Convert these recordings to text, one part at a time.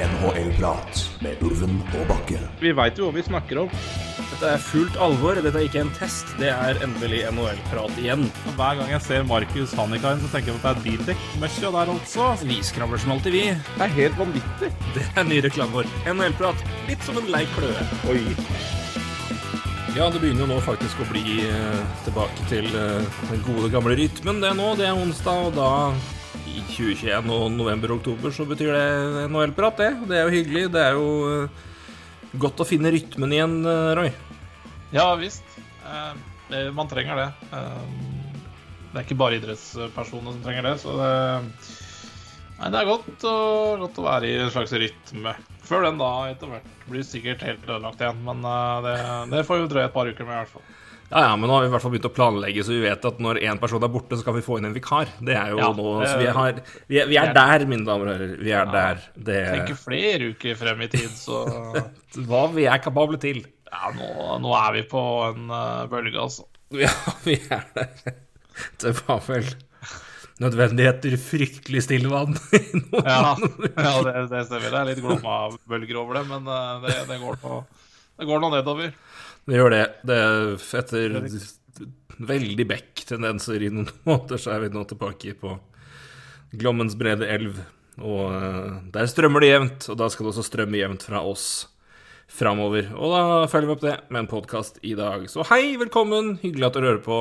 NHL-prat med Ulven og Bakke. Vi veit jo hva vi snakker om. Dette er fullt alvor. Dette er ikke en test. Det er endelig NHL-prat igjen. Hver gang jeg ser Markus Hannikainen, så tenker jeg at det er bildekk-møkkja der altså. Vi skravler som alltid, vi. Det er helt vanvittig. Det er ny reklame vår. NHL-prat. Litt som en lei kløe. Oi. Ja, det begynner jo nå faktisk å bli eh, tilbake til eh, den gode, gamle rytmen. Det nå, det er onsdag, og da i 2021 og november-oktober så betyr det NHL-prat, det. Det er jo hyggelig. Det er jo eh, godt å finne rytmen igjen, eh, Roy. Ja visst. Eh, man trenger det. Det er ikke bare idrettspersoner som trenger det, så det Nei, det er godt å, godt å være i en slags rytme. Før den da etter hvert blir sikkert helt ødelagt igjen, men det, det får vi drøye et par uker med i hvert fall. Ja, ja, men nå har vi i hvert fall begynt å planlegge, så vi vet at når én person er borte, så kan vi få inn en vikar. Det er jo Ja, nå Så vi, har, vi, er, vi er der, mine damer og herrer. Vi er der. Det Tenker flere uker frem i tid, så Hva vi er kapable til. Ja, nå, nå er vi på en uh, bølge, altså. Ja, vi er der. Det var vel nødvendigheter fryktelig stille vann. Ja, ja det, det stemmer. Det er litt Glomma-bølger over det, men eh, det, det går nå nedover. Det gjør det. det etter veldig Beck-tendenser i noen måter, så er vi nå tilbake på Glommens brede elv. Og eh, der strømmer det jevnt, og da skal det også strømme jevnt fra oss framover. Og da følger vi opp det med en podkast i dag. Så hei, velkommen! Hyggelig at dere hører på.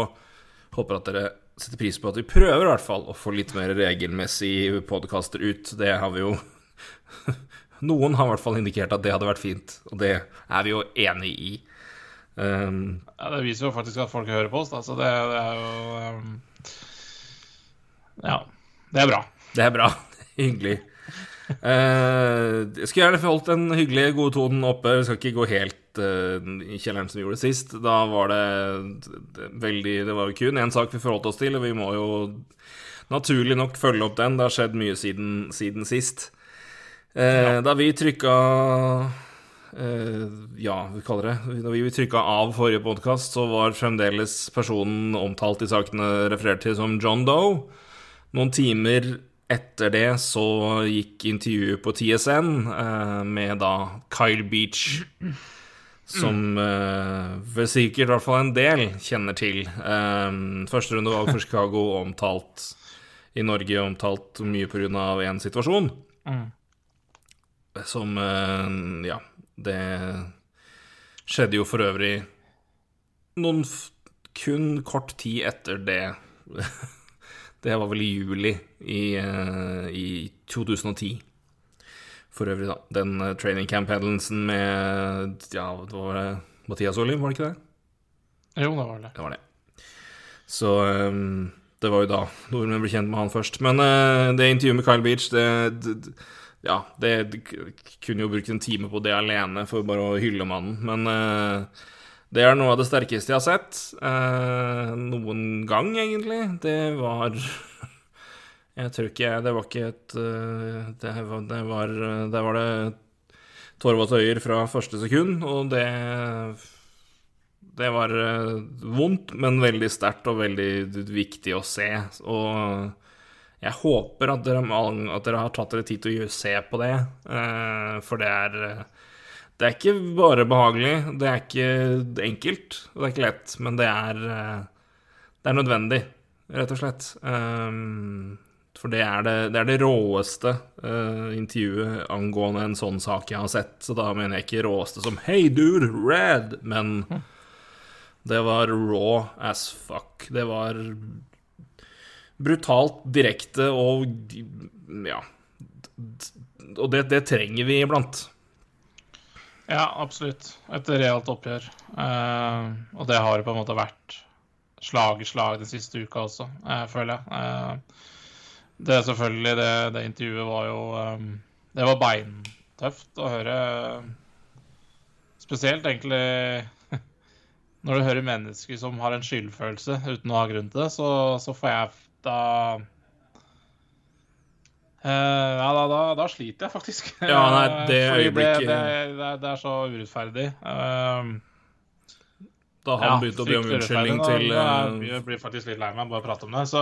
Håper at dere setter pris på at vi prøver i hvert fall å få litt mer regelmessig podkaster ut. Det har vi jo Noen har i hvert fall indikert at det hadde vært fint, og det er vi jo enig i. Um, Ja, det viser jo faktisk at folk hører på oss, da, så det, det er jo um, Ja. Det er bra. det er bra. Hyggelig. Uh, jeg skulle gjerne holdt den hyggelige, gode tonen oppe. Vi skal ikke gå helt uh, i kjelleren som vi gjorde sist. Da var det, det veldig Det var jo kun én sak vi forholdt oss til, og vi må jo naturlig nok følge opp den. Det har skjedd mye siden, siden sist. Eh, Da vi trykka eh, Ja, vi kaller det Når vi trykka av forrige podkast, så var fremdeles personen omtalt i sakene referert til som John Doe. Noen timer etter det så gikk intervjuet på TSN eh, med da Kyle Beach, som eh, vel sikkert i hvert fall en del kjenner til. Eh, første runde valg for Chicago omtalt i Norge, omtalt mye av én situasjon. Som eh, Ja, det skjedde jo for øvrig noen kun kort tid etter det. Det var vel i juli i, eh, i 2010. For øvrig, da. Den uh, training camp-hendelsen med Ja, det var det Mathias Oliv, var det ikke det? Jo, det var det. Det var det. Så eh, det var jo da nordmenn ble kjent med han først. Men eh, det intervjuet med Kyle Beach, det, det Ja, det, det kunne jo brukt en time på det alene for bare å hylle mannen, men eh, det er noe av det sterkeste jeg har sett. Eh, noen gang, egentlig. Det var Jeg tror ikke jeg Det var ikke et eh, Det var Det var, det, var det Torvald-øyer fra første sekund, og det Det var eh, vondt, men veldig sterkt og veldig viktig å se. Og jeg håper at dere, at dere har tatt dere tid til å se på det, eh, for det er eh, det er ikke bare behagelig, det er ikke enkelt, og det er ikke lett, men det er, eh, det er nødvendig, rett og slett. For det er det, det, er det råeste intervjuet angående en sånn sak jeg har sett. Så da mener jeg ikke råeste som 'Hey, dude, red', men det var raw as fuck. Det var brutalt, direkte og ja. Og det, det trenger vi iblant. Ja, absolutt. Et realt oppgjør. Uh, og det har det på en måte vært slag i slag den siste uka også, uh, føler jeg. Uh, det selvfølgelig det, det intervjuet var jo um, Det var beintøft å høre. Spesielt egentlig når du hører mennesker som har en skyldfølelse uten å ha grunn til det, så, så får jeg da uh, ja, da, da, da sliter jeg faktisk. Ja, nei, det Fordi øyeblikket- det, det, det, er- så urettferdig. Uh, Da han ja, begynte å be om unnskyldning til eh, Jeg blir faktisk litt lei meg bare å prate om det. Så,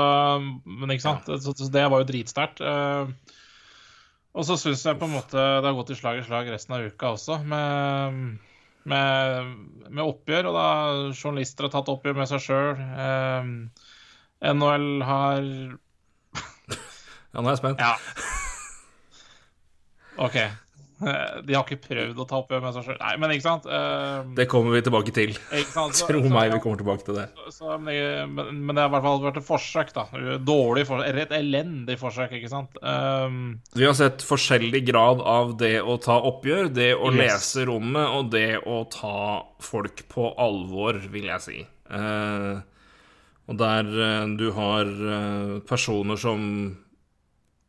men ikke sant? Så, så det var jo dritsterkt. Eh, Og så syns jeg på en måte det har gått i slag i slag resten av uka også, med, med, med oppgjør. Og da journalister har tatt oppgjør med seg sjøl. NHL har Ja, nå er jeg spent. Ja. OK. Eh, De har ikke prøvd å ta oppgjør med seg sjøl. Nei, men ikke sant? Eh, Det kommer vi tilbake til. ikke? Så- Tro meg, vi kommer tilbake til det. Så, men, men det har i hvert fall vært et forsøk, da. Dårlig forsøk, et elendig forsøk, ikke sant. Um, Vi har sett forskjellig grad av det å ta oppgjør, det å Yes. lese rommet og det å ta folk på alvor, vil jeg si. Eh, og der eh, du har eh, personer som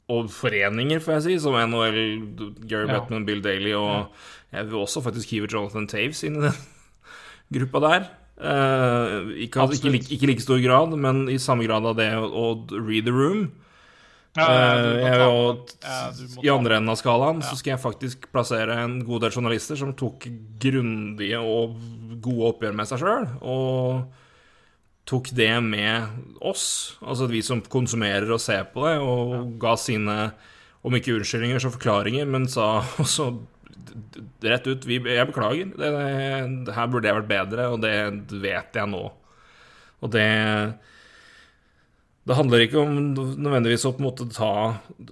Og foreninger, får jeg si, som NHL, Gary Ja. Bettman, Bill Daly og Jeg vil også faktisk hive Jonathan Taves inn i den gruppa der. Eh, ikke, ikke, Absolutt. like- ikke like stor grad, men i samme grad av det å, read the room. ja, ja, Eh, og, I andre enden av skalaen så skal jeg faktisk plassere en god del journalister som tok grundige og gode oppgjør med seg sjøl, og tok det med oss, altså vi som konsumerer og ser på det, og ga sine, om ikke unnskyldninger, så forklaringer, men sa også rett ut vi, Jeg beklager, det, det, her burde jeg vært bedre, og det vet jeg nå. Og det det handler ikke om nødvendigvis å på en måte ta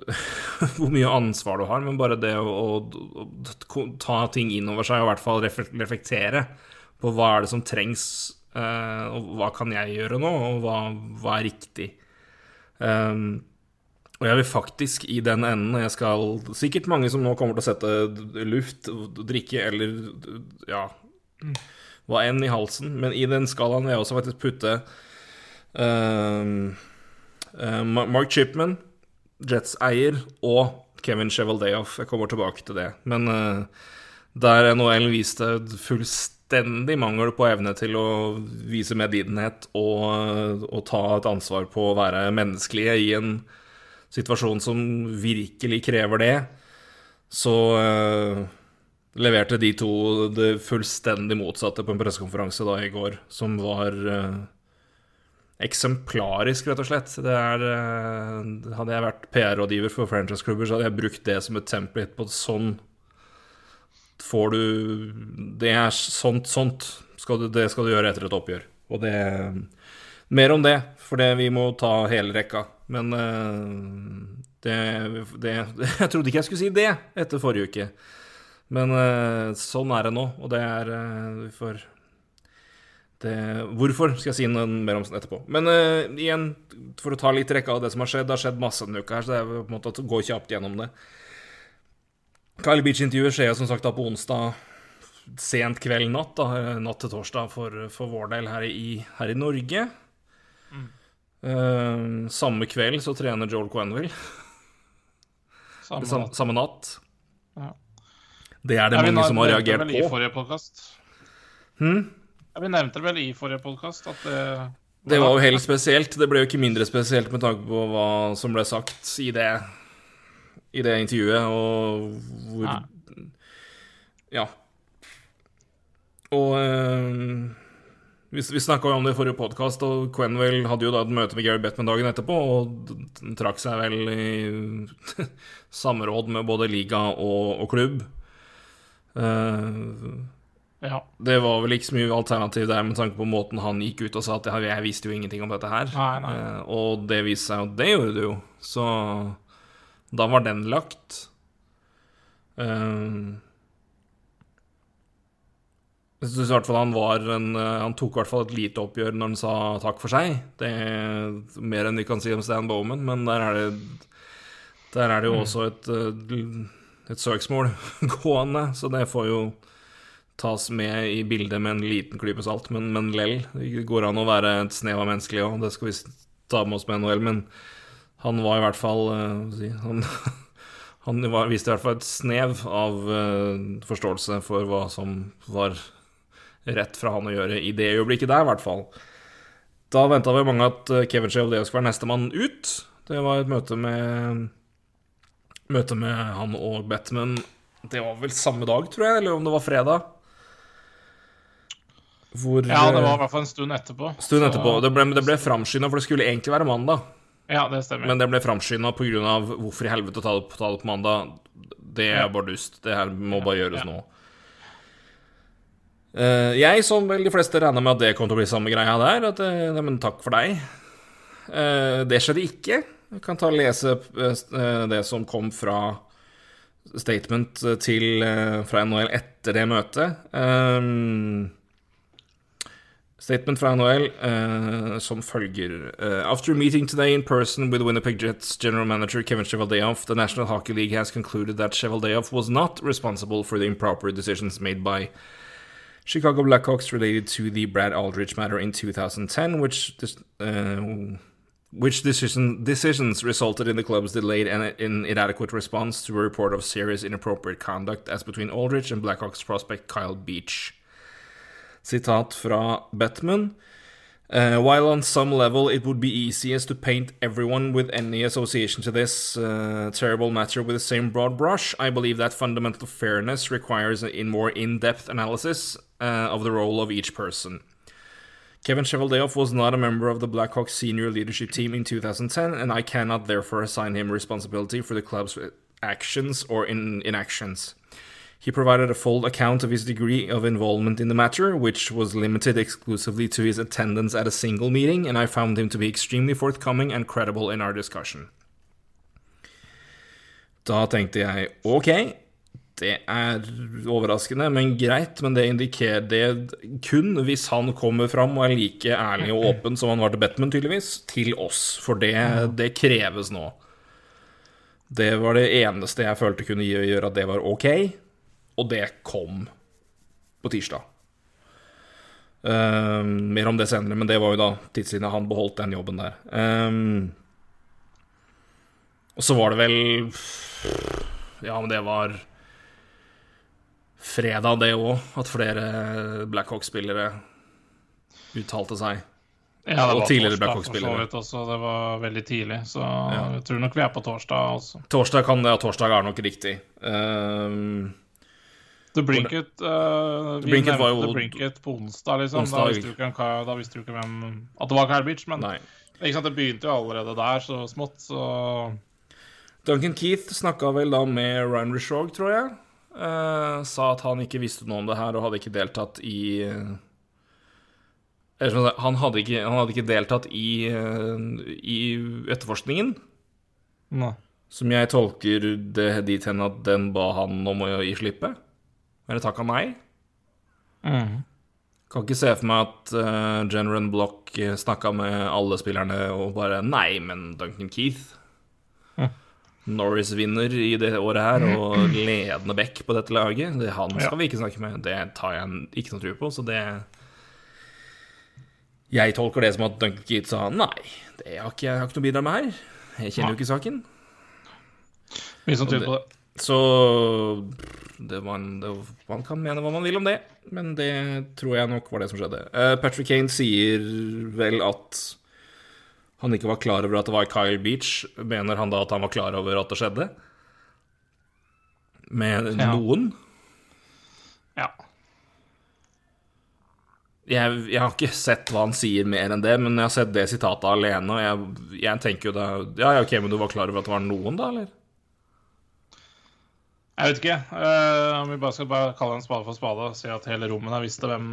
hvor mye ansvar du har, men bare det å, å, å ta ting inn over seg og i hvert fall reflektere på hva er det som trengs, og hva kan jeg gjøre nå, og hva, hva er riktig. Um, og jeg vil faktisk i den enden Jeg skal Sikkert mange som nå kommer til å sette luft, drikke eller ja, hva enn i halsen, men i den skalaen vil jeg også faktisk putte um, Eh, Mark Chipman, Jets-eier, og Kevin Chevaldayoff. Jeg kommer tilbake til det. Men uh, der NHL viste fullstendig mangel på evne til å vise medlidenhet og, og ta et ansvar på å være menneskelige i en situasjon som virkelig krever det, så uh, leverte de to det fullstendig motsatte på en pressekonferanse da i går, som var uh, eksemplarisk, rett og slett. Er, eh, hadde jeg vært PR-rådgiver for franchise-klubber, så hadde jeg brukt det som et template på sånn får du Det er sånt, sånt skal du, det skal du gjøre etter et oppgjør. Og det Mer om det, for det, vi må ta hele rekka. Men eh, det, det Jeg trodde ikke jeg skulle si det etter forrige uke. Men eh, sånn er det nå, og det er eh, Vi får det, hvorfor skal jeg si noe mer om det etterpå. Men uh, igjen, for å ta litt rekka av det som har skjedd. Det har skjedd masse denne uka, her, så det er på en måte å gå kjapt gjennom det. Kyle Beach-intervjuet skjer som sagt da på onsdag sent kveld natt, da, natt til torsdag for, for vår del her i, her i Norge. Eh, samme kveld så trener Joel Quenville. Samme Samme, samme natt. Ja. Det er det Ja, mange som har reagert I på. forrige podcast. Hm? Ja, vi nevnte vel i forrige podkast at det Det var jo helt spesielt. Det ble jo ikke mindre spesielt med tanke på hva som ble sagt i det, i det intervjuet, og hvor Nei. Ja. Og eh, vi, vi snakka jo om det i forrige podkast, og Quenwell hadde jo da et møte med Gary Bettman dagen etterpå, og trakk seg vel i samråd med både liga og, og klubb. Eh, Ja. det var vel ikke så mye alternativ der med tanke på måten han gikk ut og sa at jeg, jeg visste jo ingenting om dette her. Nei, nei. Eh, og det viste seg jo det gjorde det jo. Så da var den lagt. Eh, jeg synes i hvert fall han var en eh, Han tok i hvert fall et lite oppgjør når han sa takk for seg. Det er mer enn vi kan si om Stan Bowman, men der er det Der er det jo også et, eh, et søksmål gående, så det får jo tas med i bildet med en liten klype salt, men, men lell. Det går an å være et snev av menneskelig òg, det skal vi ta med oss med NHL, men han var i hvert fall eh, Han, han var, viste i hvert fall et snev av eh, forståelse for hva som var rett fra han å gjøre i det øyeblikket der, i hvert fall. Da venta vi mange at eh, Kevin Shea skulle være nestemann ut. Det var et møte med Møte med han og Batman Det var vel samme dag, tror jeg, eller om det var fredag. Hvor ja, det var i hvert fall en stund etterpå. stund etterpå. Det ble, det ble framskynda, for det skulle egentlig være mandag. Ja, det stemmer. Men det ble framskynda pga. hvorfor i helvete ta det, ta det på mandag. Det er Ja. bare dust. Det her må bare gjøres ja. nå. Eh, jeg, som vel de fleste, regna med at det kom til å bli samme greia der. At eh, nei, men takk for deg. Eh, det skjedde ikke. Jeg kan ta og lese det som kom fra statement til, fra NHL etter det møtet. Um, Statement fra NHL eh, som følger eh, After meeting today in person with Winnipeg Jets general manager Kevin Chevaldeoff, the National Hockey League has concluded that Chevaldeoff was not responsible for the improper decisions made by Chicago Blackhawks related to the Brad Aldrich matter in 2010, which uh, which decision, decisions resulted in the club's delayed and in inadequate response to a report of serious inappropriate conduct as between Aldrich and Blackhawks prospect Kyle Beach. Sitat fra Batman. Uh, while on some level it would be easiest to paint everyone with any association to this uh, terrible matter with the same broad brush, I believe that fundamental fairness requires a in more in-depth analysis uh, of the role of each person. Kevin Chevaldeoff was not a member of the Blackhawks senior leadership team in 2010, and I cannot therefore assign him responsibility for the club's actions or in- inactions. He provided a full account of his degree of involvement in the matter, which was limited exclusively to his attendance at a single meeting, and I found him to be extremely forthcoming and credible in our discussion. Da tenkte jeg ok, det er overraskende, men greit, men det indikerer det kun hvis han kommer fram og er like ærlig og åpen som han var til Batman, tydeligvis, til oss, for det, det kreves nå. Det var det eneste jeg følte kunne gjøre at det var ok, og det kom på tirsdag. Um, mer om det senere, men det var jo da tidssiden han beholdt den jobben der. Um, og så var det vel Ja, men det var fredag, det òg, at flere Blackhawk-spillere uttalte seg. Ja, det Og tidligere også. Det var veldig tidlig, så jeg tror nok vi er på torsdag også. Torsdag kan det, og torsdag er nok riktig. Ehm, The Brinket uh, The Brinket var jo The Brinket på onsdag, liksom. Onsdag. Da visste du ikke, da visste du ikke hvem At det var Kyle Beach, men nei. sant, det begynte jo allerede der, så smått, så Duncan Keith snakka vel da med Ryan Rishaug, tror jeg. Uh, sa at han ikke visste noe om det her og hadde ikke deltatt i eh, Han hadde ikke, han hadde ikke deltatt i, i etterforskningen, Nei. som jeg tolker det dit hen at den ba han om å gi slippe. Eller takka nei. Mm. Kan ikke se for meg at uh, General Block snakka med alle spillerne og bare Nei, men Duncan Keith Norris vinner i det året her, og ledende back på dette laget. Det Han skal vi ikke snakke med. Det tar jeg ikke noe tro på, så det Jeg tolker det som at Duncan Keith sa nei, det har ikke jeg har ikke noe å bidra med her. Jeg kjenner jo ikke saken. Mye som tyder på det. Så det man, det, Man kan mene hva man vil om det, men det tror jeg nok var det som skjedde. Eh, Patrick Kane sier vel at han ikke var klar over at det var Kyle Beach. Mener han da at han var klar over at det skjedde? Med Ja. noen? Ja. Jeg, jeg har ikke sett hva han sier mer enn det, men jeg har sett det sitatet alene, og jeg, jeg tenker jo da Ja, ja, ok, men du var klar over at det var noen, da, eller? Jeg vet ikke. Uh, om vi bare skal bare kalle en spade for spade og si at hele rommet der visste hvem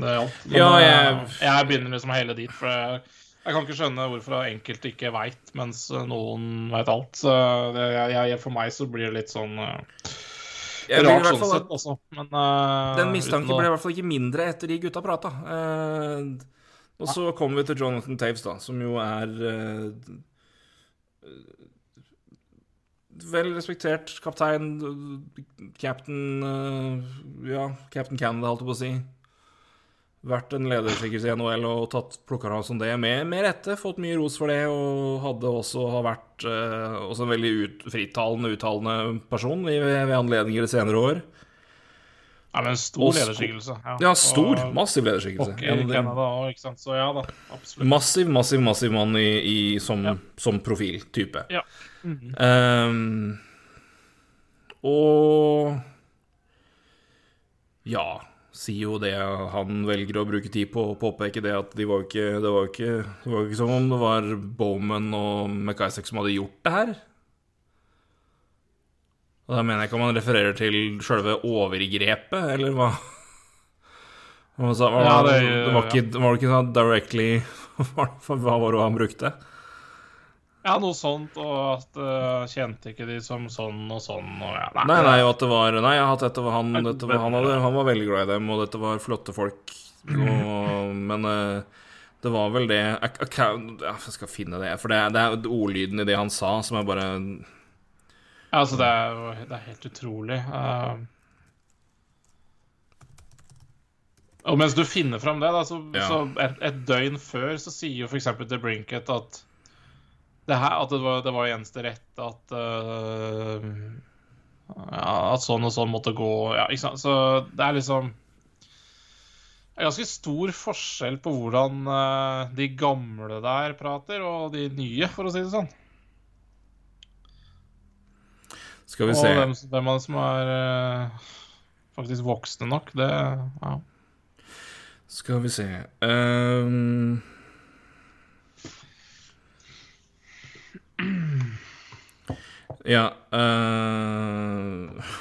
det gjaldt. Men Ja, eh, jeg- jeg begynner liksom hele dit, for jeg, jeg kan ikke skjønne hvorfor enkelte ikke veit, mens noen veit alt. Så det, jeg, jeg, for meg så blir det litt sånn uh, Jeg rart sånn fall sett, også, Men uh, Den mistanken å- ble i hvert fall ikke mindre etter de gutta prata. Og så kommer vi til Jonathan Taves, da, som jo er Vel respektert kaptein, captain eh, Ja, captain Canada, holdt jeg på å si. Vært en lederskikkelse i NHL og tatt plukka av som det, med, med rette. Fått mye ros for det, og hadde også har vært eh, også en veldig ut, frittalende, uttalende person i, ved, ved anledninger i senere år. Ja, men stor Og lederskikkelse. Ja, stor. Og Massiv lederskikkelse. Og, i Canada òg, ikke sant. Så ja da, absolutt. Massiv, massiv, massiv mann i, i, som, som profiltype. Ja. Ehm, og Ja, sier jo det han velger å bruke tid på å påpeke det at de var ikke, det var ikke, det var ikke som om det var Bowman og McIsaac som hadde gjort det her. Og da mener jeg ikke om han refererer til sjølve overgrepet, eller hva? Hva, sa- hva, Ja, det, det- var ikke, var det ikke sånn directly hva var det han brukte? Ja, noe sånt, og at uh, kjente ikke de som sånn og sånn, og ja. Nei, nei, og at det var Nei, at dette var han dette var, han, hadde, han var veldig glad i dem, og dette var flotte folk. Og, men uh, det var vel det jeg, jeg, skal finne det, for det, det er ordlyden i det han sa, som er bare Ja, altså, det er jo det er helt utrolig. Uh, og mens du finner fram det, da, så, Ja. så et, et døgn før så sier jo f.eks. The Brinket at det her, at det var, det var eneste rett at uh, ja, At sånn og sånn måtte gå. Ja, ikke sant? Så det er liksom Det er ganske stor forskjell på hvordan uh, de gamle der prater, og de nye, for å si det sånn. Skal vi Og se. hvem, hvem av dem som er uh, faktisk voksne nok, det ja. Skal vi se Ehm. Ja uh...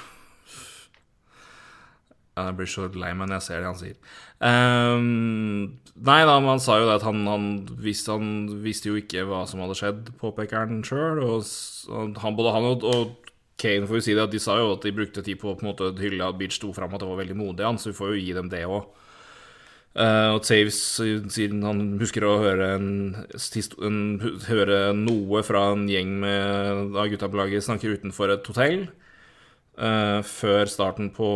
Jeg blir så lei meg når jeg ser det han sier. Ehm, nei da, men han sa jo det at han, han, visste, han visste jo ikke hva som hadde skjedd, påpeker han sjøl. Og han, både han og, og Kane får jo si det, at de sa jo at de brukte tid på å på en måte hylle at Beach sto fram at det var veldig modig, han, så vi får jo gi dem det òg. Og Taves, sier han husker å høre, en, en, høre noe fra en gjeng med, av gutta på laget snakker utenfor et hotell uh, før starten på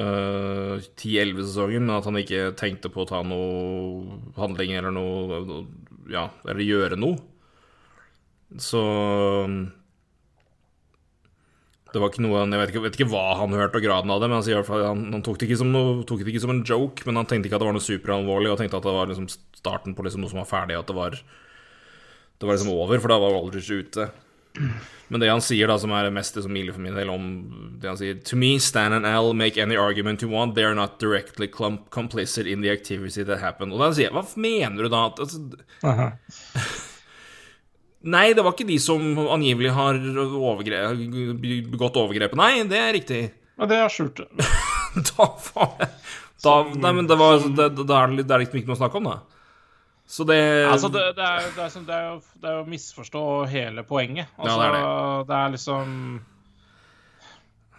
uh, 10-11-sesongen, men at han ikke tenkte på å ta noe handling eller noe Ja, eller gjøre noe. Så det var ikke noe Jeg vet ikke, vet ikke hva han hørte, og graden av det, men fall, han, han tok, det ikke som noe, tok det ikke som en joke, men han tenkte ikke at det var noe superalvorlig, og tenkte at det var liksom starten på liksom noe som var ferdig, at det var Det var liksom over, for da var Aldridge ute. Men det han sier, da, som er mest som ille for min del, om det han sier To me, Stan and Al make any argument you want. They are not directly complicit in the activity that happened. Og da sier jeg, hva mener du da? Altså, Nei, det var ikke de som angivelig har overgre begått overgrepet. Nei, det er riktig. Men det er skjult. Da var det da, Nei, men det var det, det er det det er liksom ikke noe å snakke om, da. Så det Altså, det, det, er, det, er, som- det, er jo, det er jo å misforstå hele poenget. Altså, det er det er liksom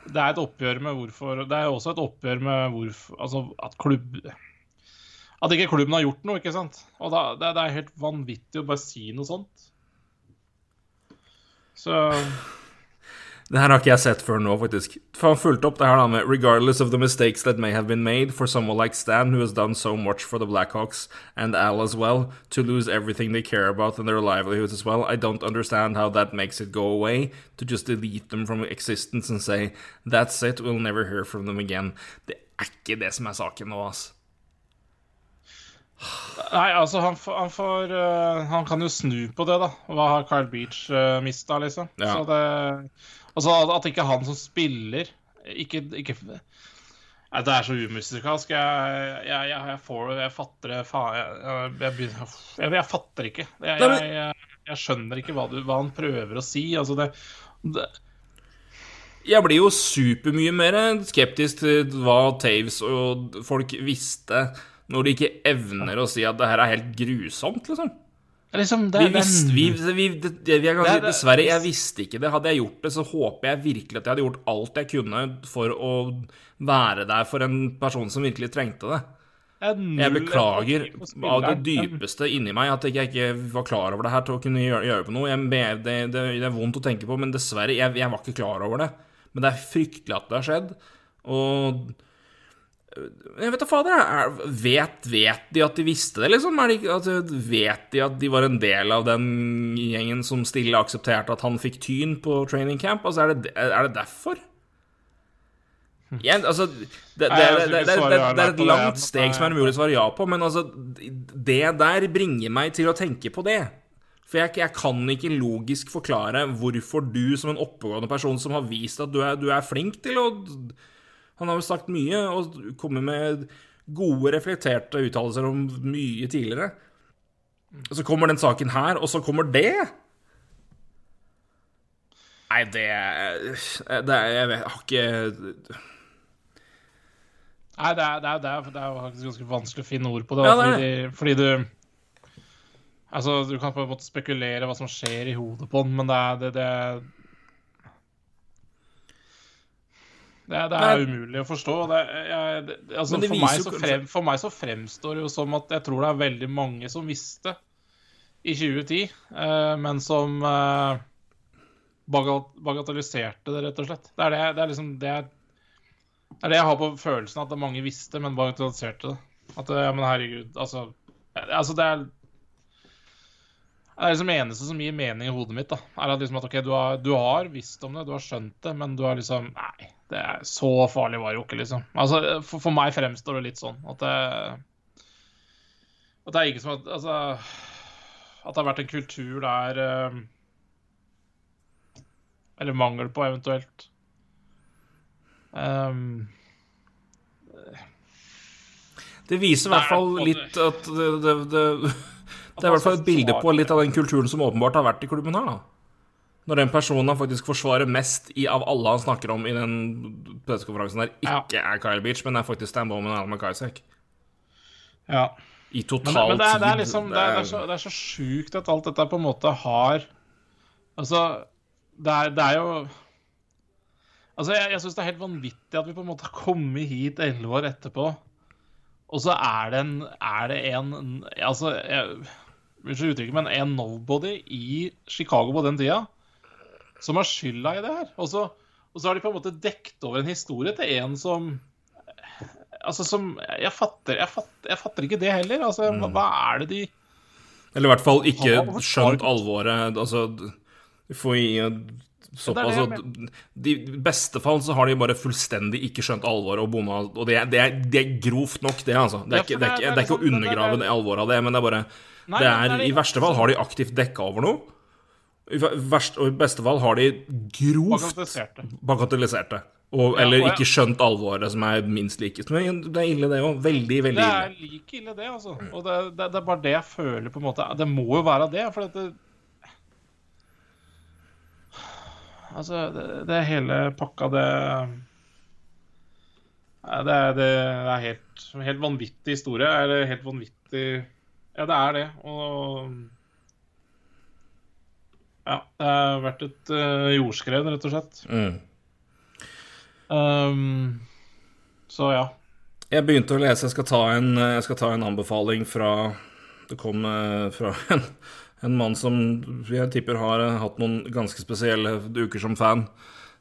Det er et oppgjør med hvorfor Det er jo også et oppgjør med hvorfor Altså, at klubb At ikke klubben har gjort noe, ikke sant? Og da, det, det er helt vanvittig å bare si noe sånt. Så Det her har ikke jeg sett før nå, faktisk. For han fulgte opp det her da med Regardless of the mistakes that may have been made for someone like Stan, who has done so much for the Blackhawks, and Al as well, to lose everything they care about and their livelihoods as well, I don't understand how that makes it go away, to just delete them from existence and say That's it, we'll never hear from them again. Det er ikke det som er saken nå, ass. Nei, altså, han, han får øh, Han kan jo snu på det, da. Hva har Kyle Beach uh, mista, liksom? Ja. Så det Altså, at, ikke han som spiller Ikke, ikke Nei, Det er så umusikalsk. Jeg, jeg, jeg, jeg får Jeg fatter det faen jeg, jeg, jeg, jeg, jeg fatter ikke. Jeg, Nei, jeg, jeg, jeg skjønner ikke hva, du, hva han prøver å si. Altså, det, det Jeg blir jo supermye mer skeptisk til hva Taves og folk visste, når de ikke evner å si at det her er helt grusomt, liksom. liksom det, Vi visste, vi, vi, det, det, vi er er Dessverre, jeg visste ikke det. Hadde jeg gjort det, så håper jeg virkelig at jeg hadde gjort alt jeg kunne for å være der for en person som virkelig trengte det. Jeg beklager av det dypeste inni meg at jeg ikke var klar over det her til å kunne gjøre, gjøre på noe. Jeg, det, det, det er vondt å tenke på, men dessverre, jeg, jeg var ikke klar over det. Men det er fryktelig at det har skjedd. Og jeg vet da fader, er, vet, vet de at de visste det, liksom? De, at, vet de at de var en del av den gjengen som stille aksepterte at han fikk tyn på training camp? Altså, er det, er det derfor? Jeg, altså, det, det, det, det, det, det, det er et langt steg som er umulig å svare ja på, men altså, det der bringer meg til å tenke på det. For jeg, jeg kan ikke logisk forklare hvorfor du, som en oppegående person som har vist at du er, du er flink til å Han har jo sagt mye og kommet med gode, reflekterte uttalelser om mye tidligere. Og så kommer den saken her, og så kommer det? Nei, det, det Jeg vet har ikke Nei, det er, det, er, det, er, det er faktisk ganske vanskelig å finne ord på det. Ja, det er fordi, fordi du Altså, du kan på en måte spekulere hva som skjer i hodet på den, men det er det, det, er- Nei. umulig å forstå. Det, jeg, det, altså, for, meg så frem, for meg så fremstår det jo som at jeg tror det er veldig mange som visste i 2010, eh, men som eh, bagat, bagatelliserte det, rett og slett. Det er det, det er liksom det er det jeg har på følelsen, at mange visste, men bagatelliserte det. At ja, men herregud, altså Altså, det er Det er liksom eneste som gir mening i hodet mitt, da. Er at liksom at OK, du har, du har visst om det, du har skjønt det, men du har liksom Nei, det er så farlig var det jo ikke, liksom. Altså, for, for meg fremstår det litt sånn at det At det er ikke som at Altså At det har vært en kultur der eh, Eller mangel på, eventuelt. Um, Det viser i hvert fall litt at det, det, det, det er i hvert fall et bilde på litt av den kulturen som åpenbart har vært i klubben her, da. Når den personen han faktisk forsvarer mest i av alle han snakker om i den pressekonferansen der, ikke er Kyle Beach, men er faktisk Stan Bowman og Alan McIsaac. ja. I Men, total men det, er, det er liksom Det er, det er så, det er så sjukt at alt dette på en måte har Altså, det er, det er jo Altså, jeg, jeg syns det er helt vanvittig at vi på en måte har kommet hit elleve år etterpå, og så er det en Er det en Altså, jeg Unnskyld uttrykket, men en nobody i Chicago på den tida som har skylda i det her. Og så, og så har de på en måte dekt over en historie til en som Altså som Jeg fatter, jeg fatter, jeg fatter ikke det heller. Altså, hva, hva er det de Eller i hvert fall ikke har, skjønt alvoret. Altså, får gi såpass er altså, de, I beste fall så har de bare fullstendig ikke skjønt alvoret og bomma. Og det er, det, er, det er grovt nok, det, altså. Det er ikke, det er ikke, det ikke å undergrave det alvoret av det, men det er bare Nei, det er, det er I verste fall har de aktivt dekka over noe. I verste, og i beste fall har de grovt bagatelliserte. bagatellisert det. Og, Ja, eller og jeg- ikke skjønt alvoret, som er minst like. Men Det er ille, det òg. Veldig, veldig Det ille. er like ille, det, altså. Og det, det, det er bare det jeg føler, på en måte. Det må jo være det, for dette Altså, det, det hele pakka, det det er, det er helt, helt vanvittig historie. Er det helt vanvittig Ja, det er det. Og Ja, det har vært et uh, jordskred, rett og slett. Mm. Um, så ja. Jeg begynte å lese. Jeg skal ta en, jeg skal ta en anbefaling fra Det kom uh, fra en, en mann som jeg tipper har uh, hatt noen ganske spesielle uker som fan.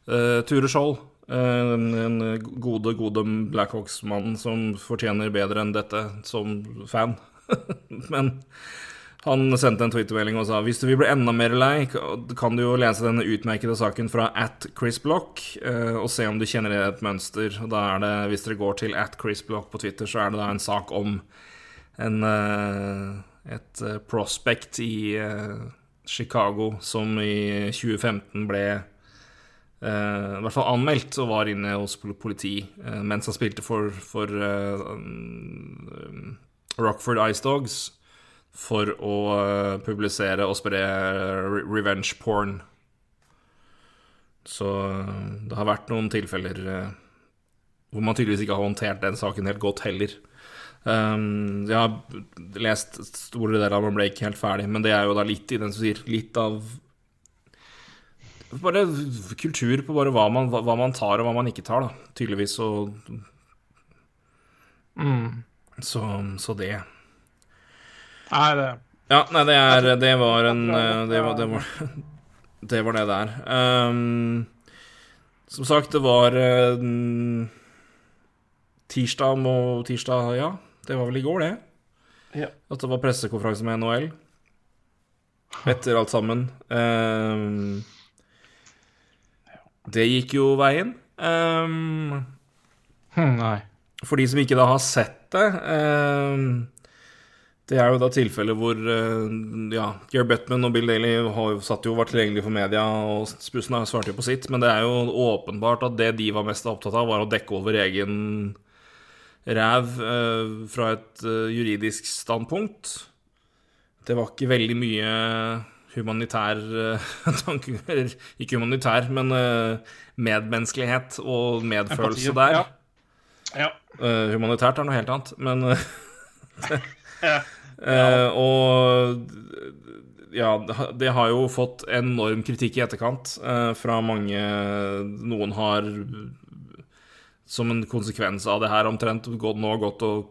Ture Skjold. en, en gode, gode Blackhawks-mann som fortjener bedre enn dette som fan. Men han sendte en twittermelding og sa hvis du vil bli enda mer lei, kan du jo lese denne utmerkede saken fra at Chris Block eh, og se om du kjenner igjen et mønster. Og da er det, Hvis dere går til at Chris Block på Twitter, så er det da en sak om en, eh, et eh, prospect i Chicago som i 2015 ble i hvert fall anmeldt og var inne hos politi mens han spilte for, for um, Rockford Ice Dogs for å eh, publisere og spre revenge porn. Så eh, det har vært noen tilfeller eh, hvor man tydeligvis ikke har håndtert den saken helt godt heller. Um, jeg har lest store deler av den, ble ikke helt ferdig, men det er jo da litt i den som sier litt av Bare kultur på bare hva man, hva, man tar og hva man ikke tar, da. Tydeligvis, og så, så det. Nei, det Ja, nei, det er Det var en eh, Det var det, var, det, var det der. Um, som sagt, det var eh, tirsdag må Tirsdag, ja. Det var vel i går, det. Ja. At det var pressekonferanse med NHL. Etter alt sammen. Um, det gikk jo veien. Um, Hm, Nei. for de som ikke da har sett det eh, Det er jo da tilfellet hvor eh, ja, Geir Bettman og Bill Daly har jo satt jo vært tilgjengelige for media, og Spussen har svart jo på sitt, men det er jo åpenbart at det de var mest opptatt av, var å dekke over egen ræv eh, fra et eh, juridisk standpunkt. Det var ikke veldig mye humanitær eh, tanke Eller ikke humanitær, men eh, medmenneskelighet og medfølelse der. Ja. ja. Uh, humanitært er noe helt annet, men Eh, og ja, det har jo fått enorm kritikk i etterkant uh, fra mange Noen har som en konsekvens av det her omtrent gått, nå gått og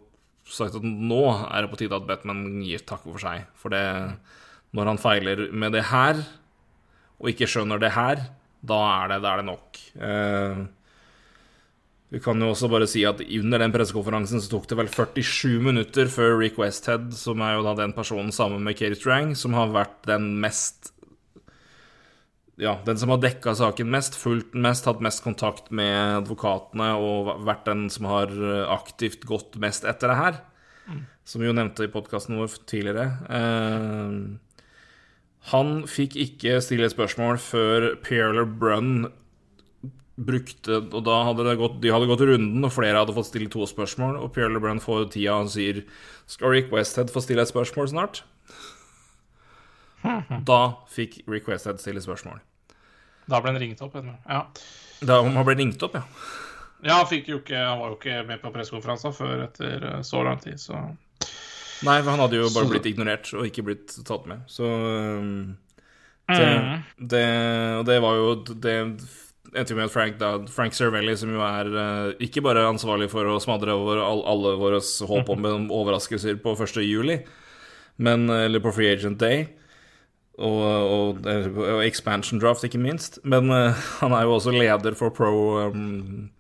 sagt at nå er det på tide at Batman gir takke for seg. For det, når han feiler med det her, og ikke skjønner det her, da er det, da er det nok. Eh, vi kan jo også bare si at under den pressekonferansen så tok det vel 47 minutter før Rick Westhead, som er jo da den personen sammen med Katie Strang, som har vært den mest Ja, den som har dekka saken mest, fulgt den mest, hatt mest kontakt med advokatene og vært den som har aktivt gått mest etter det her. Som vi jo nevnte i podkasten vår tidligere. Eh, han fikk ikke stille et spørsmål før Pierre Brunn brukte Og da hadde det gått, de hadde gått runden, og flere hadde fått stille to spørsmål. Og Pierre LeBrun får tida og sier Skal Rick Westhead få stille et spørsmål snart? Da fikk Rick Westhead stille spørsmål. Da ble han ringt opp. Ja. Da han ble ringt opp, ja. Ja, han, jo ikke, han var jo ikke med på pressekonferansa før etter eh, så lang tid, så Nei, for han hadde jo bare Så- blitt ignorert og ikke blitt tatt med. Så um, det, Mm. det, Og det var jo Det endte jo med at Frank, da, Frank Cervelli, som jo er uh, ikke bare ansvarlig for å smadre over all, alle våre håp om overraskelser på 1. juli, men, eh, eller på Free Agent Day, og, og, og expansion draft, ikke minst. Men uh, han er jo også leder for Pro um,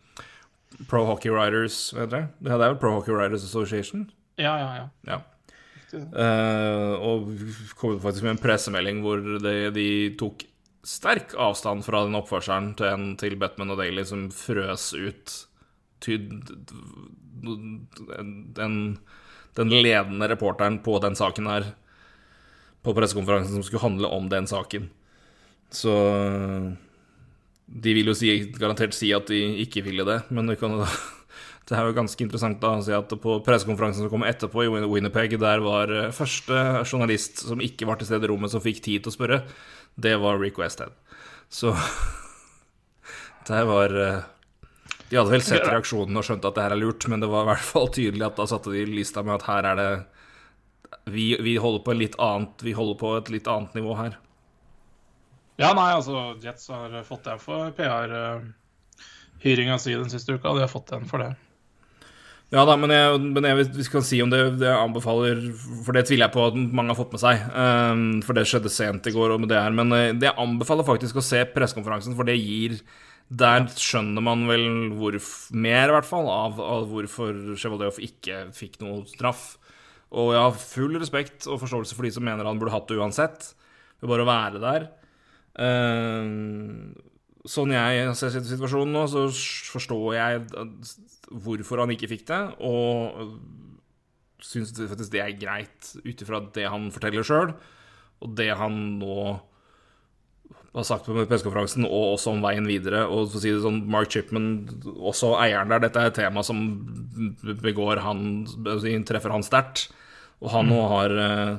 Pro Hockey Writers, vet dere? Det er vel Pro Hockey Writers Association? Ja, ja, ja. Ja. Eh, og kom faktisk med en pressemelding hvor de, de tok sterk avstand fra den oppførselen til en til Batman og Daly som frøs ut den, den ledende reporteren på den saken her på pressekonferansen som skulle handle om den saken. Så de vil jo si, garantert si at de ikke ville det, men det, da- det er jo ganske interessant da å si at på pressekonferansen som kom etterpå i Winnerpeg, der var eh, første journalist som ikke var til stede i rommet, som fikk tid til å spørre, det var Rick Westhead. Så det var eh, De hadde vel sett reaksjonen og skjønt at det her er lurt, men det var i hvert fall tydelig at da satte de lista med at her er det vi, vi holder på litt annet Vi holder på et litt annet nivå her. Ja, nei, altså, Jets har fått den for PR-hyringa si den siste uka. De har fått den for det. Ja da, men jeg, men jeg vi kan si om det, det jeg anbefaler For det tviler jeg på at mange har fått med seg. Um, for det skjedde sent i går. Og med det her, Men eh, det jeg anbefaler faktisk å se pressekonferansen, for det gir Der skjønner man vel hvor, mer, i hvert fall, av, av hvorfor Chevaldeoff ikke fikk noe straff. Og jeg har full respekt og forståelse for de som mener han burde hatt det uansett. Ved bare å være der. Ehm, sånn jeg ser situasjonen nå, så forstår jeg hvorfor han ikke fikk det, og syns faktisk det er greit ut ifra det han forteller sjøl, og det han nå har sagt på pressekonferansen, og også om veien videre. Og for å si det sånn, Mark Chipman, også eieren der, dette er et tema som begår han treffer han sterkt. Og han nå har eh,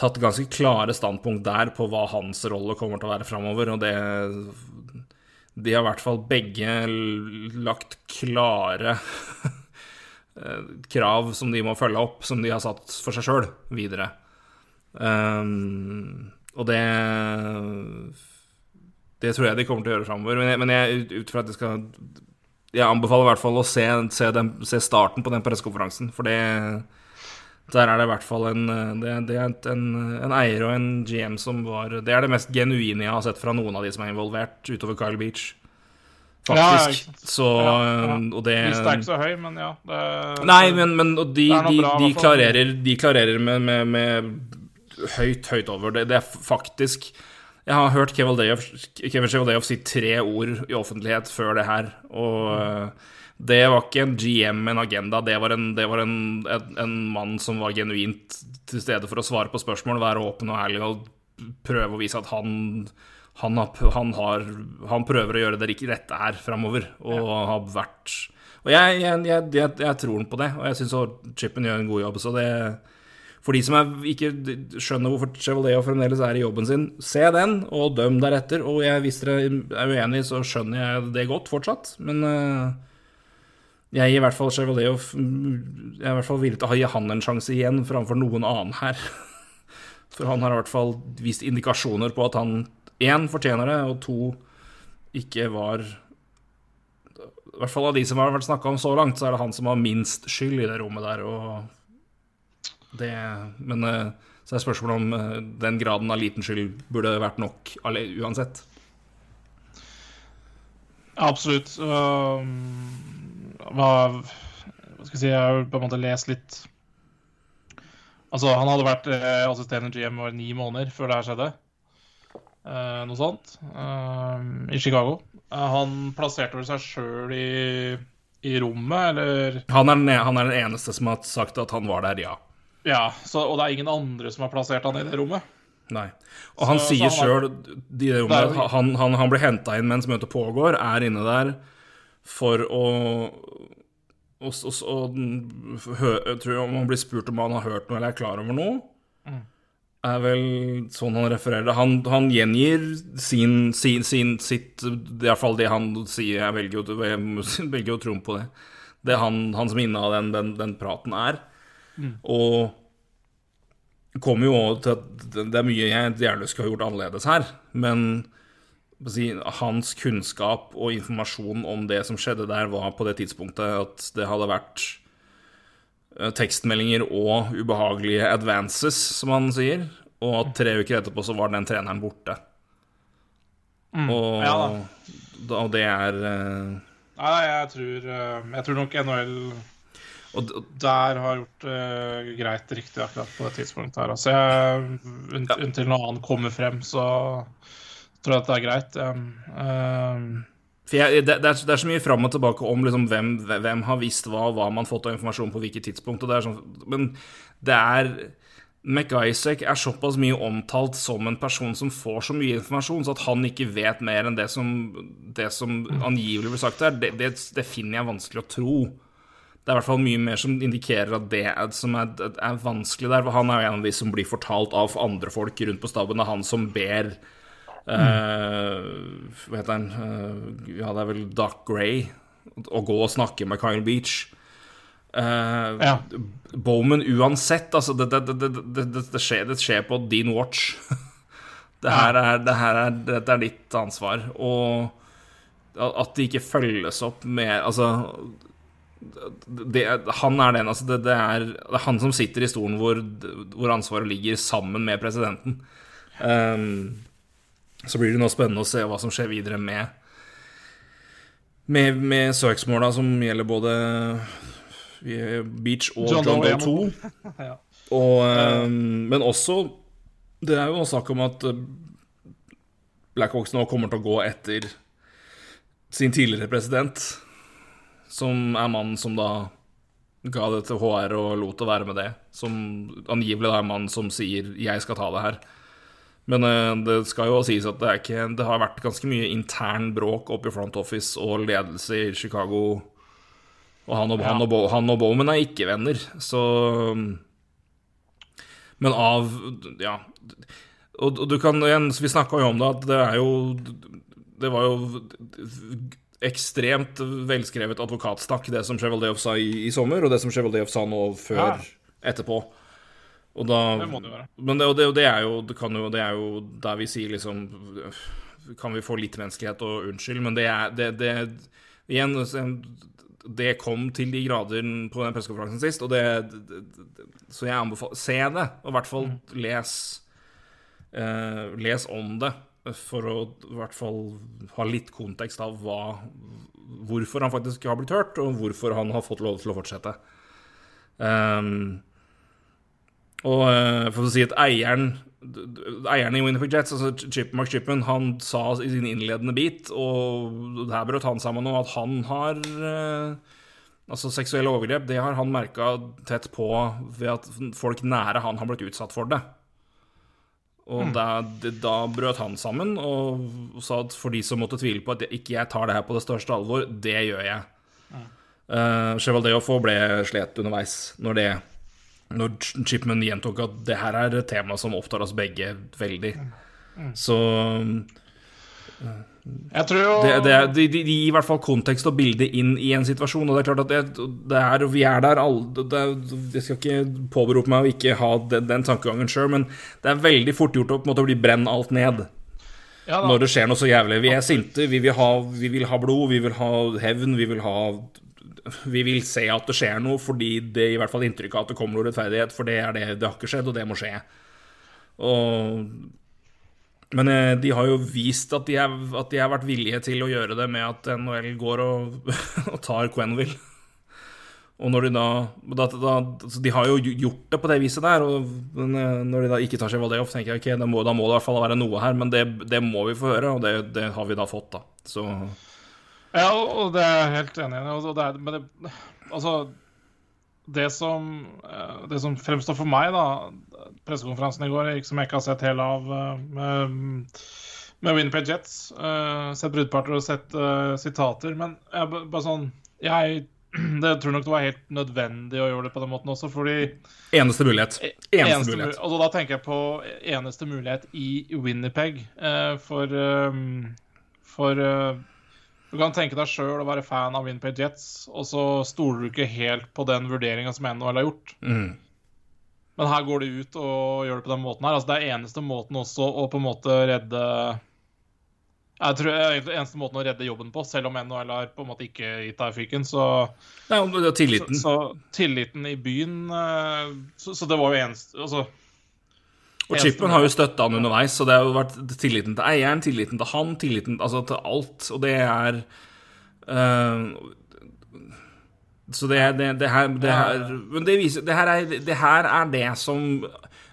tatt ganske klare standpunkt der på hva hans rolle kommer til å være framover, og det De har i hvert fall begge lagt klare eh, krav som de må følge opp, som de har satt for seg sjøl, videre. Um, og det Det tror jeg de kommer til å gjøre framover. Men, jeg, men jeg, ut fra at det skal Jeg anbefaler i hvert fall å se, se, den, se starten på den pressekonferansen, for det der er det i hvert fall en, det, det er en, en eier og en GM som var Det er det mest genuine jeg har sett fra noen av de som er involvert, utover Kyle Beach. Ja, ja, så Ja, ja. Og det Lista er ikke så høy, men ja. Det, Nei, men, men og de, Det de, bra, de klarerer, de klarerer med, med, med høyt, høyt over. Det, det er faktisk Jeg har hørt Kevin Chevaldeyev si tre ord i offentlighet før det her, og øh, det var ikke en GM med en agenda, det var, en, det var en, en, en mann som var genuint til stede for å svare på spørsmål, være åpen og ærlig og prøve å vise at han han, har, han, har, han prøver å gjøre det ikke rette her framover, og har vært Og jeg, jeg, jeg, jeg, tror på det, og jeg syns Chippen gjør en god jobb, så det For de som er, ikke skjønner hvorfor Chevaleo fremdeles er i jobben sin, se den, og døm deretter. Og jeg, hvis dere er uenige, så skjønner jeg det godt fortsatt. Men uh, jeg gir i hvert fall Chevaleo Jeg er i hvert fall villig til å gi han en sjanse igjen framfor noen annen her. For han har i hvert fall vist indikasjoner på at han én fortjener det, og to ikke var I hvert fall av de som har vært snakka om så langt, så er det han som har minst skyld i det rommet der. Og det Men eh, så er spørsmålet om eh, den graden av liten skyld burde vært nok uansett. Absolutt. Um, hva, hva skal jeg si Jeg har på en måte lest litt Altså, han hadde vært eh, assisterende GM over ni måneder før det her skjedde. Eh, noe sånt. Eh, I Chicago. Eh, han plasserte vel seg sjøl i, i, rommet, eller han er, den, e, han er, den, eneste som har sagt at han var der, ja. Ja, så, Og det er ingen andre som har plassert han i det rommet? Nei. Og han så, sier sjøl at han, han, han blir henta inn mens møtet pågår, er inne der for å og, og, og jeg tror om han blir spurt om han har hørt noe eller er klar over noe, mm. er vel sånn han refererer det. Han, han gjengir sin, sin, sin, sitt Iallfall det han sier. Jeg velger jo, jeg velger å tro på det. Det han, han som inne av den, den, den, praten er. Mm. Og kommer jo til at det er mye jeg gjerne skulle ha gjort annerledes her, men hans kunnskap og informasjon om det som skjedde der, var på det tidspunktet at det hadde vært eh, tekstmeldinger og ubehagelige advances, som han sier. Og at tre uker etterpå så var den treneren borte. Mm, og, ja, da. og det er uh... Nei, jeg tror, uh, jeg tror nok NHL og, der har gjort uh, greit riktig akkurat på det tidspunktet her. Altså, jeg, Inntil noe annet kommer frem, så tror at det er greit. Um, jeg, det, det, er, det, er, så mye fram og tilbake om liksom, hvem, hvem, har visst hva, hva man fått av informasjon på hvilket tidspunkt. Det sånn, men det er McIsaac er såpass mye omtalt som en person som får så mye informasjon, så at han ikke vet mer enn det som, det som angivelig blir sagt der, det, det, finner jeg vanskelig å tro. Det er i hvert fall mye mer som indikerer at det er, som er, er vanskelig der. For han er jo en av de som blir fortalt av andre folk rundt på staben. Det er han som ber Uh, hva heter han? Uh, ja, det er vel Doc Gray. Å gå og snakke med Kyle Beach. Uh, ja. Bowman uansett, altså det, det, det, det, skjer, det skjer på din watch. det her er, det her er, dette er ditt ansvar. Og at det ikke følges opp med Altså det, han er den, altså det, det, er, det, er, han som sitter i stolen hvor, hvor ansvaret ligger, sammen med presidenten. Um, så blir det nå spennende å se hva som skjer videre med med, med søksmåla som gjelder både Beach og John, John Doe 2. ja. og, um, men også Det er jo noe snakk om at Black Blackhawks nå kommer til å gå etter sin tidligere president, som er mannen som da ga det til HR og lot det være med det. Som angivelig er mannen som sier 'jeg skal ta det her'. Men uh, det skal jo sies at det, ikke, det, har vært ganske mye intern bråk oppe i front office og ledelse i Chicago. Og han og, ja. han og, han og Bowman er ikke venner, så Men av Ja. Og, og du kan igjen Vi snakka jo om det, at det er jo Det var jo ekstremt velskrevet advokatsnakk, det som Chevaldeov sa i, i, sommer, og det som Chevaldeov sa nå før ja. etterpå. Og da, det må det være. Men det, det, det, er jo, det, jo, det er jo der vi sier liksom Kan vi få litt menneskelighet og unnskyld? Men det er det, Igjen, det kom til de grader på den pressekonferansen sist, og det, Så jeg anbefaler Se det, og i hvert fall mm. les eh, Les om det, for å i hvert fall ha litt kontekst av hva Hvorfor han faktisk har blitt hørt, og hvorfor han har fått lov til å fortsette. Um, og eh, for å si at eieren Eieren i Winnipeg Jets, altså Chip, Mark Chipman, han sa i sin innledende bit, og der brøt han sammen nå, at han har eh, Altså seksuelle overgrep, det har han merka tett på ved at folk nære han har blitt utsatt for det. Og mm. da, da, brøt han sammen og sa at for de som måtte tvile på at ikke jeg tar det her på det største alvor, det gjør jeg. Mm. Uh, Chevaldeoff ble slet underveis når det når Chipman gjentok at det her er et tema som opptar oss begge veldig. Så Jeg tror jo det, det, de, de, de gir i hvert fall kontekst og bilde inn i en situasjon. Og det er klart at det, det er, vi er der alle det, Jeg skal ikke påberope meg å ikke ha den, den tankegangen sjøl, men det er veldig fort gjort å på en måte bli brenn alt ned ja, når det skjer noe så jævlig. Vi er sinte, vi vil ha, vi vil ha blod, vi vil ha hevn, vi vil ha Vi vil se at det skjer noe, fordi det i hvert fall inntrykk av at det kommer noe rettferdighet, for det er det det har ikke skjedd, og det må skje. Og men eh, de har jo vist at de, er, at de har vært villige til å gjøre det med at NHL går og, og tar Quenville. Og når de da, da, da De har jo gjort det på det viset der, og eh, når de da ikke tar seg Valdeoff, tenker jeg ok, da må, da må det i hvert fall være noe her, men det, det må vi få høre, og det, det har vi da fått, da. Så Ja, og det er jeg helt enig i. og det er- Men det, altså det som, eh, det som fremstår for meg, da Pressekonferansen i går som jeg ikke har sett hele av eh, med, med Winnipeg Jets. eh, sett bruddparter og sett uh, sitater. Men jeg, bare sånn Jeg det tror nok det var helt nødvendig å gjøre det på den måten også, fordi eneste mulighet. Eneste, eneste mulighet. mu- altså, da tenker jeg på eneste mulighet i Winnipeg. eh, for for du kan tenke deg sjøl å være fan av Winnipeg Jets, og så stoler du ikke helt på den vurderinga som NHL har gjort. Mm. Men her går de ut og gjør det på den måten her. Altså, det er eneste måten også å på en måte redde Jeg tror det er egentlig eneste måten å redde jobben på, selv om NHL har på en måte ikke gitt deg fyken. Så, Nei, det er så, tilliten. så tilliten i byen eh, Så, så det var jo eneste Altså Og Chipman har jo støtta han underveis, så det har jo vært tilliten til eieren, tilliten til han, tilliten altså til alt, og det er uh, Så det, det, det her, det her Men det viser det her, er, det her er det som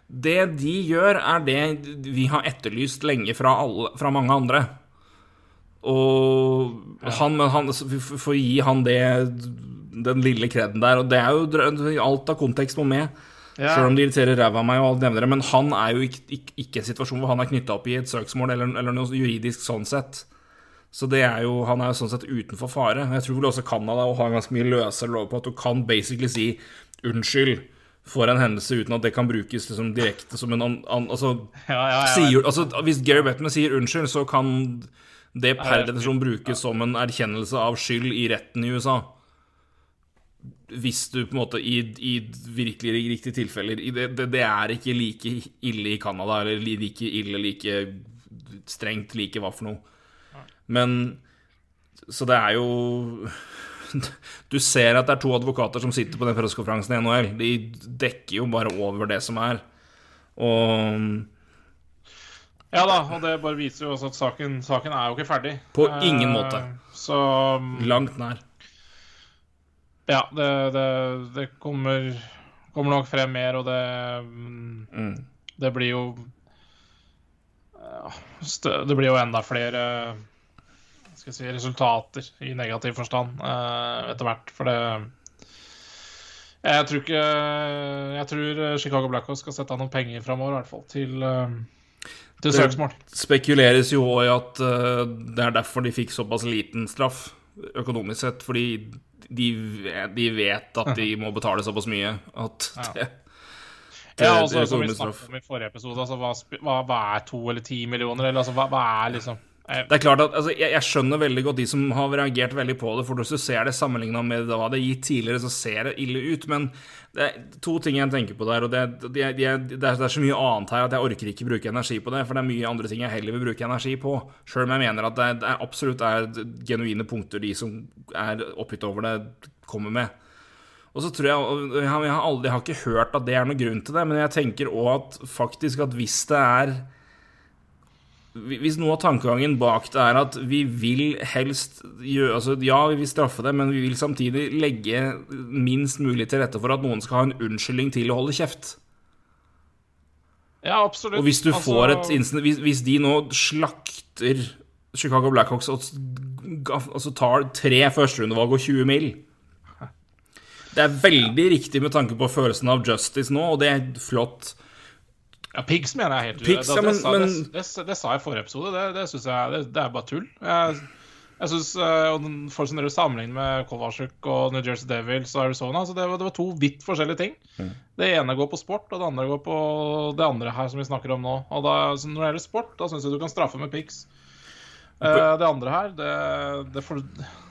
Det de gjør, er det vi har etterlyst lenge fra, alle, fra mange andre. Og han, men han vi får gi han det den lille kreden der, og det er jo alt av kontekst må med. Ja. Selv om det irriterer ræva av meg, og alt nevner det. Men han er jo ikke, ikke, ikke en situasjon hvor han er knytta opp i et søksmål eller, eller noe juridisk sånn sett. Så det er jo, han er jo sånn sett utenfor fare. Jeg tror vel også Canada har ganske mye løsere lov på at du kan basically si unnskyld for en hendelse uten at det kan brukes liksom direkte som en an, an, altså, Ja, ja, sier, altså, Hvis Gary Bettman sier unnskyld, så kan det per definisjon brukes som en erkjennelse av skyld i retten i USA. Hvis du på en måte i, i virkelig riktige tilfeller i det, det, det er ikke like ille i Canada, eller li- like ille, like strengt, like hva for noe. Men Så det er jo Du ser at det er to advokater som sitter på den pressekonferansen i NHL. De dekker jo bare over det som er. Og Ja da, og det bare viser jo også at saken, saken er jo ikke ferdig. På ingen Eh, måte. Så langt nær. Ja, det, det, det kommer, kommer nok frem mer, og det mm. Det blir jo ja, Det blir jo enda flere skal jeg si, resultater i negativ forstand eh, etter hvert, for det Jeg tror ikke Jeg tror Chicago Blackhawks skal sette av noen penger framover, i hvert fall, til, eh, til Det- spekuleres jo òg i at eh, det er derfor de fikk såpass liten straff økonomisk sett, fordi de, de vet at de må betale såpass mye at det, Ja, altså, som vi snakket om i forrige episode, altså, hva, hva, er to eller ti millioner? Eller altså, hva, hva er liksom Det er klart at altså, jeg, jeg skjønner veldig godt de som har reagert veldig på det, for hvis du ser det sammenligna med det er gitt tidligere, så ser det ille ut. Men det er to ting jeg tenker på der, og det, det, det, det, er, så mye annet her at jeg orker ikke bruke energi på det, for det er mye andre ting jeg heller vil bruke energi på. Sjøl om jeg mener at det, er, absolutt er genuine punkter de som er oppgitt over det, kommer med. Og så tror jeg, jeg har aldri jeg har ikke hørt at det er noen grunn til det, men jeg tenker òg at faktisk at hvis det er hvis noe av tankegangen bak det er at vi vil helst gjøre altså Ja, vi vil straffe det, men vi vil samtidig legge minst mulig til rette for at noen skal ha en unnskyldning til å holde kjeft. Ja, absolutt. Og hvis du Altså, får et instant, hvis, hvis de nå slakter Chicago Blackhawks og altså tar tre førsterundevalg og 20 mil Det er veldig riktig med tanke på følelsen av justice nå, og det er flott. Ja, Pigs mener jeg helt Pigs, det, det, men- sa, men- det, det, det sa jeg i forrige episode. Det, det syns jeg det, det er bare tull. Jeg, Jeg synes, eh, og den- Folk som dere sammenligner med Kovacic og New Jersey Devils og Arizona så det, var, det var to vidt forskjellige ting. Mm. Det ene går på sport, og det andre går på det andre her som vi snakker om nå. Og da, så Når det gjelder sport, da syns jeg du kan straffe med pics. Eh, det andre her, det, det,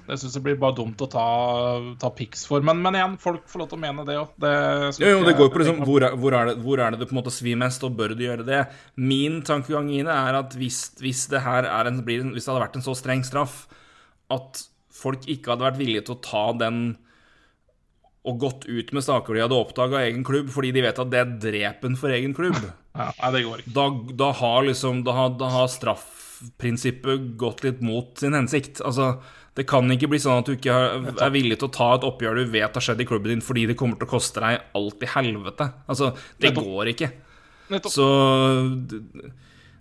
det syns jeg blir bare dumt å ta, ta pics for. Men, men igjen, folk får lov til å mene det òg. Jo, jo, det går på liksom, hvor, er, hvor, er det, hvor er det du på en måte svir mest, og bør du gjøre det? Min tankegang i det er at hvis, hvis, det her er en, blir, hvis det hadde vært en så streng straff at folk ikke hadde vært villige til å ta den og gått ut med saker de hadde oppdaga egen klubb, fordi de vet at det er drepen for egen klubb, ja, Nei, det går ikke. da, da har liksom Da har, da har straffprinsippet gått litt mot sin hensikt. Altså, det kan ikke bli sånn at du ikke er villig til å ta et oppgjør du vet har skjedd i klubben din, fordi det kommer til å koste deg alt i helvete. Altså, det Nettopp. går ikke. Nettopp. Så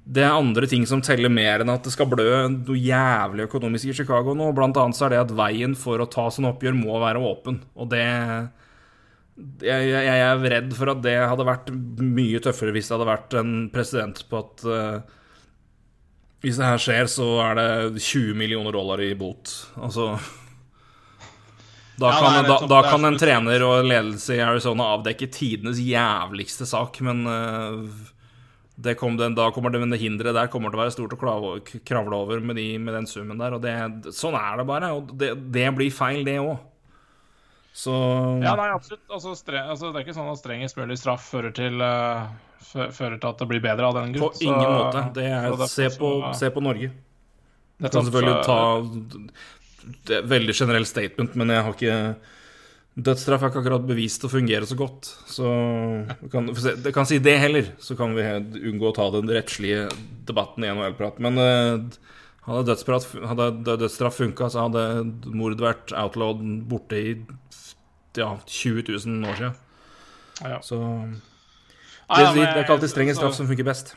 det er andre ting som teller mer enn at det skal blø noe jævlig økonomisk i Chicago nå. Blant annet så er det at veien for å ta sånne oppgjør må være åpen. Og det jeg, jeg, er redd for at det hadde vært mye tøffere hvis det hadde vært en president på at eh, hvis det her skjer, så er det 20 millioner dollar i bot. Altså Da Ja, kan, nei, da, da kan en trener og ledelse i Arizona avdekke tidenes jævligste sak, men eh, det kom den, da kommer det, men det hinderet der kommer til å være stort å kravle over med, de, med den summen der. Og det, sånn er det bare. Og det, det blir feil, det òg. Så Ja, nei, absolutt. Altså, stre, altså, det er ikke sånn at strengest mulig straff fører til, uh, fører til at det blir bedre av den grunn. på ingen måte. Det er, det er se, på, så- se på Norge. Du kan selvfølgelig ta Det er et veldig generelt statement, men jeg har ikke Dødsstraff er ikke akkurat bevist å fungere så godt. Så jeg kan, jeg kan si det heller, så kan vi unngå å ta den rettslige debatten i NHL-prat. Men eh, hadde, dødsstraff, hadde dødsstraff funka, så hadde mord vært outlawed borte i ja, 20 000 år siden. Ja. Så det, Nei, ja, det, er ikke alltid streng altså- straff som funker best.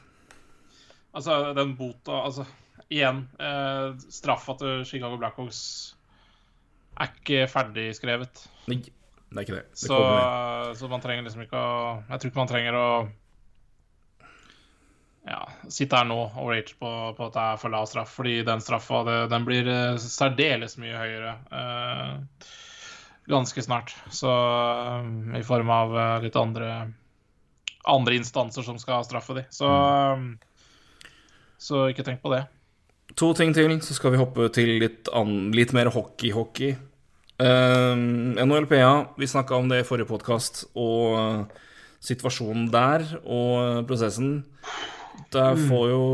Altså, den bota Altså, igjen, eh, straffa til Chicago Blackhawks er ikke ferdigskrevet. Nei, det er ikke det. det Så, så man trenger liksom ikke å Jeg tror ikke man trenger å ja, sitte her nå og rage på, på at det er for lav straff, fordi den straffa den blir eh, særdeles mye høyere eh, ganske snart. Så um, i form av eh, litt andre andre instanser som skal straffe de. Så, um, så ikke tenk på det. To ting til, så skal vi hoppe til litt, an, litt mer hockey-hockey. Um, NHLPA, vi snakka om det i forrige podkast, og uh, situasjonen der og uh, prosessen. Der får jo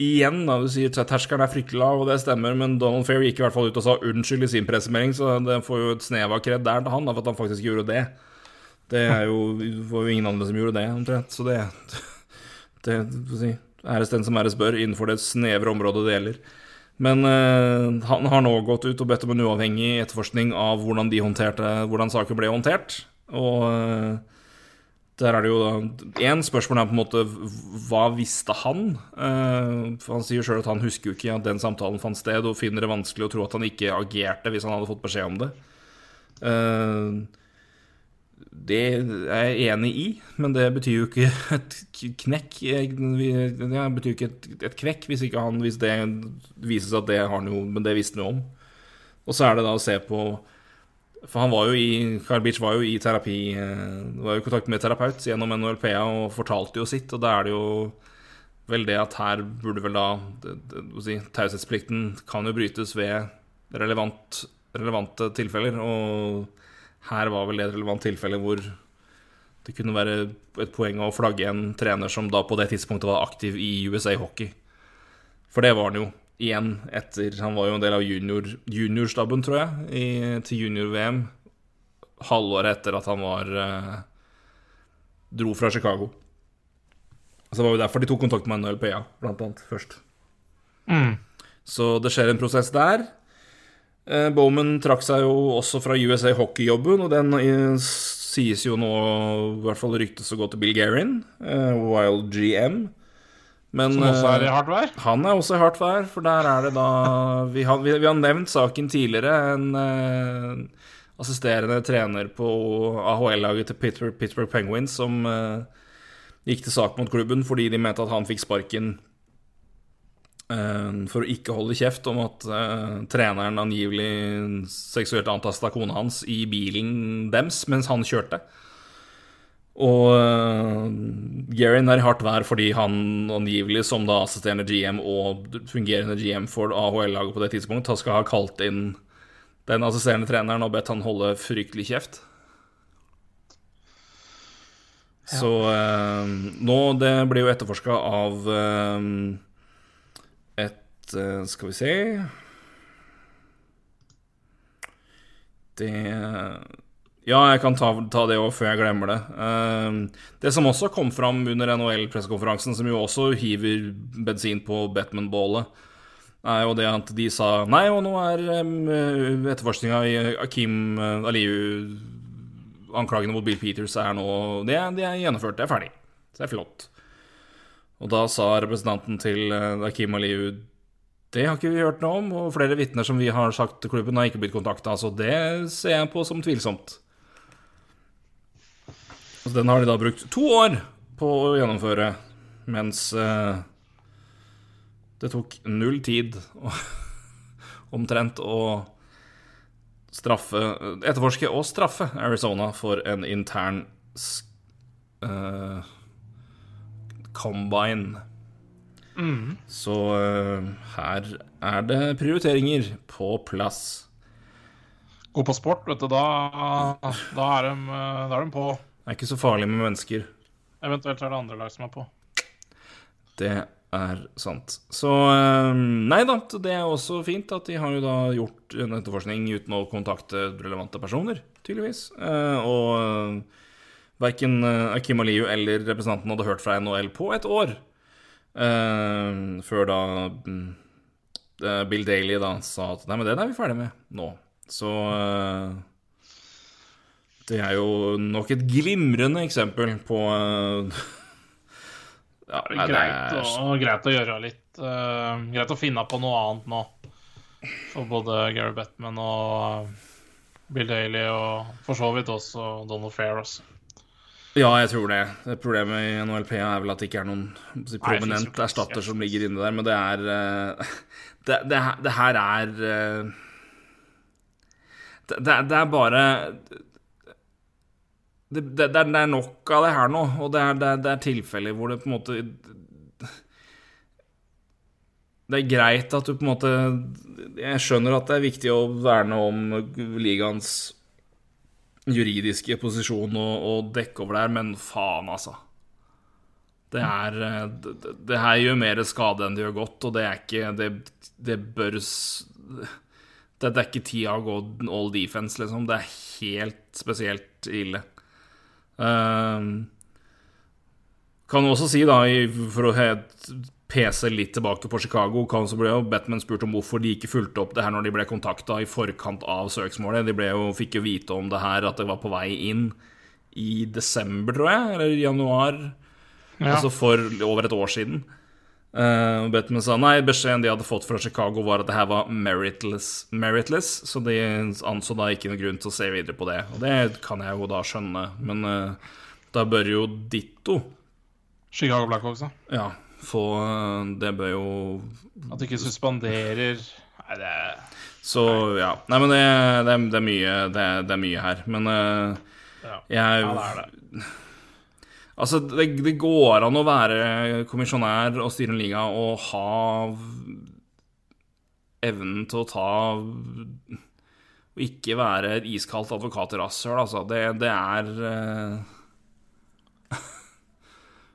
Igjen, da, du sier at terskelen er fryktelig lav, og det stemmer, men Donald Fair gikk i hvert fall ut og sa unnskyld i sin pressemelding, så det får jo et snev av kred der til han, da, for at han faktisk gjorde det. Det er jo, var jo ingen andre som gjorde det, omtrent. Så det, det si, Æres den som æres bør, innenfor det snevre området det gjelder. Men eh, han har nå gått ut og bedt om en uavhengig etterforskning av hvordan de håndterte Hvordan saken ble håndtert. Og eh, der er det jo Én spørsmål er på en måte hva visste han? Eh, for han sier sjøl at han husker jo ikke at den samtalen fant sted, og finner det vanskelig å tro at han ikke agerte hvis han hadde fått beskjed om det. Eh, det er jeg enig i, men det betyr jo ikke et knekk Det betyr jo ikke et, kvekk hvis han Hvis det vises at det har noe Men det visste han jo om. Og så er det da å se på For han var jo i Carl Beach var jo i terapi eh, Var jo kontakt med terapeut gjennom NHLPA og fortalte jo sitt, og da er det jo vel det at her burde vel da det, si, Taushetsplikten kan jo brytes ved relevant, relevante tilfeller, og her var vel det et relevant tilfelle hvor det kunne være et poeng å flagge en trener som da på det tidspunktet var aktiv i USA Hockey. For det var han jo igjen etter Han var jo en del av junior, juniorstaben, tror jeg, i, til junior-VM. Halvåret etter at han var eh, dro fra Chicago. Så det var jo derfor de tok kontakt med NLPA, blant annet, først. Mm. Så det skjer en prosess der. Eh, Bowman trakk seg jo også fra USA Hockey-jobben, og den eh, sies jo nå, i hvert fall ryktes å gå til Bill Guerin, eh, Wild GM. Men Som også er i eh, hardt vær. han er også i hardt vær, for der er det da Vi har, vi, vi har nevnt saken tidligere. En uh, assisterende trener på AHL-laget til Pittsburgh, Pittsburgh Penguins som uh, gikk til sak mot klubben fordi de mente at han fikk sparken uh, for å ikke holde kjeft om at treneren angivelig seksuelt antasta kona hans i bilen dems mens han kjørte. Og uh, Gerin er i hardt vær fordi han angivelig, som da assisterende GM og fungerende GM for AHL-laget på det tidspunkt, skal ha kalt inn den assisterende treneren og bedt han holde fryktelig kjeft. Så uh, nå Det blir jo etterforska av uh, et uh, Skal vi se Det Ja, jeg kan ta, ta det òg før jeg glemmer det. det som også kom fram under NHL-pressekonferansen, som jo også hiver bensin på Batman-bålet, er jo det at de sa Nei, og nå er um, etterforskninga i Akim Aliu anklagene mot Bill Peters er nå Det, det, er gjennomført, det er ferdig. Så det er flott. Og da sa representanten til uh, Akim Aliu det har ikke vi hørt noe om, og flere vitner som vi har sagt til klubben, har ikke blitt kontakta, så det ser jeg på som tvilsomt. Så den har de da brukt to år på å gjennomføre, mens uh, det tok null tid omtrent å straffe Etterforske og straffe Arizona for en intern uh, combine. Mm. Så uh, her er det prioriteringer på plass. God på sport, vet du. Da, da, er de, da er de på. Det er ikke så farlig med mennesker. Eventuelt er det andre lag som er på. Det er sant. Så uh, Nei da, det er også fint at de har jo da gjort en etterforskning uten å kontakte relevante personer, tydeligvis. Uh, og uh, verken Akim Aliyu eller representanten hadde hørt fra NHL på et år. før da Bill Daly da sa at nei, men det er vi ferdig med nå. Så det er jo nok et glimrende eksempel på ja, det er greit, å, greit å gjøre litt uh, Greit å finne på noe annet nå. For både Gary Bettman og Bill Daly, og for så vidt også Donald Fair. Også. Ja, jeg tror det. det. Problemet i NHLP er vel at det ikke er noen si, prominent Nei, erstatter som ligger inne der, men det er uh, det, det, det, her er uh, det, det, er bare det, det, det, er nok av det her nå, og det er, det, er tilfeller hvor det på en måte Det er greit at du på en måte Jeg skjønner at det er viktig å verne om ligaens juridiske posisjon og, og dekke over der, men faen, altså. Det er det, det, her gjør mer skade enn det gjør godt, og det er ikke Det, det bør det, det er ikke tida å gå all defense, liksom. Det er helt spesielt ille. Uh, kan også si, da, for å pese litt tilbake på Chicago, kan så ble jo Batman spurt om hvorfor de ikke fulgte opp det her når de ble kontakta i forkant av søksmålet. De jo, fikk jo vite om det her, at det var på vei inn i desember, tror jeg, eller januar. Ja. Altså for over et år siden. Uh, Batman sa nei, beskjeden de hadde fått fra Chicago, var at det her var meritless, meritless så de anså da ikke noen grunn til å se videre på det. Og det kan jeg jo da skjønne, men uh, da bør jo ditto Chicago Blackhawks, da? Ja, få uh, Det bør jo At de ikke suspenderer Nei, det Så ja. Nei, men det, det, det er mye det, det, er mye her. Men ja. jeg ja, det er det. Altså, det, det, går an å være kommisjonær og styre en liga og ha evnen til å ta Og ikke være et iskaldt advokat i rasshøl, altså. Det, det er uh...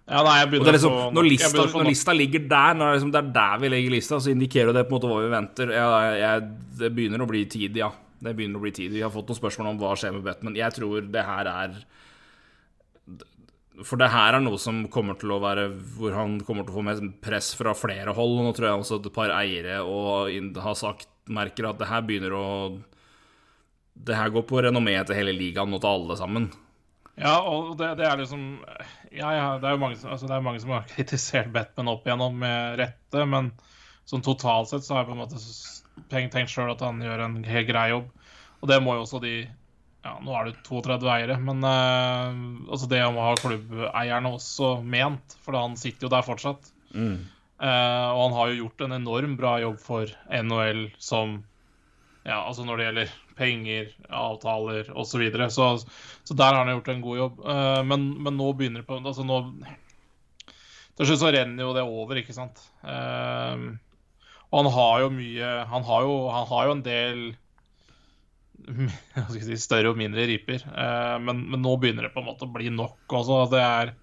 Ja, nei, jeg begynner liksom, å når, lista, når lista ligger der, når det, liksom, det, er der vi legger lista, så indikerer det på en måte hva vi venter. Jeg, jeg, det begynner å bli tid, ja. Det begynner å bli tid. Vi har fått noen spørsmål om hva skjer med Batman. Jeg tror det her er for det her er noe som kommer til å være Hvor han kommer til å få mer press fra flere hold. Nå tror jeg også at et par eiere og har sagt merker at det her begynner å Det her går på renommeet til hele ligaen og til alle sammen. Ja, og det, det er liksom Ja, ja, det er jo mange, altså er mange som har kritisert Batman opp igjennom med rette, men sånn totalt sett så har jeg på en måte tenkt sjøl at han gjør en helt grei jobb. Og det må jo også de ja, Nå er det 32 eiere, men uh, altså det å ha klubbeierne også ment, for han sitter jo der fortsatt. Mm. Uh, og han har jo gjort en enorm bra jobb for NHL som Ja, altså når det gjelder penger, avtaler osv. Så, videre. så Så der har han gjort en god jobb. Uh, men, men nå begynner det på Altså nå Til slutt så renner jo det over, ikke sant. Og han har jo mye Han har jo, han har jo en del si, større og mindre riper. Eh, men, men, nå begynner det på en måte å bli nok også. Det er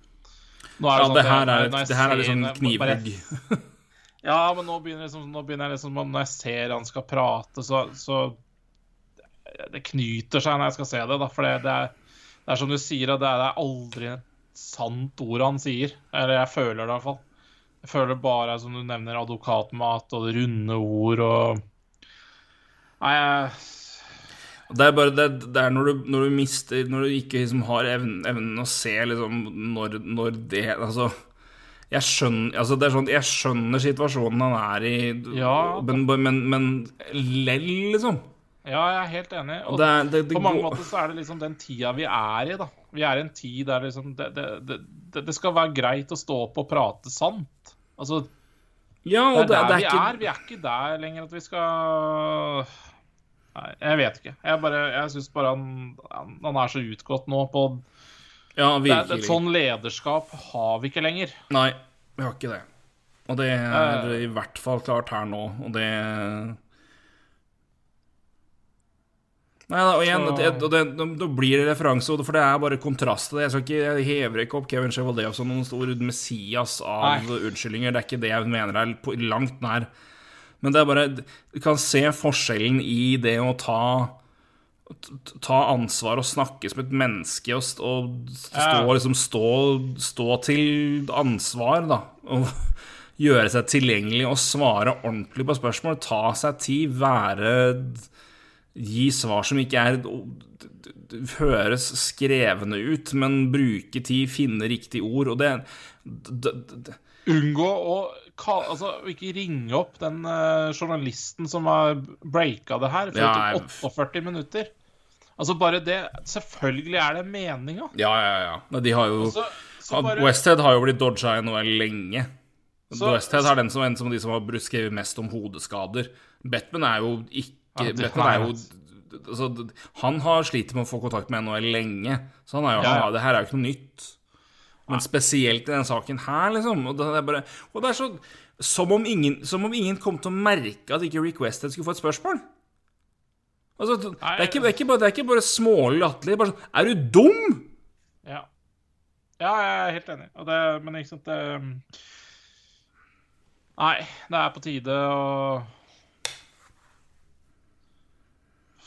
nå er det, ja, sånn det her er, det her er liksom knivhugg. Ja, men nå begynner, liksom, nå begynner jeg liksom Når jeg ser han skal prate, så, så Det knyter seg når jeg skal se det. Da, for det, det, er, det er som du sier, det er, det er aldri et sant ord han sier. Eller jeg føler det i hvert fall. Jeg føler bare, som du nevner, advokatmat og runde ord og Nei, jeg det er bare det, det er når du, når du, mister Når du ikke liksom har evnen, evnen å se liksom når, når, det Altså jeg skjønner, altså det er sånn, jeg skjønner situasjonen han er i, ja. men, men, men lell, liksom. Ja, jeg er helt enig. Og det, det, det, på mange måter så er det liksom den tida vi er i, da. Vi er i en tid der liksom det, det, skal være greit å stå opp og prate sant. Altså ja, det er der vi ikke... er. Vi er ikke der lenger at vi skal Nei, jeg vet ikke. Jeg, bare, jeg syns bare han, han, er så utgått nå på Ja. Det, et sånn lederskap har vi ikke lenger. Nei, vi har ikke det. Og det er uh, i hvert fall klart her nå, og det Nei da, og igjen, det, det, det, det, blir det referanse, for det er bare kontrast til det. Jeg, ikke, jeg hever ikke opp Kevin Chevaldev som noen stor messias av Nei. unnskyldninger. Det er ikke det jeg mener er langt nær. Men det er bare Du kan se forskjellen i det å ta Ta ansvar og snakke som et menneske og, stå, og liksom stå, stå, til ansvar, da. Og gjøre seg tilgjengelig og svare ordentlig på spørsmål. Ta seg tid, være Gi svar som ikke er høres skrevne ut, men bruke tid, finne riktig ord. Og det, det, det Unngå å altså, ikke ringe opp den uh, journalisten som har breaka det her, for ja, 48 minutter. Altså bare det Selvfølgelig er det meninga. Ja, ja, ja. De har jo altså, bare... Westhead har jo blitt dodga i NHL lenge. Så, Westhead er den som, en som de som har skrevet mest om hodeskader. Batman er jo ikke ja, Batman er jo altså, Han har slitt med å få kontakt med NHL lenge, så han er jo, ja, ja. det her er jo ikke noe nytt. Men spesielt i denne saken her, liksom. Og det er, bare, og det er så som om, ingen, som om ingen kom til å merke at ikke Requested skulle få et spørsmål. Altså, det, er ikke, det, er ikke bare, det er ikke bare smålig latterlig. Bare sånn Er du dum?! Ja. Ja, jeg er helt enig. Det, men ikke sant det, Nei, det er på tide å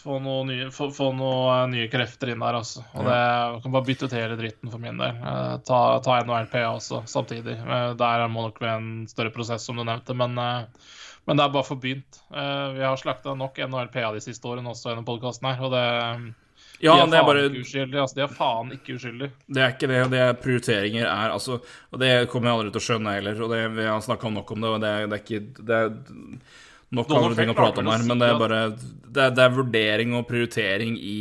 få noen nye, få, få noe eh, nye, krefter inn der, altså. Og det kan bare bytte ut hele dritten for min del. Uh, ta, ta NHLPA også samtidig. Uh, der må nok være en større prosess, som du nevnte, men, uh, men det er bare for begynt. vi har slakta nok NHLPA de siste årene også gjennom podkasten her, og det ja, de er, det er bare. Altså, de er faen ikke uskyldige. Det er ikke det. Det er prioriteringer er altså Og det kommer jeg aldri til å skjønne heller. Og det, vi har snakka nok om det, og det, det er ikke det er, nok andre ting å prate om her, men det er bare det er, det er, vurdering og prioritering i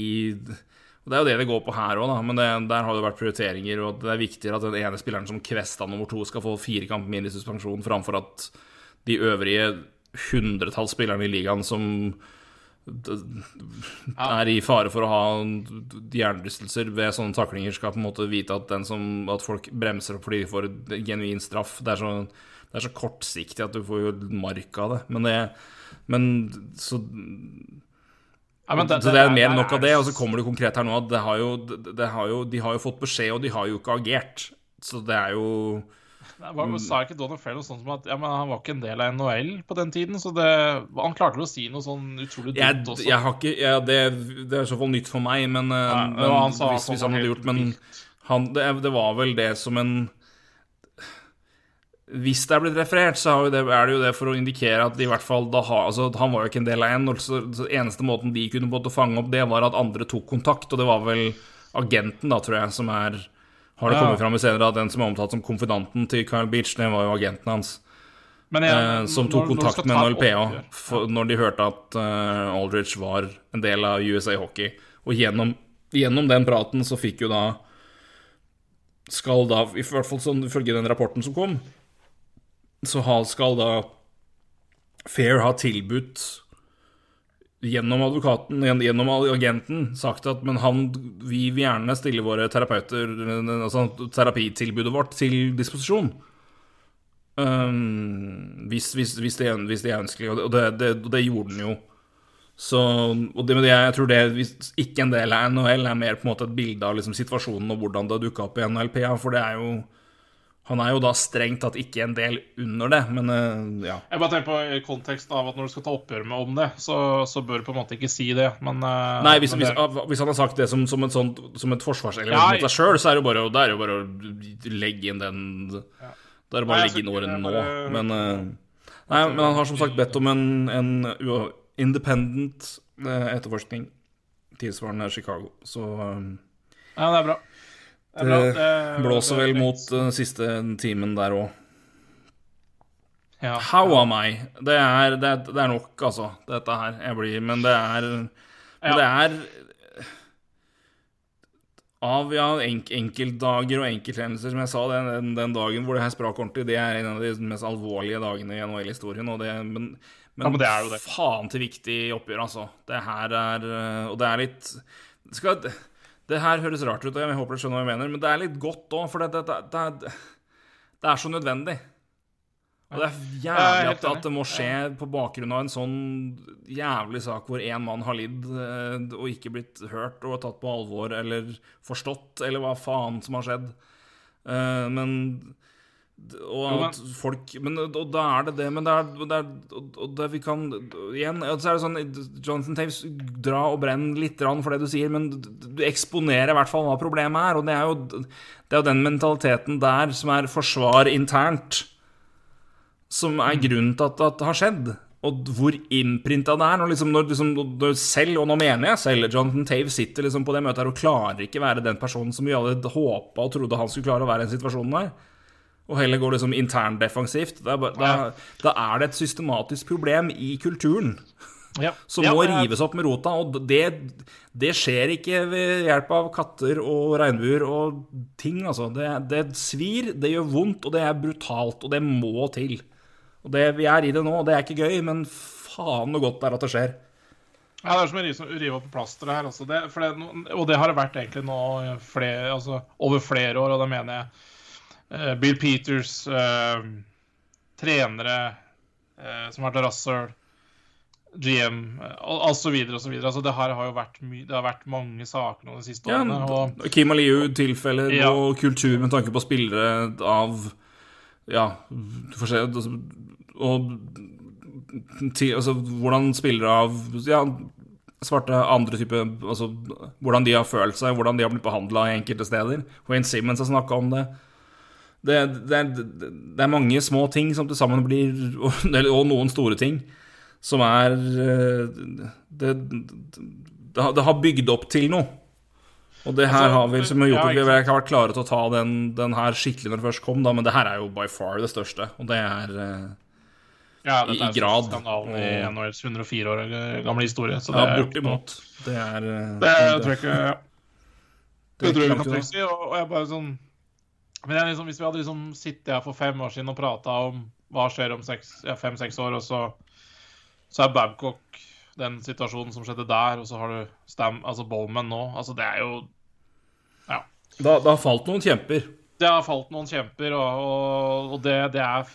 og Det er jo det det går på her òg, men det, der har det vært prioriteringer. Og det er viktigere at den ene spilleren som Kvesta nummer to skal få fire kamper mindre i suspensjon, framfor at de øvrige hundretalls spillerne i ligaen som er i fare for å ha hjernerystelser ved sånne taklinger, skal på en måte vite at, som, at folk bremser opp fordi de får genuin straff. Det er sånn det er så kortsiktig at du får jo mark av det. Men det Men så ja, det, så det er mer enn nok av det. Og så kommer det konkret her nå at det har jo, det har jo, de har jo fått beskjed, og de har jo ikke agert. Så det er jo hva, Sa ikke Donald Fair noe sånt som at ja, men han var ikke en del av NHL på den tiden? Så det, han klarte vel å si noe sånn utrolig dumt også? Jeg har ikke, ja, det, det, er i så fall nytt for meg, men, ja, men han hvis, hvis, han hadde gjort Men han, det, det var vel det som en hvis det er blitt referert, så er det, jo det for å indikere at de i hvert fall da har altså, Han var jo ikke en del av en, så, så eneste måten de kunne måtte fange opp det, var at andre tok kontakt, og det var vel agenten, da, tror jeg, som er Har det ja. kommet fram i senere at den som er omtalt som konfidanten til Kyle Beach, det var jo agenten hans. Jeg, eh, som tok når, kontakt når med NLPA når de hørte at uh, Aldridge var en del av USA Hockey. Og gjennom, gjennom den praten så fikk jo da Skal da, i hvert fall sånn ifølge den rapporten som kom, så Hal skal da Fair ha tilbudt gjennom advokaten, gjennom agenten, sagt at men han, vi vil gjerne stille våre terapeuter, altså terapitilbudet vårt, til disposisjon. Um, hvis, hvis, hvis, det, hvis det er ønskelig, og det, det, det, gjorde den jo. Så, og det, jeg tror det, ikke en del av NHL, er mer på en måte et bilde av liksom, situasjonen og hvordan det dukka opp i NHLPA, for det er jo Han er jo da strengt tatt ikke en del under det, men eh, ja. Jeg bare tenker på kontekst av at når du skal ta oppgjør med om det, så, så bør du på en måte ikke si det, men eh, Nei, hvis, men det- hvis han har sagt det som, som, et, sånt, som et forsvarselement Ja, mot deg sjøl, så er det bare, det er jo bare å legge inn den er det bare å legge inn årene nå. er Men, eh, nei, men han har som sagt bedt om en, en independent etterforskning tilsvarende Chicago. Så Ja, det er bra. Det, det blåser vel mot den siste timen der òg. ja. How am I? Det er, det, er, det nok, altså, dette her. Jeg blir Men det er Men det er Av ja, enk, enkeltdager og enkelthendelser, som jeg sa, den, den, den dagen hvor det her sprak ordentlig, det er en av de mest alvorlige dagene i NHL-historien. Men men Ja, men det er faen til viktig oppgjør, altså. Det her er øh, Og det er litt det, skal, det her høres rart ut, og jeg håper du skjønner hva jeg mener, men det er litt godt òg, for det, det, det, det, er så nødvendig. Og det er er jævlig at, at det må skje på bakgrunn av en sånn jævlig sak hvor én mann har lidd eh, og ikke blitt hørt og tatt på alvor eller forstått, eller hva faen som har skjedd. Eh, Men og Jo, men- folk Men og da er det det, men det er, det er og- og det vi kan Igjen, og så er det sånn Jonathan Taves, dra og brenn litt for det du sier, men du du eksponerer i hvert fall hva problemet er, og det er jo, det er jo den mentaliteten der som er forsvar internt som er grunnen til at, at det har skjedd. Og hvor innprinta det er. Når, liksom, når, liksom, når selv, og nå mener jeg selv, Jonathan Tave sitter liksom på det møtet her og klarer ikke være den personen som vi alle håpa og trodde han skulle klare å være i den situasjonen der. Og heller går liksom interndefensivt. Da, da, da er det et systematisk problem i kulturen Ja. som må rives opp med rota. Og det, det skjer ikke ved hjelp av katter og regnbuer og ting, altså. Det, det svir, det gjør vondt, og det er brutalt, og det må til. Og det, Vi er i det nå, og det er ikke gøy, men faen så godt det er at det skjer. Ja, det er som å rive, opp plasteret her. Altså. Det, det, og det har det vært egentlig nå flere, altså, over flere år, og da mener jeg Bill Peters, eh, trenere eh, som har vært Russell, GM osv. osv. Altså, det her har jo vært, det har vært mange saker nå de siste Ja, årene. Og, Kim Aliu-tilfeller Ja. og kultur med tanke på spillere av Ja, du får se altså, Og til, altså, hvordan spillere av ja, svarte andre type Altså hvordan de har følt seg, hvordan de har blitt behandla enkelte steder. Wayne Simmons har snakka om det. Det, det, er, det er mange små ting som til sammen blir og, noen store ting som er eh, Det, det, har- det har bygd opp til noe. Og det her Altså, har vi som har gjort at vi ikke ikke har vært klare til å ta den, den her skikkelig når det først kom, da, men det her er jo by far det største. Og det er eh, ja, i- i er grad. skandalen i NHLs 104 år gamle historie. Så Ja, det er ikke noe- bortimot. Det er eh, Det tror jeg ikke Det det er tror jeg ikke. Og, og jeg bare sånn Men liksom, hvis vi hadde liksom sittet her for fem år siden og prata om hva skjer om ja, fem-seks år, og så, så er Babcock den situasjonen som skjedde der, og så har du Stam, altså Bowman nå. Altså, det er jo Ja. Da, det har falt noen kjemper. Det har falt noen kjemper, og, og, og det, det er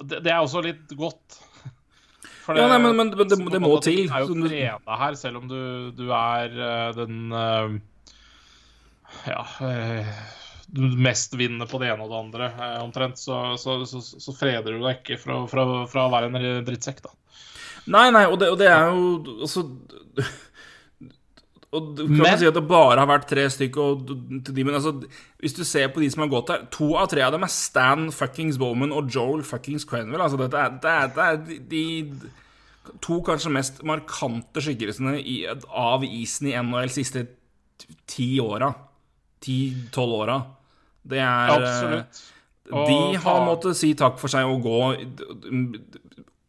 det, det er også litt godt. For Ja, nei, men, men det, det, det må til. Du er jo freda her, selv om du, du er eh, den eh, Ja eh, mest vinner på det ene og det andre, eh, omtrent. Så, så, så, så freder du deg ikke fra, fra, fra å være en drittsekk, da. Nei, nei, og det, og det er jo altså og du kan Men- si at det bare har vært tre stykker de, men altså, Hvis du ser på de som har gått her To av tre av dem er Stan fuckings Bowman og Joel fuckings Crenville. Altså, dette er, det er, det er de, de to kanskje mest markante skikkelsene i, av isen i NHL siste ti åra. Ti-tolv åra. Det er Absolutt. Absolutt. De har måttet si takk for seg og gå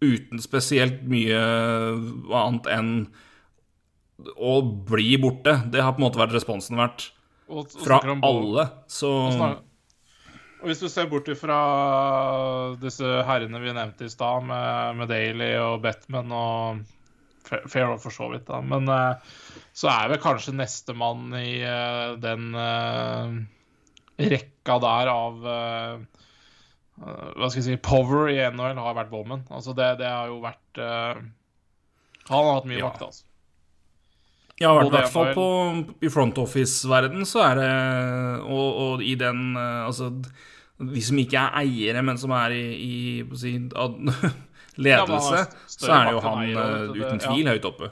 uten spesielt mye annet enn å bli borte. Det har på en måte vært responsen vært Og- og fra alle. Så og hvis du ser bort ifra disse herrene vi nevnte i stad, med, med Daly og Batman og Fair for så vidt, da. Men eh, så er vel kanskje nestemann i eh, den eh, rekka der av Hva skal jeg si Power i NHL har vært Bowman. Altså det, det har jo vært Han har hatt mye Ja. makt, altså. Ja, i hvert fall på, i front office-verden så er det og, og i den Altså, de som ikke er eiere, men som er i, i si, ad, ledelse, så er det jo han eh, det- uten ja. tvil høyt oppe.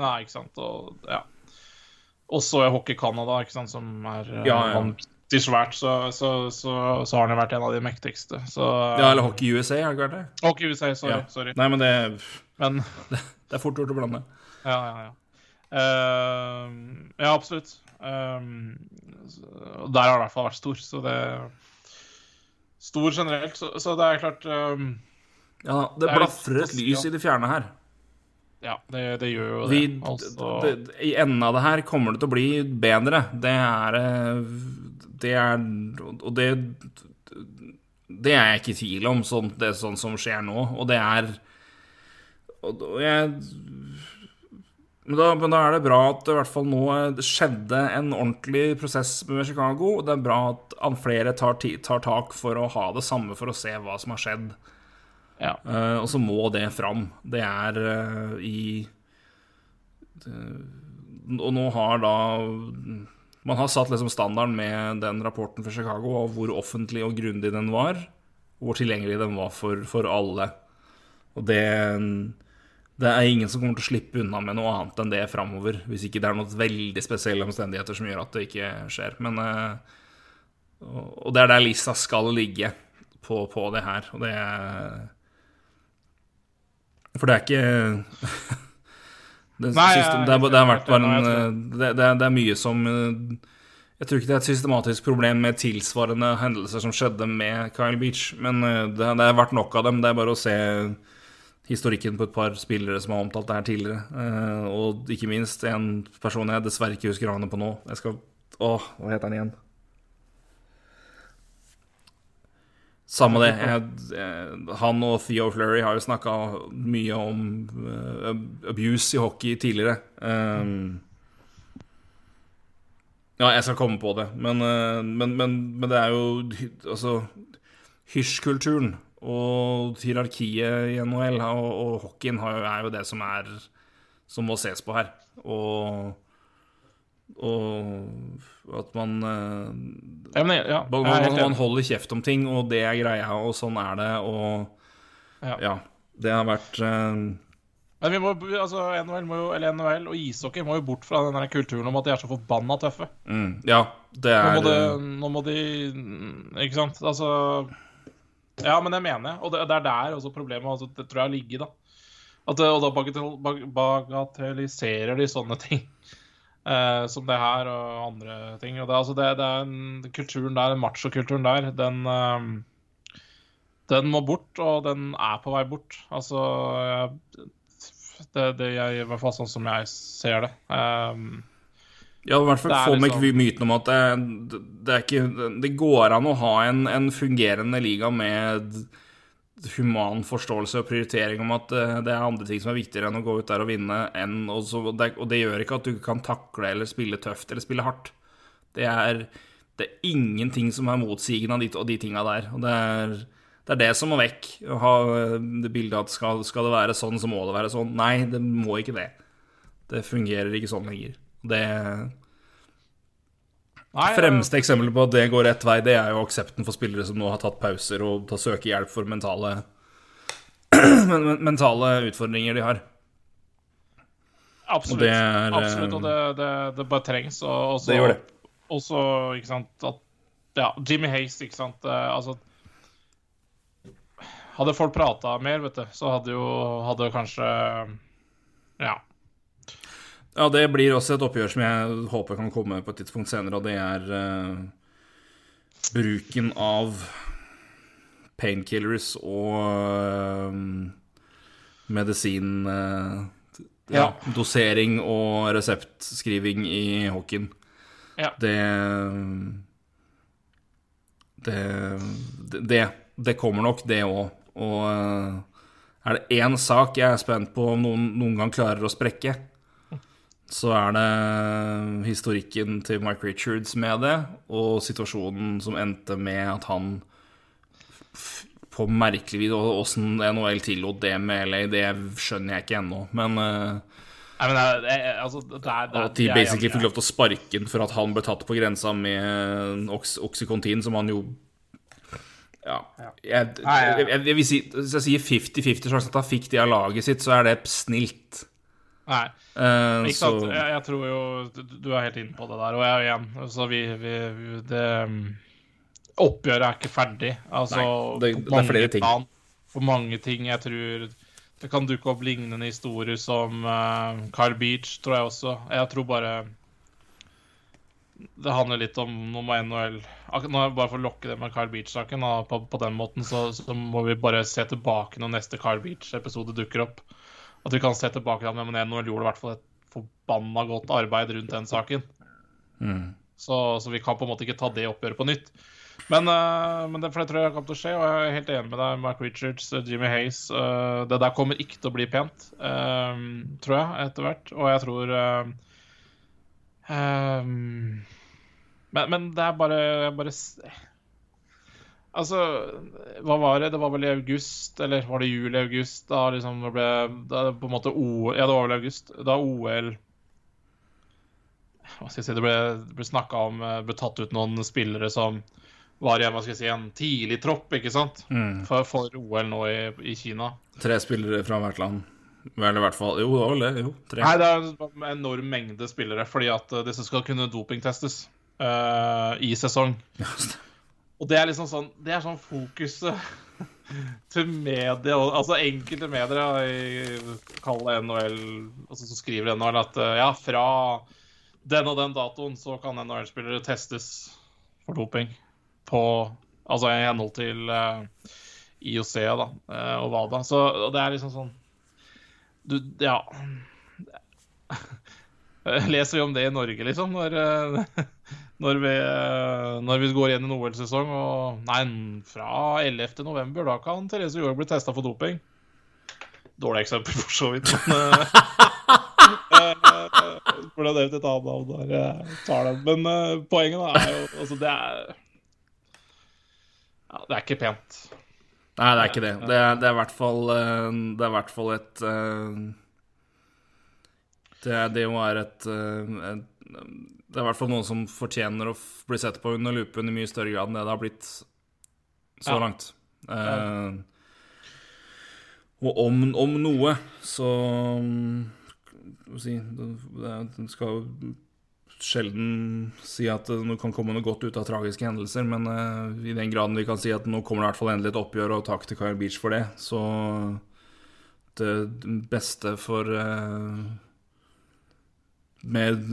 Nei, ikke sant. Og, ja. Også Hockey Canada, ikke sant, som er eh, Ja, ja. vanvittig svært, så, så, så, så har han jo vært en av de mektigste. Så, Ja, eller Hockey USA, har det ikke vært det? Hockey USA, sorry. Ja. sorry. Nei, men det, Men det er fort gjort å blande. ja, ja, ja. Uh, ja, absolutt. Um, der har han i hvert fall vært stor, så det Stor generelt, så, så det er klart um, Ja, det Det er blafrer et lys i det fjerne her. Ja, det, det gjør jo det. Vi, altså, det, I enden av det her kommer det til å bli bedre. Det er eh, Det er Og det Det er jeg ikke i tvil om, sånn, det sånn som skjer nå. Og det er Og og jeg men da, men da er det bra at det i hvert fall nå eh, skjedde en ordentlig prosess med Chicago. Og det er bra at flere tar, tar tak for å ha det samme, for å se hva som har skjedd. Ja. Uh, og så må det fram. Det er uh, i det, Og nå har da Man har satt liksom standarden med den rapporten for Chicago, og hvor offentlig og grundig den var. Og hvor tilgjengelig den var for, for alle. Og det Det er ingen som kommer til å slippe unna med noe annet enn det framover. Hvis ikke det er noen veldig spesielle omstendigheter som gjør at det ikke skjer. Men Og det er der lista skal ligge på, på det her. Og det er for det er ikke det, Nei, system, er det, er, det bare en eh, det, det, er, det er mye som eh, Jeg tror ikke det er et systematisk problem med tilsvarende hendelser som skjedde med Kyle Beach, men eh, det, det har vært nok av dem. Det er bare å se historikken på et par spillere som har omtalt det her tidligere. Eh, og ikke minst en person jeg dessverre ikke husker navnet på nå. Jeg skal Åh, hva heter han igjen? Samme det. Jeg, han og Theo Fleury har jo snakka mye om uh, abuse i hockey tidligere. Um, ja, jeg skal komme på det, men, uh, men, men, men det er jo Altså, hysjkulturen og hierarkiet i NHL og, og hockeyen har er jo det som er Som må ses på her. Og og at man eh, Ja, men, ja, man, man, man holder kjeft om ting, og det er greia, og sånn er det, og Ja. ja. Det har vært eh, Men vi må, altså, NHL må jo, eller NHL og ishockey må jo bort fra den kulturen om at de er så forbanna tøffe. mm, Ja, det Nå er må, det, eh, nå må de Ikke sant? Altså Ja, men det mener jeg. Og det, det er der også problemet altså, det tror jeg ligger, da. At, og da bagatelliserer de sånne ting. Eh, som det her og andre ting. Og det, altså, det, det er en, kulturen der, machokulturen der, den uh, Den må bort, og den er på vei bort. Altså jeg, det, det er i hvert fall sånn som jeg ser det. Um, Ja, i hvert fall få liksom- myten om at det, det er ikke Det går an å ha en, en fungerende liga med human forståelse og prioritering om at eh, det er andre ting som er viktigere enn å gå ut der og vinne, enn, og, så, det, og det gjør ikke at du kan takle eller spille tøft eller spille hardt. Det er, det er ingenting som er motsigende av de, av de tinga der. Og det er, det er det som må vekk. Å ha eh, det bildet at skal, skal det være sånn, så må det være sånn. Nei, det må ikke det. Det fungerer ikke sånn lenger. Det nei, fremste eksempelet på at det går rett vei, det er jo aksepten for spillere som nå har tatt pauser og tar søker hjelp for mentale men- men- mentale utfordringer de har. Absolutt. Og det er, absolutt, og det, det, det bare trengs. Og, så, Det gjør det. Og så, ikke sant at, Ja, Jimmy Hayes, ikke sant. eh, Altså Hadde folk prata mer, vet du, så hadde jo hadde kanskje Ja. Ja, det blir også et oppgjør som jeg håper kan komme på et tidspunkt senere, og det er uh, bruken av painkillers og uh, medisin uh, ja, Ja. Dosering og reseptskriving i hockeyen. Ja. Det det, det, det kommer nok, det òg. Og er det én sak jeg er spent på om noen noen gang klarer å sprekke, så er det historikken til Mike Richards med det, og situasjonen som endte med at han på merkelig vis åssen NHL tillot det med LA, det skjønner jeg ikke ennå. Men eh, Nei, men det, det, altså, det er, det at de basically fikk lov til å sparke ham for at han ble tatt på grensa med Ox Oxycontin, som han jo Ja. Jeg, jeg, jeg, jeg vil si Hvis jeg sier 50-50 sjanse at han fikk det av laget sitt, så er det snilt. Nei. Eh, Ikke sant? så Jeg, jeg tror jo du, er helt inne på det der, og jeg igjen. Så vi, vi, vi det um, Oppgjøret er ikke ferdig. Altså, Nei, det- det er flere ting. plan, For mange ting. Jeg tror det kan dukke opp lignende historier som uh, Carl Beach, tror jeg også. Jeg tror bare det handler litt om Nå må NHL Bare for å lokke det med Carl Beach-saken på, på den måten, så, så må vi bare se tilbake når neste Carl Beach-episode dukker opp. At vi kan se tilbake til at NHL gjorde i hvert fall et forbanna godt arbeid rundt den saken. mm. Så, så vi kan på en måte ikke ta det oppgjøret på nytt. Men, uh, men det, for det tror jeg kommer til å skje, og jeg er helt enig med deg, Mark Richards, eh, Jimmy Hayes. Uh, det der kommer ikke til å bli pent, uh, tror jeg, etter hvert. Og jeg tror men, men det er bare, bare Altså, hva var det? Det var vel i august, eller var det juli-august? Da liksom det ble da på en måte OL Ja, det var vel i august. Da OL hva skal jeg si, Det ble, det ble snakka om Det ble tatt ut noen spillere som var i hva skal jeg si, en tidlig tropp ikke sant? Mm. For, for OL nå i, i Kina. Tre spillere fra hvert land. Vel, i hvert fall Jo, det var vel det. Jo, tre. Nei, det er en enorm mengde spillere, fordi at eh, disse skal kunne dopingtestes uh, i sesong. Og det er liksom sånn Det er sånn fokuset til media, og- altså enkelte medier Kall det NHL, altså som skriver NHL, at eh, ja, fra den og den datoen så kan NHL-spillere testes for doping på Altså i henhold til uh, IOC da, uh, og WADA. Så det er liksom sånn Du, ja Leser vi om det i Norge, liksom? Når, eh, når, vi, eh, når vi går inn i en OL-sesong og Nei, fra 11. november, da kan Therese Johaug bli testa for doping. Dårlig eksempel, for så vidt. Men eh, eh, Burde ha nevnt et annet navn der tar den. Men uh, poenget da er jo Altså, det er ja, Det er ikke pent. Nei, det er ikke det. Det er, det er i hvert fall eh, Det er i hvert fall et eh, Det, det må være et, eh, et Det er i hvert fall noen som fortjener å bli sett på under lupen i mye større grad enn det det har blitt så Ja. langt. Eh, og om, om noe, så mm, si det, skal jo sjelden si at det kan komme noe godt ut av tragiske hendelser, men eh, i den graden vi kan si at nå kommer det i hvert fall endelig et oppgjør, og takk til Kyle Beach for det, så det beste for eh, med,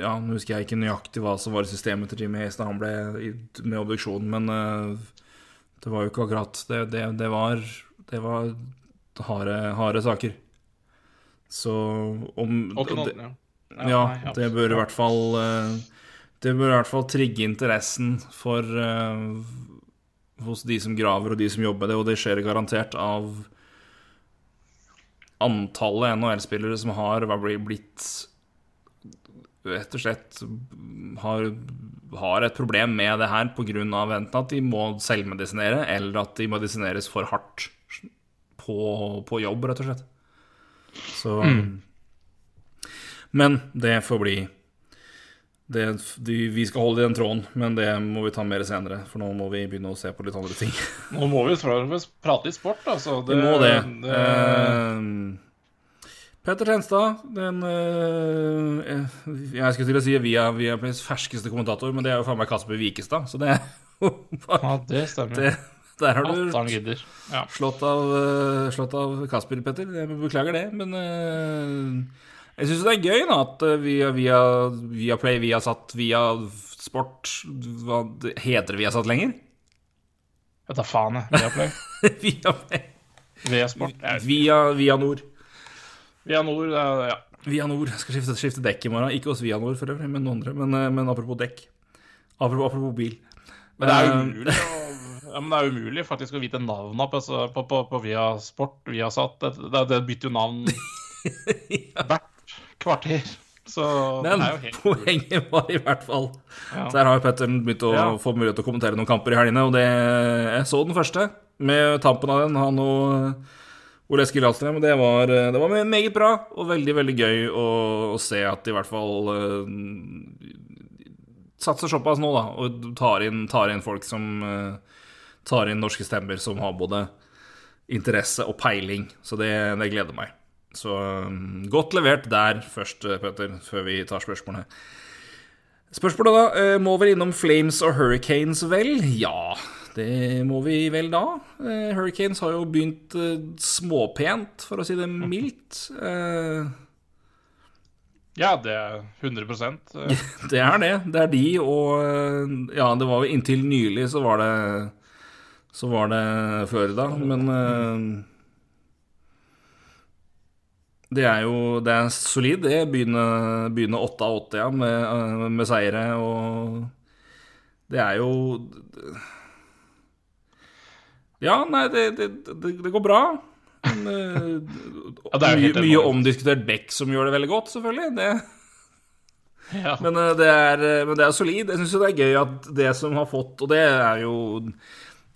ja, Nå husker jeg ikke nøyaktig hva som var systemet til Jimmy Hayes da han ble i, med obduksjonen, men uh, det var jo ikke akkurat Det, det, det var, det var harde, harde saker. Så om det, ja, det bør i hvert fall uh, Det bør i hvert fall trigge interessen for uh, hos de som graver og de som jobber det, og det skjer garantert av antallet NHL-spillere som har blitt rett og slett har, har et problem med det her pga. enten at de må selvmedisinere, eller at de medisineres for hardt på, på jobb, rett og slett. Så Men det får bli det, de, Vi skal holde i den tråden, men det må vi ta mer senere. For nå må vi begynne å se på litt andre ting. Nå må vi prate litt sport, altså. Vi må det. Eh, Petter Tjenstad, den eh, Jeg skulle til å si via, Viaplays ferskeste kommentator, men det er jo faen meg Kasper Wikestad, så det er jo Ja, det stemmer. det, Der har du. Ja. slått av, eh, slått av Kasper, Petter. Jeg beklager det, men eh, jeg syns det er gøy nå at eh, via, via, via Play, via Satt, via Sport hva, Heter det Viasat lenger? Vet da faen, jeg. Viaplay. via, Play. Via Sport. Via, via Nord. Via Nord, er- ja. Via Nord. Skal skifte, skifte dekk i morgen. Ikke hos Via Nord for øvrig, men noen andre. Men, eh, men apropos dekk. Apropos, apropos bil. Men det er Eh, umulig å ja, men det er umulig faktisk å vite navnet på, altså, på, på, på Via Sport, Viasat. Det, det, det bytter jo navn hvert kvarter. Så Men det er jo helt poenget var i hvert fall Ja. her har jo Petter begynt å Ja. få mulighet til å kommentere noen kamper i helgene, og det Jeg så den første, med tampen av den, han og Ole Eskil Ahlstrøm. Det var, det var meget bra, og veldig, veldig gøy å, å se at de i hvert fall uh, satser såpass nå, da, og tar inn, tar inn folk som uh, Tar inn norske stemmer som har både interesse og peiling. Så det, det gleder meg. Så um, godt levert der først, eh, Petter, før vi tar spørsmålene. Spørsmålet da, uh, må vel innom Flames og Hurricanes, vel? Ja, det må vi vel da. Eh, Hurricanes har jo begynt eh, småpent, for å si det mildt. Eh, Ja, det er 100 eh, det er det. Det er de, og ja, det var jo inntil nylig så var det Så var det Florida, men eh, Det er jo Det er solid, det. Begynne, begynne 8 av 8, ja, med, med seire, og Det er jo Ja, nei, det, det, det, det går bra. Men, eh, Ja, det er mye, mye omdiskutert Beck som gjør det veldig godt, selvfølgelig. Det ja. men eh, det er, eh, men det er solid. Jeg syns det er gøy at det som har fått Og det er jo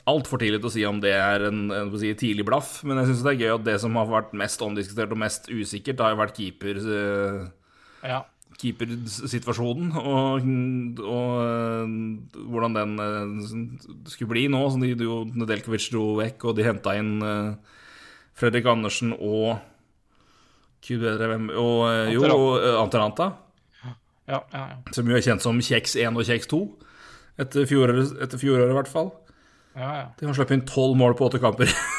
altfor tidlig til å si om det er en, en si, tidlig blaff, men jeg syns det er gøy at det som har vært mest omdiskutert og mest usikkert, har jo vært keeper, ja. Keepersituasjonen. Og, og eh, hvordan den eh, skulle bli nå. Som de, jo, Nedeljkovic dro vekk, og de henta inn eh, Fredrik Andersen og Gud bedre hvem Og jo, Antaranta. Ja, ja, ja. Som jo er kjent som Kjeks 1 og Kjeks 2. Etter fjoråret, etter fjoråret i hvert fall. ja, ja. De har sluppet inn tolv mål på åtte kamper.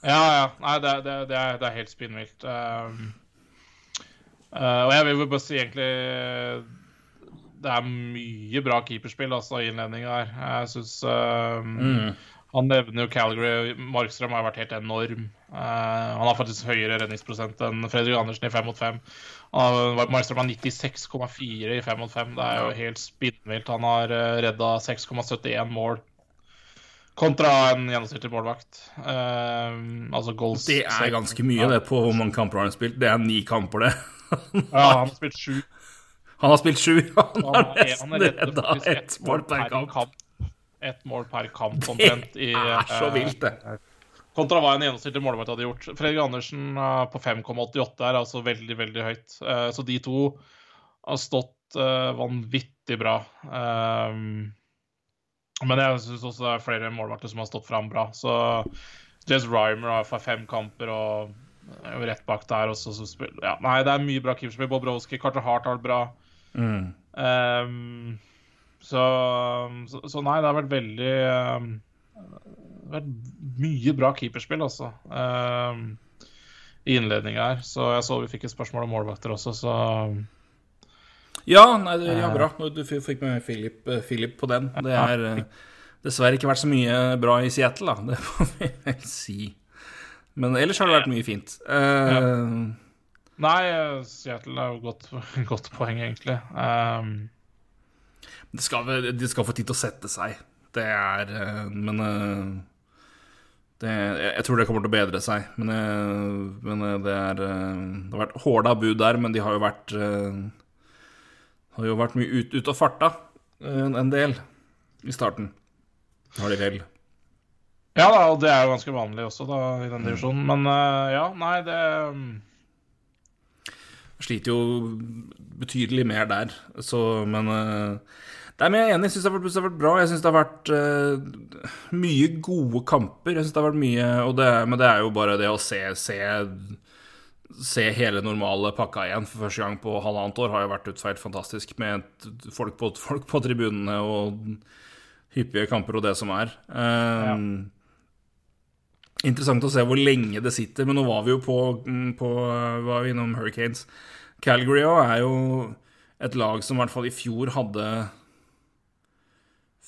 Ja, ja. Nei, det, det, det, er, det er helt spinnvilt. Um, uh, og jeg vil bare si egentlig Det er mye bra keeperspill altså, i innledninga her. Jeg syns um, Han nevner jo Calgary. Markstrøm har vært helt enorm. Uh, han har faktisk høyere redningsprosent enn Fredrik Andersen i fem mot fem. Markstrøm har 96,4 i fem mot fem. Det er jo helt spinnvilt. Han har uh, redda 6,71 mål. Kontra en gjennomsnittlig målvakt. Uh, altså goals Det er ganske mye, det, på hvor mange kamper han har spilt. Det er ni kamper, det. Ja, han har spilt sju. Han har spilt sju. Han Han har nesten redda ett mål per kamp. Ett mål per kamp omtrent. i, Det er så eh, vilt, det. Kontra hva en gjennomsnittlig målvakt hadde gjort. Fredrik Andersen eh, på 5,88 er altså veldig, veldig høyt. Eh, så de to har stått vanvittig bra. Um, men jeg syns også det er flere målvakter som har stått fram bra. Så Jez Rymer har fem kamper og er jo rett bak der også. Så ja, nei, det er mye bra keeperspill. Bobrovskij, Carter Hart har det bra. Mm. Um, så, så, så nei, det har vært veldig um, Det har vært mye bra keeperspill, altså. Um, I innledninga her. Så jeg så vi fikk et spørsmål om målvakter også, så Ja, nei, det, ja, bra. Du fikk med Philip, eh, Philip på den. Det har dessverre ikke vært så mye bra i Seattle, da. Det får vi vel si. Men ellers har det vært mye fint. Eh, Nei, eh, Seattle er jo godt, godt poeng, egentlig. Um, de, skal, de skal få tid til å sette seg. Det er eh, Men det, jeg tror det kommer til å bedre seg. Men, men det er Det har vært hårda bud der, men de har jo vært Har jo vært mye ut, ut og farta en, en del i starten. Har de vel. Ja da, og det er jo ganske vanlig også, da, i den divisjonen. Men uh, ja, nei, det um, Sliter jo betydelig mer der, så Men uh, det er jeg enig. Jeg syns det, har vært- det har vært bra. Jeg syns det har vært uh, mye gode kamper. Jeg synes det har vært mye og det, Men det er jo bare det å se, se Se hele normale pakka igjen for første gang på halvannet år har jo vært utfeilt fantastisk med folk på, folk på tribunene og hyppige kamper og det som er. Eh, Interessant å se hvor lenge det sitter, men nå var vi jo på, mm, på var vi innom Hurricanes. Calgary òg er jo et lag som i hvert fall i fjor hadde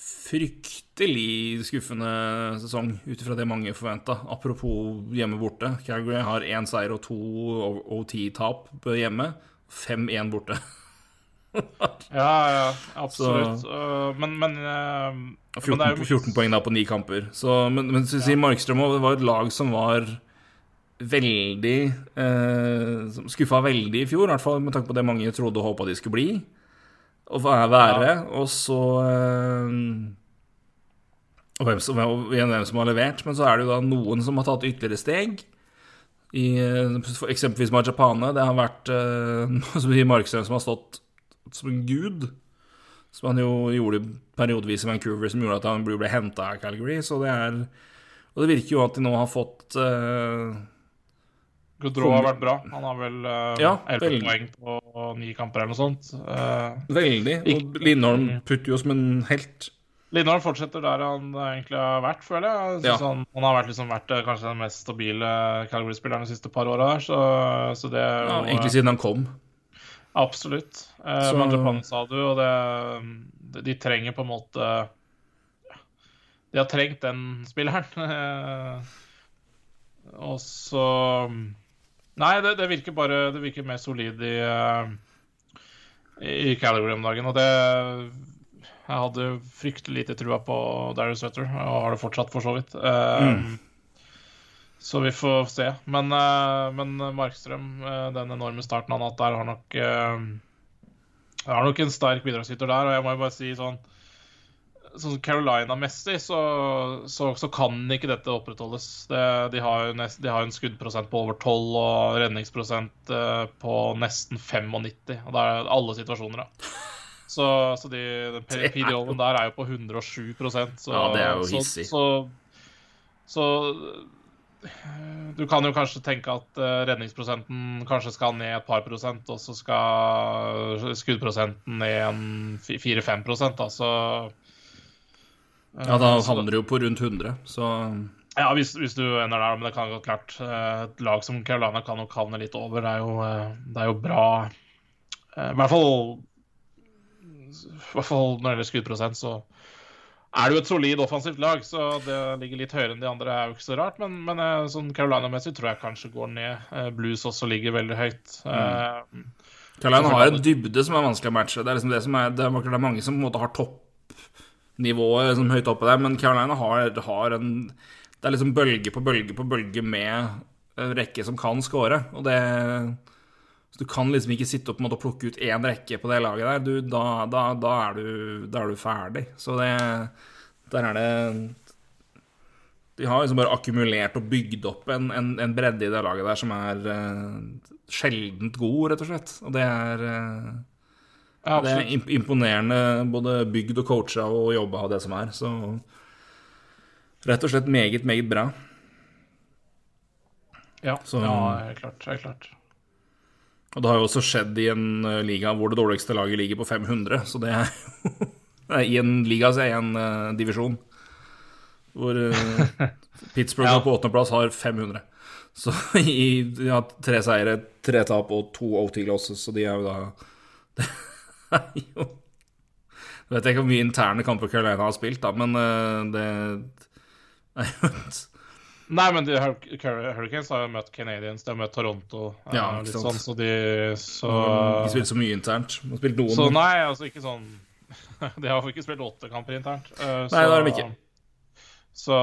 fryktelig skuffende sesong, ut ifra det mange forventa. Apropos hjemme borte. Calgary har én seier og to OT-tap hjemme. 5-1 borte. Ja, ja, absolutt. Uh, men, men, uh, 14, men det er jo 14 poeng da på ni kamper. Så, men, men så sier Markstrøm var et lag som var veldig eh, Som skuffa veldig i fjor, i hvert fall med tanke på det mange trodde og håpa de skulle bli. Og være. Og så eh, Og hvem som, og igjen hvem som har levert. Men så er det jo da noen som har tatt ytterligere steg. I, eh, eksempelvis Majapane. Det har vært eh, Markstrøm som har stått som en gud. Som han jo gjorde periodevis i Vancouver, som gjorde at han ble, henta av Calgary. Så det er Og det virker jo at de nå har fått uh, Gaudreau har vært bra. Han har vel uh, Ja, 11 veldig. poeng på ni kamper eller noe sånt. Uh, Veldig. Og Lindholm putter jo som en helt. Lindholm fortsetter der han egentlig har vært, føler jeg. jeg. Ja. han, han har vært, liksom, vært eh, kanskje den mest stabile Calgary-spilleren de siste par åra så, så det Ja, egentlig siden han kom. Absolutt. Eh, Så- sa du, og det, de, de trenger på en måte De har trengt den spilleren. Eh, og så Nei, det, det virker bare Det virker mer solid i, eh, i Calgary om dagen, og det Jeg hadde fryktelig lite trua på Darius Sutter, og har det fortsatt, for så vidt. Eh, Så vi får se. Men, eh, men Markstrøm, eh, den enorme starten han har hatt der, har nok eh, har nok en sterk bidragsyter der. Og jeg må jo bare si sånn Sånn Carolina-messig så, så, så kan ikke dette opprettholdes. Det, de, har nest, de har en skuddprosent på over 12 og redningsprosent på nesten 95. Og det er alle situasjoner, da. Så, så de, den PDO-en der er jo på 107 så, Ja, det er jo hissig. Så, så, du kan jo kanskje tenke at eh, redningsprosenten kanskje skal ned et par prosent, og så skal skuddprosenten ned en fi- 4-5 prosent, da, så eh, Ja, da havner du jo på rundt 100, så ja, hvis, hvis du ender der, men det kan godt klart. eh, Et lag som Carolina kan nok havne litt over. Det er jo, eh, det er jo bra eh, I hvert fall I hvert fall når det gjelder skuddprosent, så er jo et solid offensivt lag, så det ligger litt høyere enn de andre, er jo ikke så rart. Men, men eh, sånn Carolina-messig tror jeg kanskje går ned. Eh, Blues også ligger veldig høyt. Eh, Carolina har en dybde som er vanskelig å matche. Det er liksom det som er Det er, mange som på en måte har toppnivået liksom, høyt oppe der, men Carolina har, har en Det er liksom bølge på bølge på bølge med rekke som kan score. Og det Så du kan liksom ikke sitte og på en måte plukke ut én rekke på det laget der. Du, da, da, da, er du, da er du ferdig. Så det Der er det De har liksom bare akkumulert og bygd opp en, en, en bredde i det laget der som er uh, sjeldent god, rett og slett. Og det er uh, ja, det er imponerende både bygd og coacha og jobba av det som er. Så rett og slett meget, meget bra. Ja, så- ja, helt klart. Helt klart. Og det har jo også skjedd i en eh, liga hvor det dårligste laget ligger på 500, så det er I en liga, så er jeg i en uh, divisjon hvor uh, Pittsburgh Ja. på åttendeplass har 500. Så i, de har tre seire, tre tap og to OT losses, så de er jo da Det er jo Jeg vet ikke hvor mye interne kamper Carolina har spilt, da, men uh, det er jo et Nei, men de, Hur- Hur- Hurricanes har jo møtt Canadiens, de har møtt Toronto. eh, Ja, litt sånn, så de så, De spiller så mye internt. De har spilt noen så nei, altså ikke sånn De har ikke spilt åtte kamper internt. eh, Nei, det har de ikke. Så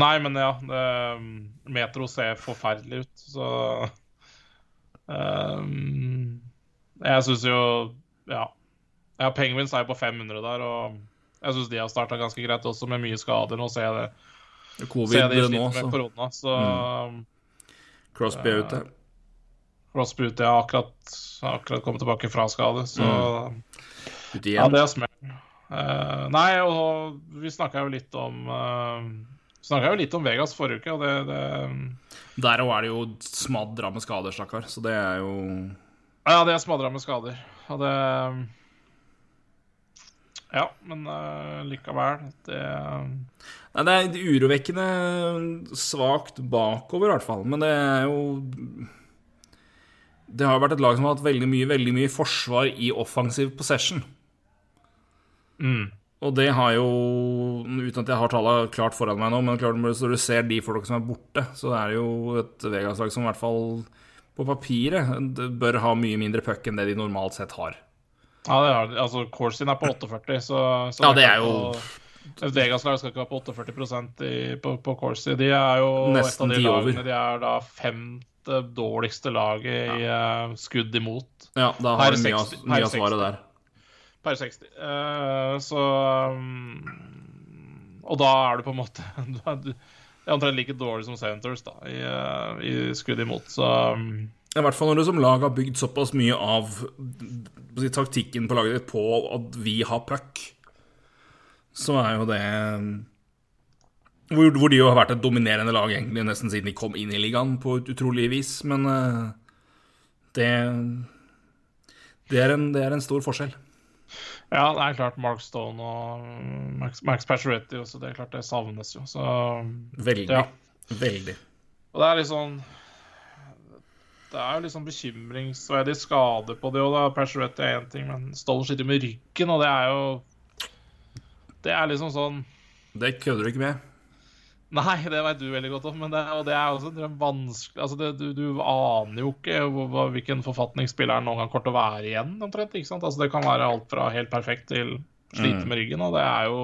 Nei, men ja. Det, Metro ser forferdelig ut, så um, Jeg syns jo Ja. ja Penguins er jo på 500 der, og jeg syns de har starta ganske greit også, med mye skader. Nå ser jeg det. Covid jeg de nå, sliter med så korona, så Crosby er ute. Crosby ute har akkurat, akkurat kommet tilbake fra skade, så Ute Ja, det er smell. Uh, nei, og vi snakka jo litt om uh, Snakka jo litt om Vegas forrige uke, og det, det Der òg er det jo smadra med skader, stakkar. Så det er jo Ja, det er smadra med skader. Og det Ja, men uh, likevel. Det Nei, det er urovekkende svakt bakover, i hvert fall. Men det er jo Det har vært et lag som har hatt veldig mye, veldig mye forsvar i offensiv possession. mm. Og det har jo Uten at jeg har tallene klart foran meg nå, men klart når du ser de folka som er borte, så er det jo et Vegas-lag som i hvert fall på papiret bør ha mye mindre puck enn det de normalt sett har. Ja, det er, altså Corsin er på 48, så, så Ja, det er jo Vegas-lag skal ikke være på 48 i, på, på Corsi. De er jo Nesten et av de over. lagene De er da femte dårligste laget i uh, skudd imot Ja, da har du mye, av- 60, mye av svaret der. per 60. Uh, så um, Og da er du på en måte du er omtrent like dårlig som Centres da, i, uh, i skudd imot, så um, I hvert fall når du som lag har bygd såpass mye av taktikken på laget ditt på at vi har puck, så er jo det hvor, hvor de jo har vært et dominerende lag egentlig nesten siden de kom inn i ligaen på et utrolig vis, men eh, det det er, en, det er en stor forskjell. Ja, det er klart Mark Stone og Max, Max Pacioretty også, det er klart det savnes jo, så Veldig. Ja. Veldig. Og det er litt sånn Det er jo litt sånn bekymringsverdig skade på det òg, da. Pacioretty er én ting, men Stollen sitter med ryggen, og det er jo Det er liksom sånn Det kødder du ikke med. Nei, det veit du veldig godt om, men det, og det er også det er vanskelig Altså, det, du, du aner jo ikke hvor, hvilken forfatning spilleren noen gang kommer til å være igjen, omtrent. ikke sant? Altså, Det kan være alt fra helt perfekt til slite med ryggen, og det er jo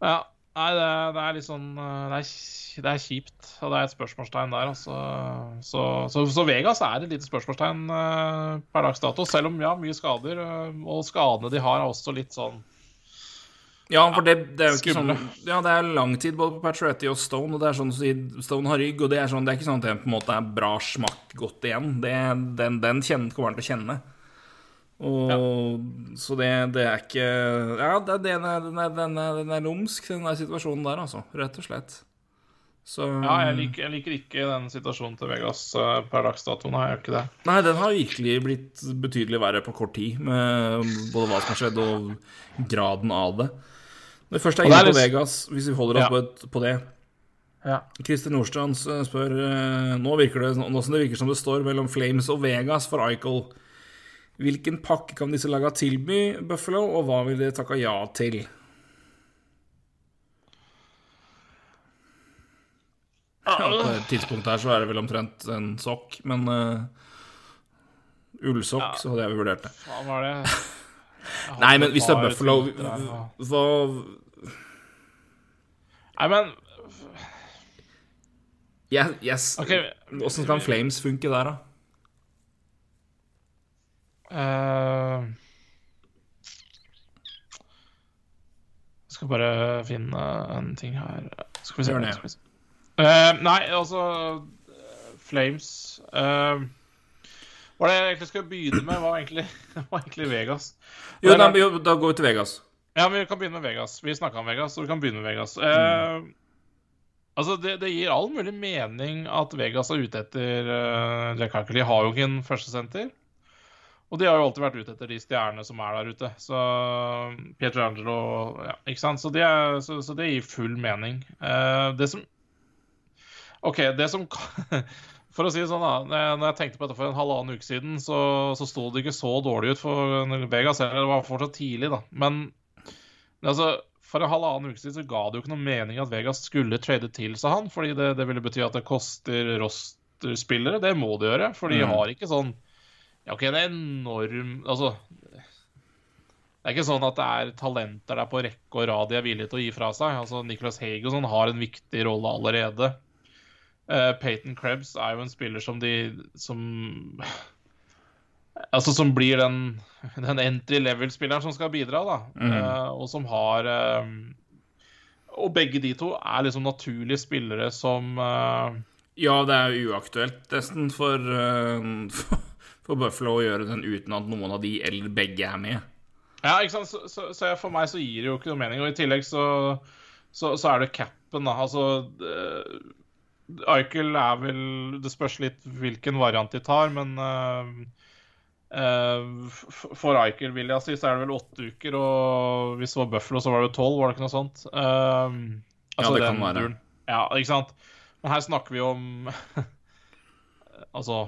Ja. Nei, det, det er litt sånn eh, det er, det er kjipt, og det er et spørsmålstegn der. Altså. Så, så, så Vegas er et lite spørsmålstegn uh, per dags dato, selv om ja, mye skader. Uh, og skadene de har, er også litt sånn Ja, for det, det er jo ikke Skumle. sånn Ja, det er lang tid både på Pacioretty og Stone, og det er sånn å Stone har rygg, og det er sånn Det er ikke sånn at det på en måte er bra smakk godt igjen. Det, den den kjenner, kommer han til å kjenne. Og Så det, det er ikke Ja, det, den, er, den, er, den, er, den er lumsk, den der situasjonen der, altså. Rett og slett. Så Ja, jeg liker, jeg liker ikke den situasjonen til Vegas eh, per dags dato. Nei, jeg gjør ikke det. Nei, den har virkelig blitt betydelig verre på kort tid, med både hva som har skjedd, og graden av det. Det første er inne på litt- Vegas, hvis vi holder oss Ja. på, på det. Ja. Christer Nordstrand spør eh, Nå virker det nå som det virker som det står mellom Flames og Vegas for Eichel. Hvilken pakke kan disse laga tilby Buffalo, og hva vil de takke ja til? Ja, på et tidspunkt her så er det vel omtrent en sokk, men uh, Ullsokk, så hadde jeg vurdert det. Hva var det? Nei, men hvis det er Buffalo. Hva Nei, men yes, yes. OK. Åssen kan Flames funke der, da? Eh, Jeg skal bare finne en ting her. Skal vi se. Gjør det. Eh, nei, altså eh, Flames uh, Hva er det jeg egentlig skal begynne med, var egentlig, var egentlig Vegas. Jo, da, jo, da går vi til Vegas. Ja, men vi kan begynne med Vegas. Vi snakka om Vegas, så vi kan begynne med Vegas. Eh, altså, det, det gir all mulig mening at Vegas er ute etter uh, Jack Harker. De har jo ikke en førstesenter. Og de har jo alltid vært ute etter de stjernene som er der ute. Så Pietrangelo ja, Ikke sant? Så, de det gir full mening. Uh, det som OK, det som For å si det sånn, da. når jeg- tenkte på dette for en halvannen uke siden, så, så sto det ikke så dårlig ut for Vegas. Eller det var fortsatt tidlig, da. Men altså, for en halvannen uke siden så ga det jo ikke noe mening at Vegas skulle trade til seg han, fordi det, det ville bety at det koster rosterspillere. Det må det gjøre, for de Mm. har ikke sånn Ja, OK, en enorm Altså Det er ikke sånn at det er talenter der på rekke og rad de er villige til å gi fra seg. Altså, Nicholas Haig og sånn har en viktig rolle allerede. Uh, Peyton Krebs er jo en spiller som de Som Altså som blir den, den entry level-spilleren som skal bidra, da. Mm. Uh, og som har uh, Og begge de to er liksom naturlige spillere som Ja, det er uaktuelt nesten for, uh, for Buffalo å gjøre den uten at noen av de eller begge er med. Ja, ikke sant? Så, så, så for meg så gir det jo ikke noe mening. Og i tillegg så, så, så er det capen, da. Altså uh, Eichel er vel Det spørs litt hvilken variant de tar, men uh, uh, For Eichel, vil jeg si, så er det vel åtte uker, og hvis det var Buffalo, så var det tolv, var det ikke noe sånt? Uh, altså det kan være. duren. Ja, ikke sant? Men her snakker vi om Altså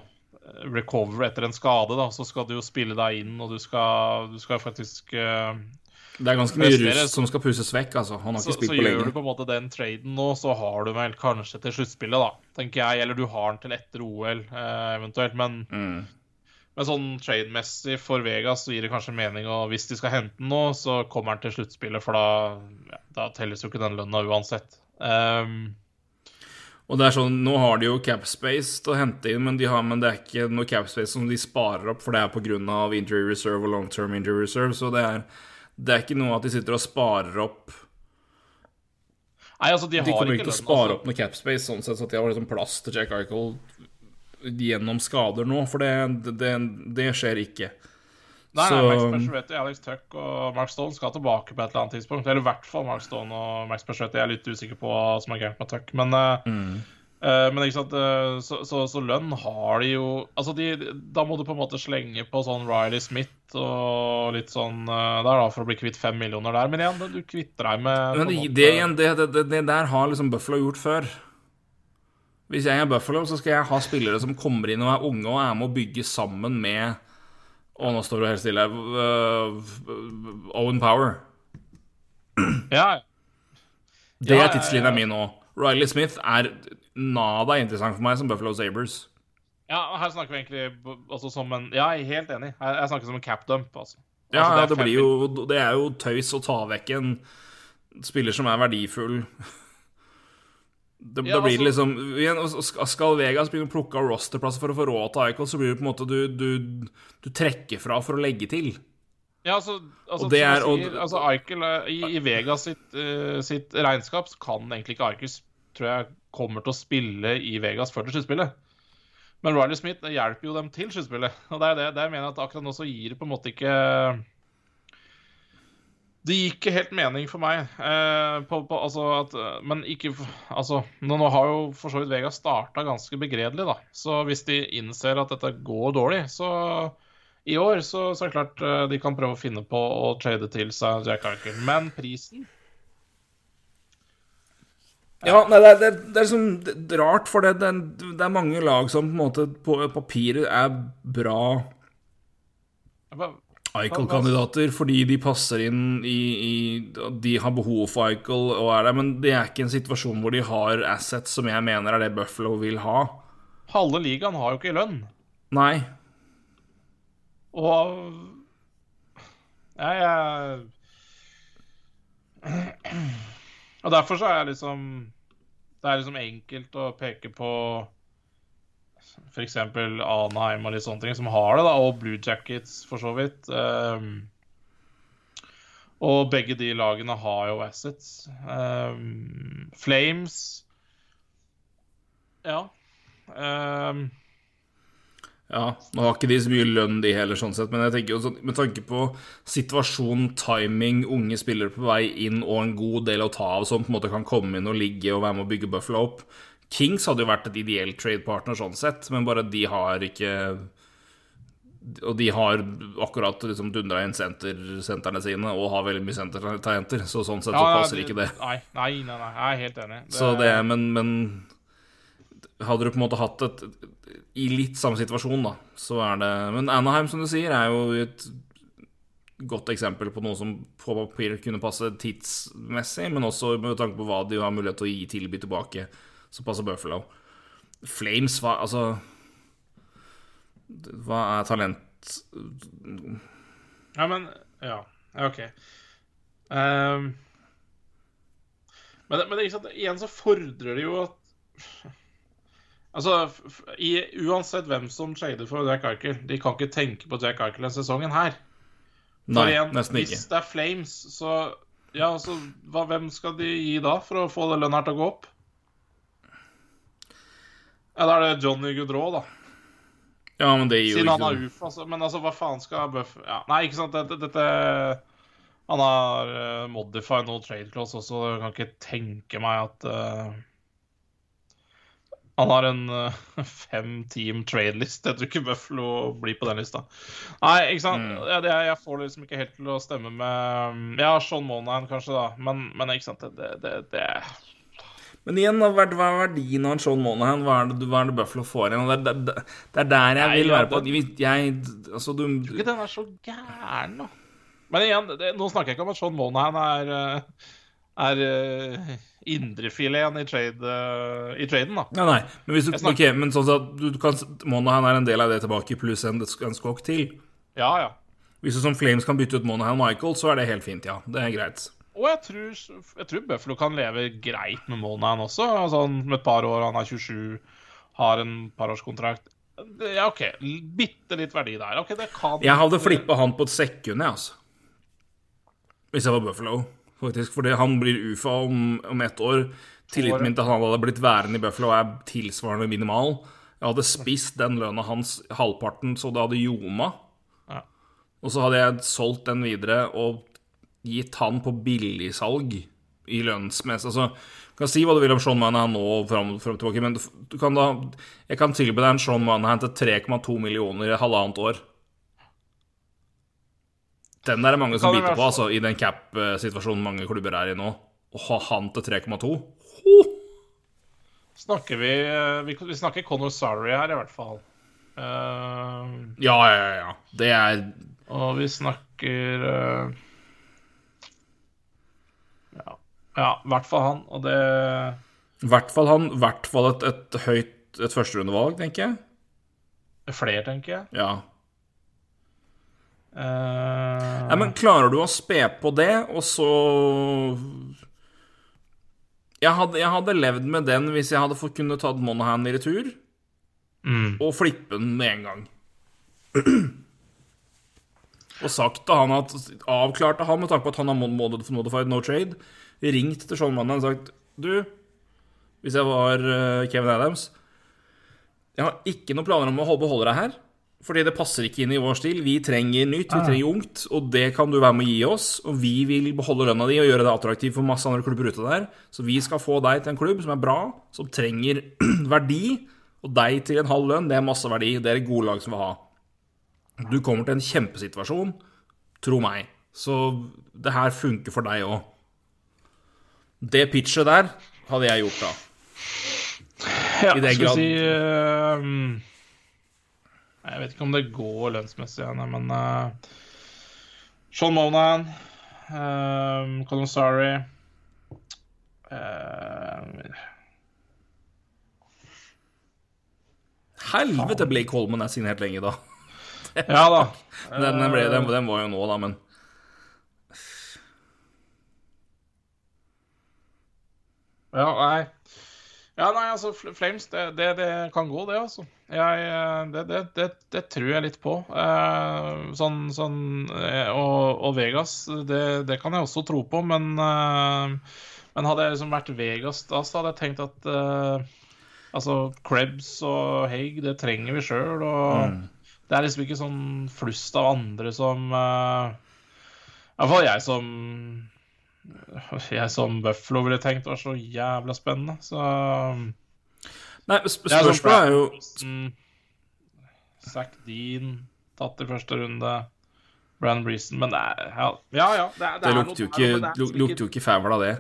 recover etter en skade, da, så skal du jo spille deg inn, og du skal, du skal faktisk uh, Det er ganske mye rust som skal pusses vekk, altså. Han har så, ikke spilt så gjør du på en måte den traden nå, så har du vel kanskje til sluttspillet, da, tenker jeg. Eller du har den til etter OL, uh, eventuelt. Men, Mm. Men sånn trade-messig for Vegas så gir det kanskje mening, og hvis de skal hente den nå, så kommer han til sluttspillet, for da, ja, da telles jo ikke den lønna uansett. Um, og det er sånn, Nå har de jo capspace til å hente inn, men, de har, men det er ikke noe capspace som de sparer opp, for det er pga. injury reserve og long term injury reserve. Så det er, det er ikke noe at de sitter og sparer opp Nei, altså, de, De kommer ikke til å spare altså. opp noe capspace, sånn sett så de har liksom plass til Jack Eichel gjennom skader nå, for det, det, det skjer ikke. Nei, Så- nei, Max Alex Tuck og Mark Stone skal tilbake på et eller annet tidspunkt. Eller i hvert fall Mark Stone og Max Pacioretty. Jeg er litt usikker på hva som er gærent med Tuck. Men, eh, Mm. uh, men ikke sant, eh, så, så, så lønn har de jo Altså, de, da må du på en måte slenge på sånn Riley Smith og litt sånn der, da, for å bli kvitt fem millioner der. Men igjen, du kvitter deg med Men det, det igjen, det, det der har liksom Buffalo gjort før. Hvis jeg er Buffalo, så skal jeg ha spillere som kommer inn og er unge og er med å bygge sammen med Å, nå står du helt stille. Uh, Owen Power. Ja. Det er ja, tidslinja mi nå. Riley Smith er nada interessant for meg som Buffalo Sabres. ja, her snakker vi egentlig altså, som en Ja, jeg er helt enig. Jeg, snakker som en cap dump, altså. Ja, Altså, ja, det blir jo Det er jo tøys å ta vekk en spiller som er verdifull. Det, Ja, da blir det altså- liksom igjen, skal- Vegas begynne å plukke av rosterplasser for å få råd til Eichel, så blir det på en måte du, du, du trekker fra for å legge til. Ja, altså, altså, Og det er- og- sier, altså Eichel i, I Vegas sitt, uh, sitt regnskap så kan egentlig ikke Eichel tror jeg kommer til å spille i Vegas før til sluttspillet. Men Riley Smith hjelper jo dem til sluttspillet. Og det er det, det jeg mener at akkurat nå så gir det på en måte ikke Det gir ikke helt mening for meg. Eh, på, på, altså at, eh, men ikke Altså, nå, har jo for så vidt Vega starta ganske begredelig, da. Så hvis de innser at dette går dårlig, så i år så, så er det klart eh, de kan prøve å finne på å trade til seg Jack Eichel. Men prisen Ja, nei, det, er- det, er- liksom rart, for det, det, det er mange lag som på en måte på papiret er bra Eichel-kandidater fordi de passer inn i, i De har behov for Eichel og er der, men det er ikke en situasjon hvor de har assets som jeg mener er det Buffalo vil ha. Halve ligaen har jo ikke lønn. Nei. Og jeg, jeg Og derfor så er jeg liksom Det er liksom enkelt å peke på f.eks. Anheim og litt sånne ting, som har det, da, og Blue Jackets, for så vidt. Um, og begge de lagene har jo assets. Um, Flames Ja. Um, Ja, nå har ikke de så mye lønn, de heller, sånn sett, men jeg tenker jo sånn, med tanke på situasjon, timing, unge spillere på vei inn og en god del å ta av som på en måte kan komme inn og ligge og være med å bygge Buffalo opp Kings hadde jo vært et ideelt trade-partner sånn sett, men bare de har ikke Og de har akkurat liksom dundra inn senter, sentrene sine og har veldig mye sentertalenter, så sånn sett så ja, passer ikke det. Nei, nei, nei, nei, jeg er helt enig. Så det, men, men hadde du på en måte hatt et I litt samme situasjon, da, så er det Men Anaheim, som du sier, er jo et godt eksempel på noe som på papir kunne passe tidsmessig, men også med tanke på hva de har mulighet til å gi tilby tilbake, så passer Buffalo. Flames, hva Altså Hva er talent Ja, men Ja, OK. Um, men, men er sant, igjen så fordrer det jo at Altså, i, Uansett hvem som trader for Jack Eichel, de kan ikke tenke på Jack Eichel denne sesongen her. Nei, igjen, nesten ikke. Hvis det er Flames, så Ja, altså, hva, hvem skal de gi da for å få det lønna til å gå opp? Ja, da er det Johnny Goodrow, da. Ja, men det gir jo Siden han ikke har UF, altså. Men altså, hva faen skal Buff ja, Nei, ikke sant, dette, dette Han har uh, modified no trade clause også, jeg kan ikke tenke meg at eh, Han har en uh, fem team trade-list. Jeg tror ikke Buffalo blir på den lista. Nei, ikke sant. Mm. Ja, det, jeg får det liksom ikke helt til å stemme med Ja, Sean Monahan kanskje, da. Men, men ikke sant, det, det, det Men igjen, hva er er verdien av en Sean Monahan? Hva er det, hva er det Buffalo får igjen? Det, det, det er der jeg Nei, vil være på. Jeg, altså, du tror ikke den er så gæren, da. Men igjen, det, nå snakker jeg ikke om at Sean Monahan er eh, er uh, indrefileten i, trade, uh, i traden, da. Ja, nei, men, hvis du, okay, men sånn at du kan Monahan er en del av det tilbake, pluss en, en skokk til. Ja, ja. Hvis du som Flames kan bytte ut Monahan Michael, så er det helt fint, ja. Det er greit. Og jeg tror, jeg tror Buffalo kan leve greit med Monahan også. Altså, han med et par år, han er 27, har en parårskontrakt. Ja, OK. Bitte litt verdi der. Okay, det kan Jeg hadde flippa han på et sekund, jeg, altså. Hvis jeg var Buffalo, faktisk. Fordi han blir UFA om, om ett år. Tilliten min til han hadde blitt værende i Buffalo, er tilsvarende minimal. Jeg hadde spist den lønna hans halvparten, så det hadde ljoma. Ja. Og så hadde jeg solgt den videre og gitt han på billigsalg i lønnsmess. Altså, du kan si hva du vil om Sean Manahan nå og fram, fram tilbake, men du kan da Jeg kan tilby deg en Sean Manahan til 3,2 millioner i halvannet år. Den der er mange som biter på, altså, i den cap-situasjonen mange klubber er i nå. Å ha han til 3,2 Snakker vi, eh, vi Vi snakker Conor Sarri her, i hvert fall. Uh, Ja, ja, ja. Det er og vi snakker eh, Ja, i hvert fall han. Og det i hvert fall han, i hvert fall et, et høyt et førsterundevalg, tenker jeg. er flere, tenker jeg. Ja. Uh... Nei, men klarer du å spe på det, og så jeg hadde, jeg hadde levd med den hvis jeg hadde fått kunne tatt Monahan i retur, mm. og flippe den med en gang. og sagt til han at Avklarte han med tanke på at han har mod- mod- modified no trade, ringt til Sean Monahan og sagt Du, hvis jeg var eh, Kevin Adams Jeg har ikke noen planer om å beholde deg her. Fordi det passer ikke inn i vår stil. Vi trenger nytt, vi trenger ungt, og det kan du være med å gi oss. Og vi vil beholde lønna di og gjøre det attraktivt for masse andre klubber ute der. Så vi skal få deg til en klubb som er bra, som trenger verdi, og deg til en halv lønn. Det er masse verdi. Det er et gode lag som vil ha. Du kommer til en kjempesituasjon, tro meg. Så det her funker for deg òg. Det pitchet der hadde jeg gjort da. Ja, I den grad. si uh, Jeg vet ikke om det går lønnsmessig, igjen, men uh, Sean Monahan, uh, Colin Sorry uh, Helvete, Blake Holman er signert lenge, da. Ja da. Den, den, ble, den, den var jo nå, da, men Ja, nei. Ja, nei, altså, Flames, det, det, det kan gå, det, altså. Jeg, eh, det, det, det, det tror jeg litt på. Eh, sånn, sånn eh, og, og Vegas, det, det kan jeg også tro på, men Men hadde jeg liksom vært Vegas da, så hadde jeg tenkt at Altså, Krebs og Haig, det trenger vi sjøl, og det er liksom ikke sånn flust av andre som uh, I hvert fall jeg som jeg som Buffalo ville tenkt var så jævla spennende. Så Nei, sp Det er sånn spørsmålet er jo Zack Dean tatt i første runde. Brann Breeson Men det er ja, ja. ja det, er, Det er lukter jo det ikke, det lukter ikke fævel av det.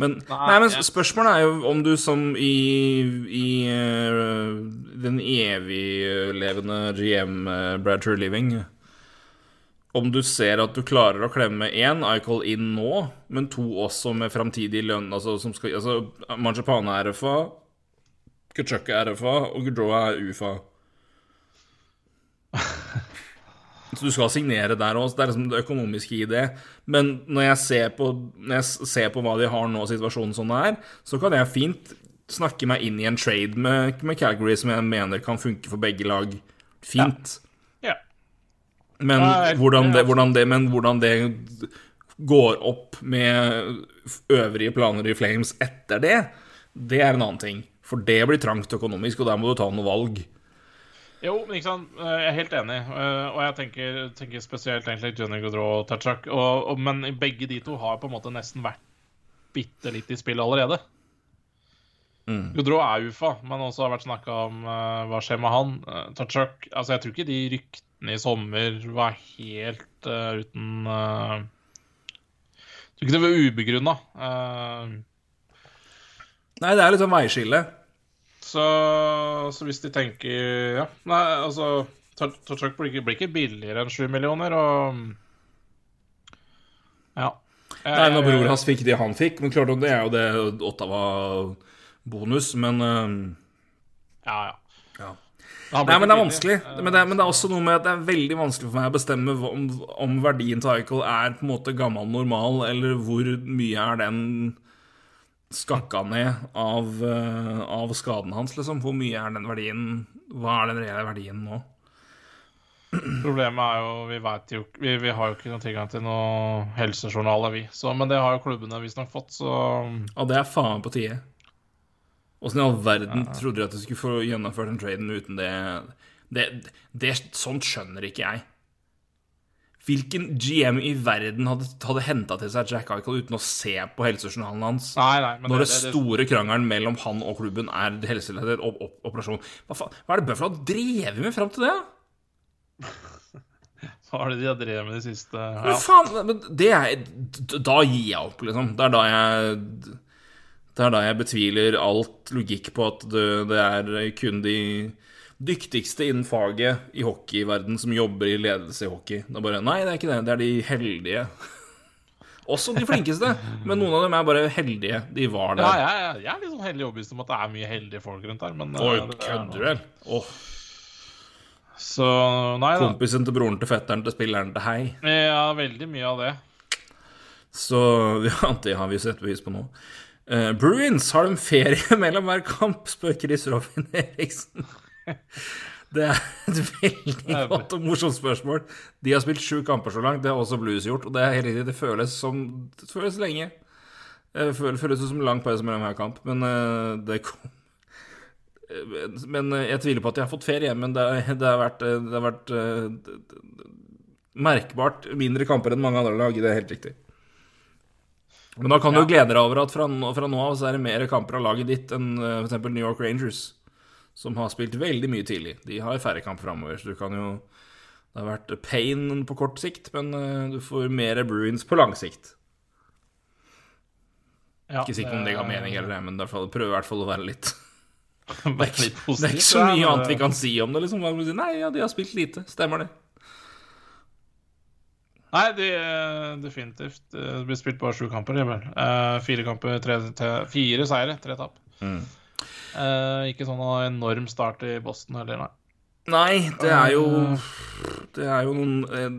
Men, Nei, nei, men spørsmålet er jo om du som i, i uh, den eviglevende GM uh, Bradford Living Om du ser at du klarer å klemme én Icol inn nå, men to også med framtidig lønn altså, som skal, altså Manchapane er RFA, Kachuk er RFA, og Gudroa er UFA. Så du skal signere der òg. Det er liksom det økonomiske i det. Men når jeg ser på, når jeg ser på hva de har nå, situasjonen sånn er, så kan jeg fint snakke meg inn i en trade med, med Calgary som jeg mener kan funke for begge lag. Fint. Men, hvordan det, hvordan det, men hvordan det går opp med øvrige planer i Flames etter det, det er en annen ting. For det blir trangt økonomisk, og der må du ta noe valg. Jo, men ikke sant, Eh, jeg er helt enig. Eh, Og jeg tenker, tenker spesielt egentlig Johnny Gaudreau og og, men begge de to har på en måte nesten vært bitte litt i spill allerede. Mm. Gaudreau er UFA, men også har vært snakka om uh, hva skjer med han. Uh, Tachak Altså, jeg tror ikke de ryktene i sommer var helt uh, uten uh, Jeg tror ikke det var ubegrunna. Nei, det er litt sånn veiskille. Så, så hvis de tenker Ja, nei, altså Tachak blir, blir ikke billigere enn 7 millioner, og Ja. Nei, når bror hans fikk det han fikk. Men klart det er jo det Ottawa-bonus, men uh, ja. ja. Nei, men det er vanskelig. Men det er, men det er også noe med at det er veldig vanskelig for meg å bestemme om, om verdien til Eichel er på en måte gammel normal, eller hvor mye er den skakka ned av, eh, av skaden hans, liksom. Hvor mye er den verdien Hva er den reelle verdien nå? Problemet er jo vi vet jo vi, vi har jo ikke noen tilgang til noen helsejournaler, vi. Så, men det har jo klubbene visstnok fått, så Ja, det er faen på tide. Åssen i all verden trodde de at de skulle få gjennomført den traden uten det det, det Sånt skjønner ikke jeg. Hvilken GM i verden hadde, hadde henta til seg Jack Eichel uten å se på helsejournalen hans? Nei, nei. Men Når det, store krangelen mellom han og klubben er helseleder og op operasjon Hva, faen, hva er det Buffalo har drevet med fram til det? Hva er det de har drevet med de siste Men faen, men det er Da gir jeg opp, liksom. Det er da jeg Det er da jeg betviler alt logikk på at det, det er kun de dyktigste innen faget i hockeyverden som jobber i ledelse i hockey. Det er bare Nei, det er ikke det. Det er de heldige. Også de flinkeste, men noen av dem er bare heldige. De var Ja, der. jeg, jeg, er litt sånn heldig overbevist om at det er mye heldige folk rundt her, men Oi, eh, er kødder vel? Åh, Så nei da. kompisen til broren til fetteren til spilleren til hei. Ja, veldig mye av det. Så ja, det har vi sett bevis på nå. Eh, Bruins, har de ferie mellom hver kamp, spør Chris Robin Eriksen. Det er et veldig godt og morsomt spørsmål. De har spilt sju kamper så langt, det har også Blues gjort. Og det er helt riktig, det føles som Det føles lenge. Det føles, føles som lang pause mellom hver kamp, men eh, det kom Eh, Men eh, jeg tviler på at de har fått ferie, men det, det har vært, eh, det har vært eh, merkbart mindre kamper enn mange andre lag. Det er helt riktig. Men da kan du jo glede deg over at fra, fra nå av så er det mer kamper av laget ditt enn uh, f.eks. New York Rangers, som har spilt veldig mye tidlig. De har færre kamper framover, så du kan jo Det har vært pain på kort sikt, men eh, du får mer Bruins på lang sikt. Ja, Ikke sikker på om det ga mening heller, men derfor prøver i hvert fall å være litt Det er, ikke, Det er ikke så mye annet vi kan si om det, liksom. Nei, ja, de har spilt lite. Stemmer det. Nei, de, definitivt. Det blir spilt bare sju kamper, Uh. Eh, fire kamper, tre, tre, fire seire, tre tap. Mm. Uh, ikke sånn enorm start i Boston heller, nei. Nei, det er jo Det er jo noen eh,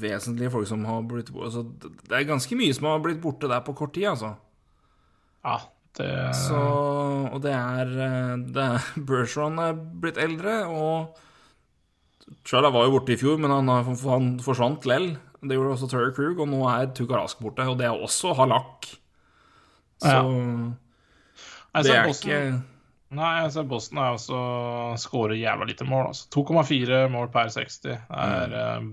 vesentlige folk som har blitt borte. Altså, det er ganske mye som har blitt borte der på kort tid, altså. Ja, det Så, og det er, eh, det er Bergeron er blitt eldre, og Trella var jo borte i fjor, men han, han forsvant lell. Det gjorde også Terry Krug, og nå er Tukarask borte, og det er også Halak. Så Ja. Det er Boston, ikke Nei, jeg ser Boston er også skårer jævla lite mål. Altså. 2,4 mål per 60. Det er eh,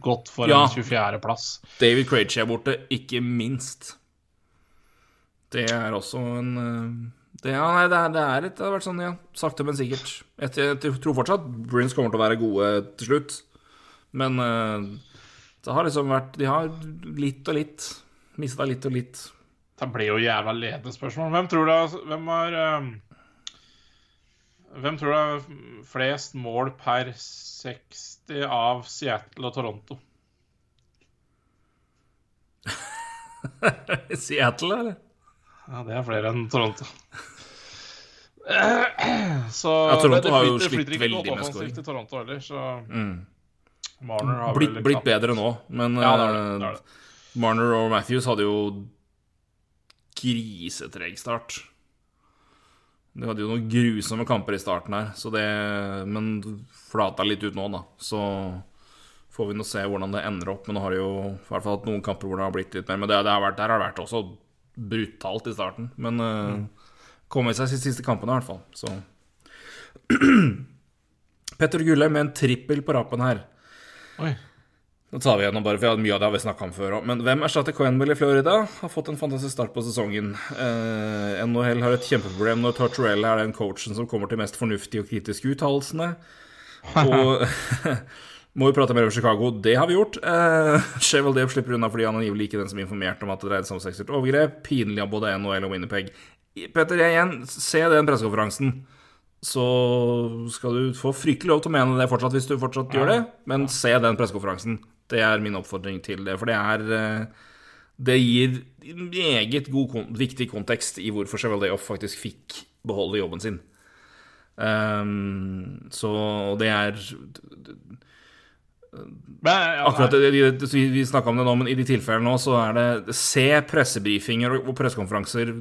godt for Ja. en 24.-plass. David Krejci er borte, ikke minst. Det er også en eh, det, ja, nei, det, er, det, er et, det har vært sånn, ja. Sakte, men sikkert. Jeg, jeg tror fortsatt Bruins kommer til å være gode til slutt. Men eh, det har liksom vært De har litt og litt. Mista litt og litt. Det blir jo jævla ledende spørsmål. Hvem tror du Hvem har eh, Hvem tror du har flest mål per 60 av Seattle og Toronto? Seattle, eller? Ja, det er flere enn Toronto. Så Ja, Toronto det, det har jo slitt veldig med skåring. Toronto heller, så Mm. Marner har Blitt, blitt knapt- bedre nå, men Ja, det det. eh, det. Marner og Matthews hadde jo grisetreg start. De hadde jo noen grusomme kamper i starten her, så det, men flata litt ut nå, da. Så får vi nå se hvordan det ender opp. Men nå har de jo i hvert fall hatt noen kamper hvor det har blitt litt mer. Men det, det har vært, der har det vært også brutalt i starten. Men uh, kom i seg de siste kampene, i hvert fall. Så Petter Gulle med en trippel på rappen her. Oi. Nå tar vi gjennom bare, for Mye av det har vi snakka om før òg. Men hvem erstatter Quenville i Florida? Har fått en fantastisk start på sesongen. Eh, NHL har et kjempeproblem når Tortorella er den coachen som kommer til mest fornuftige og kritiske uttalelsene. Og må vi prate mer om Chicago? Det har vi gjort. Eh, Cheval Dave slipper unna fordi han angivelig ikke den som informerte om at det dreide seg om seksuelt overgrep. Pinlig av både NHL og Winnerpeg. Petter, jeg igjen, se den pressekonferansen. Så skal du få fryktelig lov til å mene det fortsatt hvis du fortsatt gjør det, men se den pressekonferansen. Det er min oppfordring til det. For det er, eh, det gir meget god, viktig kontekst i hvorfor Chevaldeoff faktisk fikk beholde jobben sin. Um, så det er Akkurat vi, snakka om det nå, men i de tilfellene nå, så er det Se pressebrifinger og pressekonferanser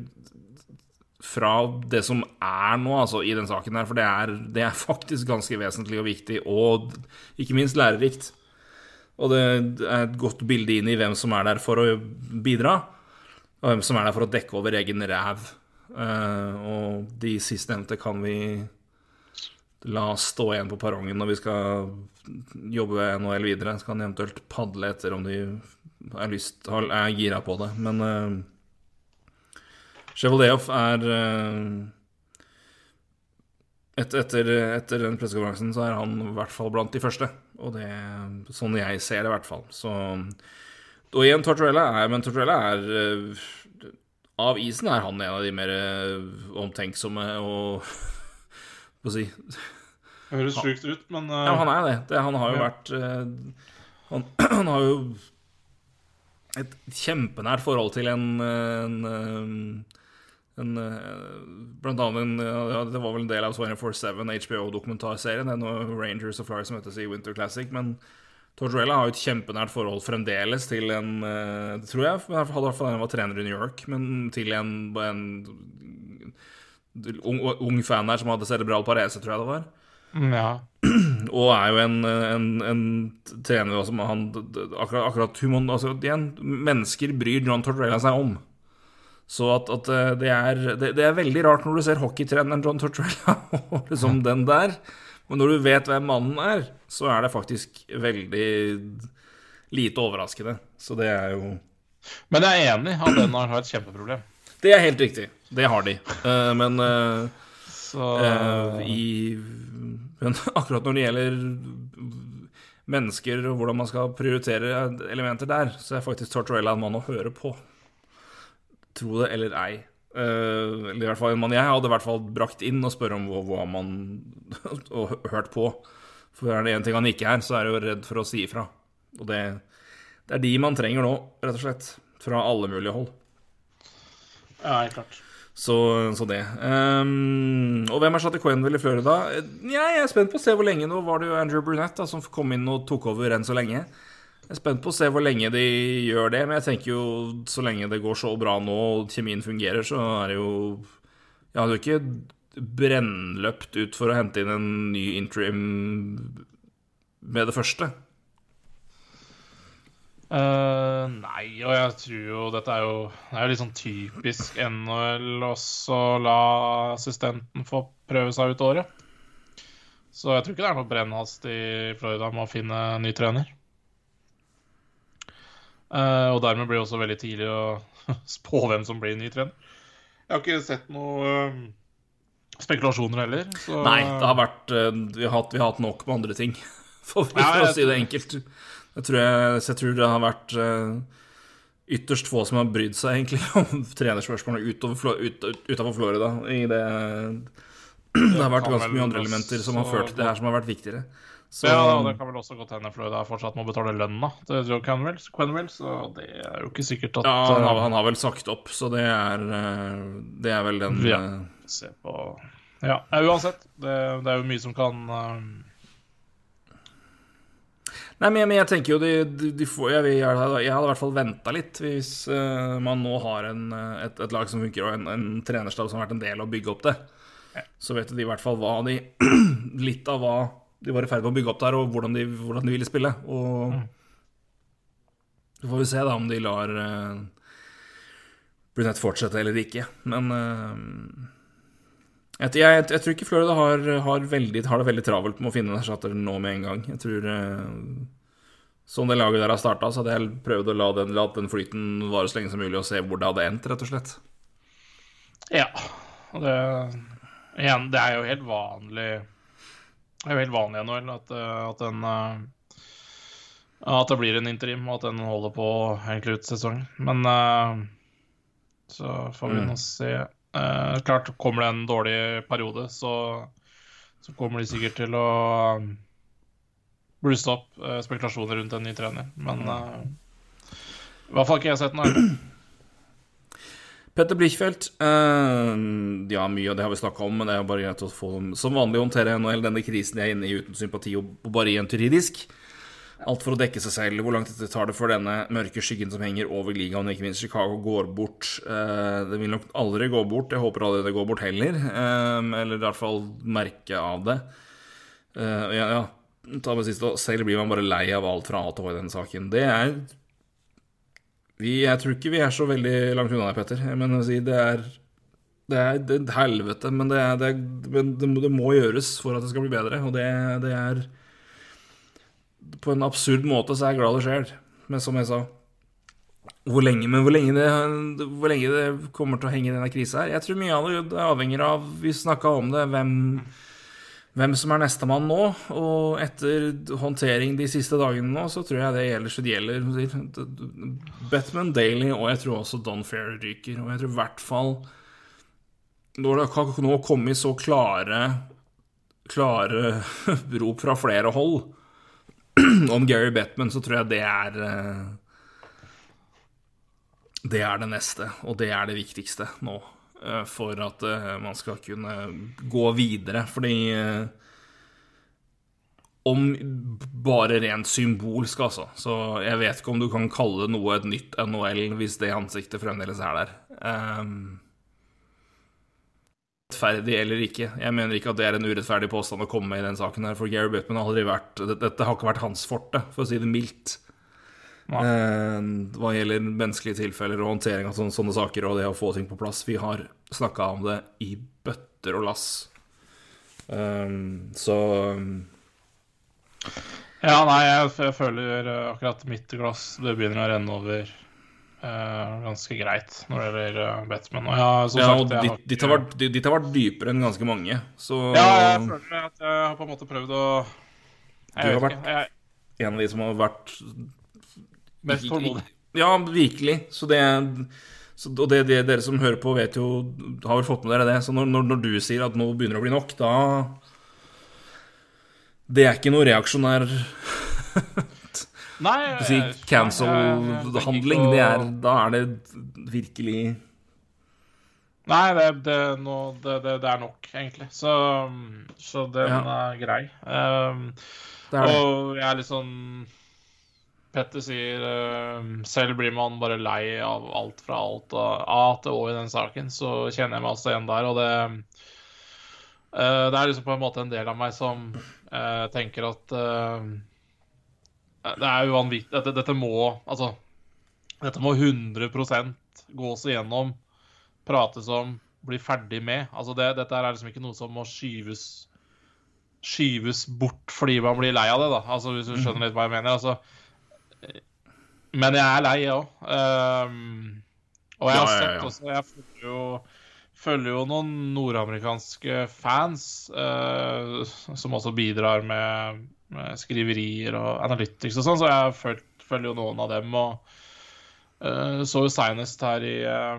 fra det som er nå, altså, i den saken her. For det er, det er faktisk ganske vesentlig og viktig, og ikke minst lærerikt. Og det er et godt bilde inn i hvem som er der for å bidra, og hvem som er der for å dekke over egen ræv. Eh, og de sistnevnte kan vi la stå igjen på perrongen når vi skal jobbe ved NHL videre. Så kan de eventuelt padle etter om de er, lyst, er gira på det. Men uh, Chevaldeoff er eh, et, etter, etter den pressekonferansen så er han i hvert fall blant de første. Og det sånn jeg ser det, i hvert fall. Så Og igjen, Tortorella er Men Tortorella er eh, Av isen er han en av de mer eh, omtenksomme og Hva si Det høres sjukt ut, men uh, ja, han er det. det han har jo Ja. vært han, han har jo et kjempenært forhold til en, en, en eh, Blant annet en, ja, Det var vel en del av 24-7 HBO-dokumentarserien, Det er noe Rangers og Flyers som møttes i Winter Classic. Men Tortorella har jo et kjempenært forhold fremdeles til en eh, Det tror jeg, i hvert fall da han var trener i New York, men til en, en ung, ung fan her som hadde cerebral parese, tror jeg det var. mm, ja. Og er jo en, en, en trener som han Akkurat, akkurat human, altså, igjen, Mennesker bryr John Tortorella seg om. Så at, at eh, det, er, det, det er veldig rart når du ser hockeytreneren John Tortrella og liksom den der. Men når du vet hvem mannen er, så er det faktisk veldig lite overraskende. Så det er jo Men jeg er enig at den har et kjempeproblem. Det er helt riktig. Det har de. Eh, men eh, Så i, men akkurat når det gjelder mennesker og hvordan man skal prioritere elementer der, så er faktisk Tortorella en mann å høre på. Tro det eller ei. Uh, eller i hvert fall en mann jeg hadde i hvert fall brakt inn og spørre om hva, hva man Og hørt på. For er det én ting han ikke er, så er det jo redd for å si ifra. Og det, det er de man trenger nå, rett og slett. Fra alle mulige hold. Ja, helt klart. Så, så det. Um, og hvem er satt i Quenville i Florida? Eh, jeg er spent på å se hvor lenge. Nå var det jo Andrew Brunett da, som kom inn og tok over enn så lenge. Jeg er spent på å se hvor lenge de gjør det, men jeg tenker jo så lenge det går så bra nå og kjemien fungerer, så er det jo Jeg hadde jo ikke brennløpt ut for å hente inn en ny interim med det første. Uh, nei, og jeg tror jo dette er jo Det er jo litt sånn typisk NHL også å la assistenten få prøve seg ut året. Så jeg tror ikke det er noe brennhast i Florida med å finne ny trener. Eh, og dermed blir det også veldig tidlig å spå hvem som blir ny trener. Jeg har ikke sett noe eh, spekulasjoner heller. Så Nei, det har vært eh, Vi har hatt, vi har hatt nok med andre ting, for, for Ja, jeg å si det enkelt. Jeg tror, jeg, jeg tror det har vært ytterst få som har brydd seg egentlig om trenerspørsmålet utover, ut, ut, utenfor Florida. I det, det har vært ganske mye andre elementer som har ført til det her, som har vært viktigere. Så Ja, det kan vel også godt hende Florida fortsatt må betale lønna til Joe Canwell, Canwell, så det er jo ikke sikkert at ja, han, har, eh, han har vel sagt opp, så det er, eh, det er vel den Ja. eh, Se på Ja, ja uansett. Det, det er jo mye som kan Nei, men, men jeg tenker jo de, de, de får, jeg, jeg, hadde, i hvert fall venta litt hvis man nå har en, et, et lag som funker, og en, en trenerstab som har vært en del av å bygge opp det. Så vet de i hvert fall hva de Litt av hva de var i ferd med å bygge opp der, og hvordan de, hvordan de ville spille. Og så får vi se da om de lar uh, Brunette fortsette eller ikke. Men uh, jeg, jeg, jeg tror ikke Florida har, har, veldig, har det veldig travelt med å finne en erstatter nå med en gang. Jeg tror uh, Sånn det laget der har starta, så hadde jeg prøvd å la den, la den flyten vare så lenge som mulig og se hvor det hadde endt, rett og slett. Ja. Det Igjen, det er jo helt vanlig er jo helt vanlig i NHL at, eh, at den eh, At det blir en interim, og at den holder på egentlig ut sesongen. Men eh, så får vi Mm. nå se. Eh, klart, kommer det en dårlig periode, så, så kommer de sikkert til å bluste blusse opp spekulasjoner rundt en ny trener. Men eh, I hvert fall ikke jeg sett noe. Petter Blichfeldt eh, Ja, mye av det har vi snakka om, men det er bare greit å få som vanlig håndtere NHL, denne krisen jeg er inne i uten sympati og bare rent juridisk. Alt for å dekke seg selv. Hvor lang tid tar det før denne mørke skyggen som henger over ligaen, og ikke minst Chicago, går bort? Eh, det vil nok aldri gå bort. Jeg håper aldri det går bort heller. Eh, eller i hvert fall merke av det. Eh, ja, ja. Ta med siste, Selv blir man bare lei av alt fra A til H i denne saken. Det er vi, Jeg tror ikke vi er så veldig langt unna deg, Petter. Men si, det er det er, det er helvete, men, det, er, det, er, men må- det må gjøres for at det skal bli bedre. Og det, er På en absurd måte så er jeg glad det skjer. Men som jeg sa hvor lenge, Men hvor lenge, hvor lenge det kommer til å henge i denne krisa her Jeg tror mye av det avhenger av Vi snakka om det, hvem, hvem som er nestemann nå. Og etter håndtering de siste dagene nå, så tror jeg det gjelder som det gjelder. Batman Daly og jeg tror også Don Fair ryker. Og jeg tror i hvert fall når det har nå kommet så klare klare rop fra flere hold om Gary Batman, så tror jeg det er eh, Det er det neste, og det er det viktigste nå. Eh, For at eh, man skal kunne gå videre. Fordi eh, om bare rent symbolsk, altså. Så jeg vet ikke om du kan kalle noe et nytt NHL hvis det ansiktet fremdeles er der. Um, rettferdig eller ikke. Jeg mener ikke at det er en urettferdig påstand å komme med i den saken her, for Gary Bettman har aldri vært Dette, har ikke vært hans forte, for å si det mildt. Eh, hva gjelder menneskelige tilfeller og håndtering av sånne, sånne saker og det å få ting på plass. Vi har snakka om det i bøtter og lass. Um, så um, Ja, nei, jeg, jeg føler eh, akkurat mitt glass det begynner å renne over uh, ganske greit når det gjelder Batman. Og ja, som Ja, sagt, og jeg ditt, har vært, ditt har vært dypere enn ganske mange, så Ja, jeg føler at jeg har på en måte prøvd å Du Jeg har vært ikke. Jeg en av de som har vært mest tålmodig. Ja, virkelig. Så det så, Og det, det dere som hører på, vet jo Har vel fått med dere det. Så når, når, når du sier at nå begynner det å bli nok, da Det er ikke noe reaksjonær Nei, si, cancel-handling. Det er, da er det virkelig Nei, det, det, no, det, er nok, egentlig. Så, så den Ja. er grei. Um, Det er det. og jeg er litt sånn Petter sier uh, selv blir man bare lei av alt fra alt og A til Å i den saken, så kjenner jeg meg også igjen der. Og det uh, Det er liksom på en måte en del av meg som uh, tenker at det er jo vanvittig dette, dette må Altså, dette må 100% gås igjennom, prates om, bli ferdig med. Altså, det, dette er liksom ikke noe som må skyves skyves bort fordi man blir lei av det, da. Altså, hvis du skjønner litt hva jeg mener. Altså, men jeg er lei, jeg òg. og jeg har Ja, ja, sett ja. også Jeg følger jo, følger jo noen nordamerikanske fans uh, som også bidrar med, med skriverier og analytics og sånn, så jeg følt, følger jo noen av dem. og uh, så jo seinest her i uh,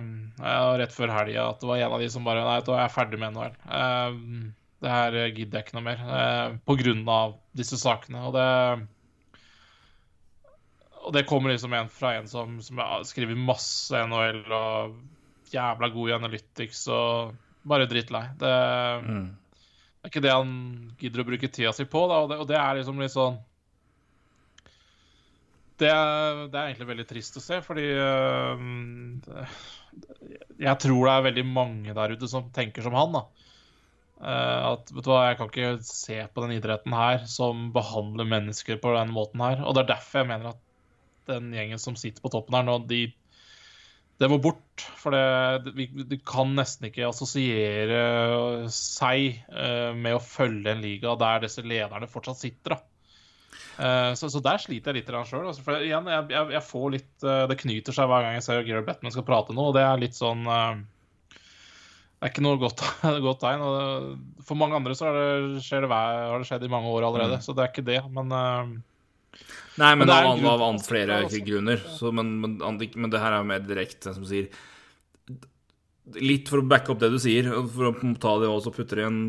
rett før helga at det var en av de som bare Nei, da er jeg ferdig med NHL. Uh, det her gidder jeg ikke noe mer. Uh, på grunn av disse sakene. Og det og det kommer liksom en fra en som, som skriver masse NHL og jævla god i analytics og bare drittlei. Det, Mm. det er ikke det han gidder å bruke tida si på, da, og det, og det er liksom litt sånn det er, det er egentlig veldig trist å se, fordi øh, Jeg tror det er veldig mange der ute som tenker som han. da. Uh, at vet du hva, Jeg kan ikke se på den idretten her som behandler mennesker på den måten her. Og det er derfor jeg mener at den gjengen som sitter på toppen her nå, de det må bort. For det, vi, du kan nesten ikke assosiere seg uh, med å følge en liga der disse lederne fortsatt sitter. Eh, så, så der sliter jeg litt sjøl. Altså, for igjen, jeg, jeg, jeg får litt uh, Det knyter seg hver gang jeg ser Gary Batman skal prate nå, og det er litt sånn Det er ikke noe godt, godt tegn. Det, for mange andre så det, skjer det, har det skjedd i mange år allerede, så det er ikke det. Men Nei, men, Men av, grunn av, av flere altså. grunner. Så, men, men, men det her er jo mer direkte, som sier Litt for å backe opp det du sier, for å ta det også og putte det i en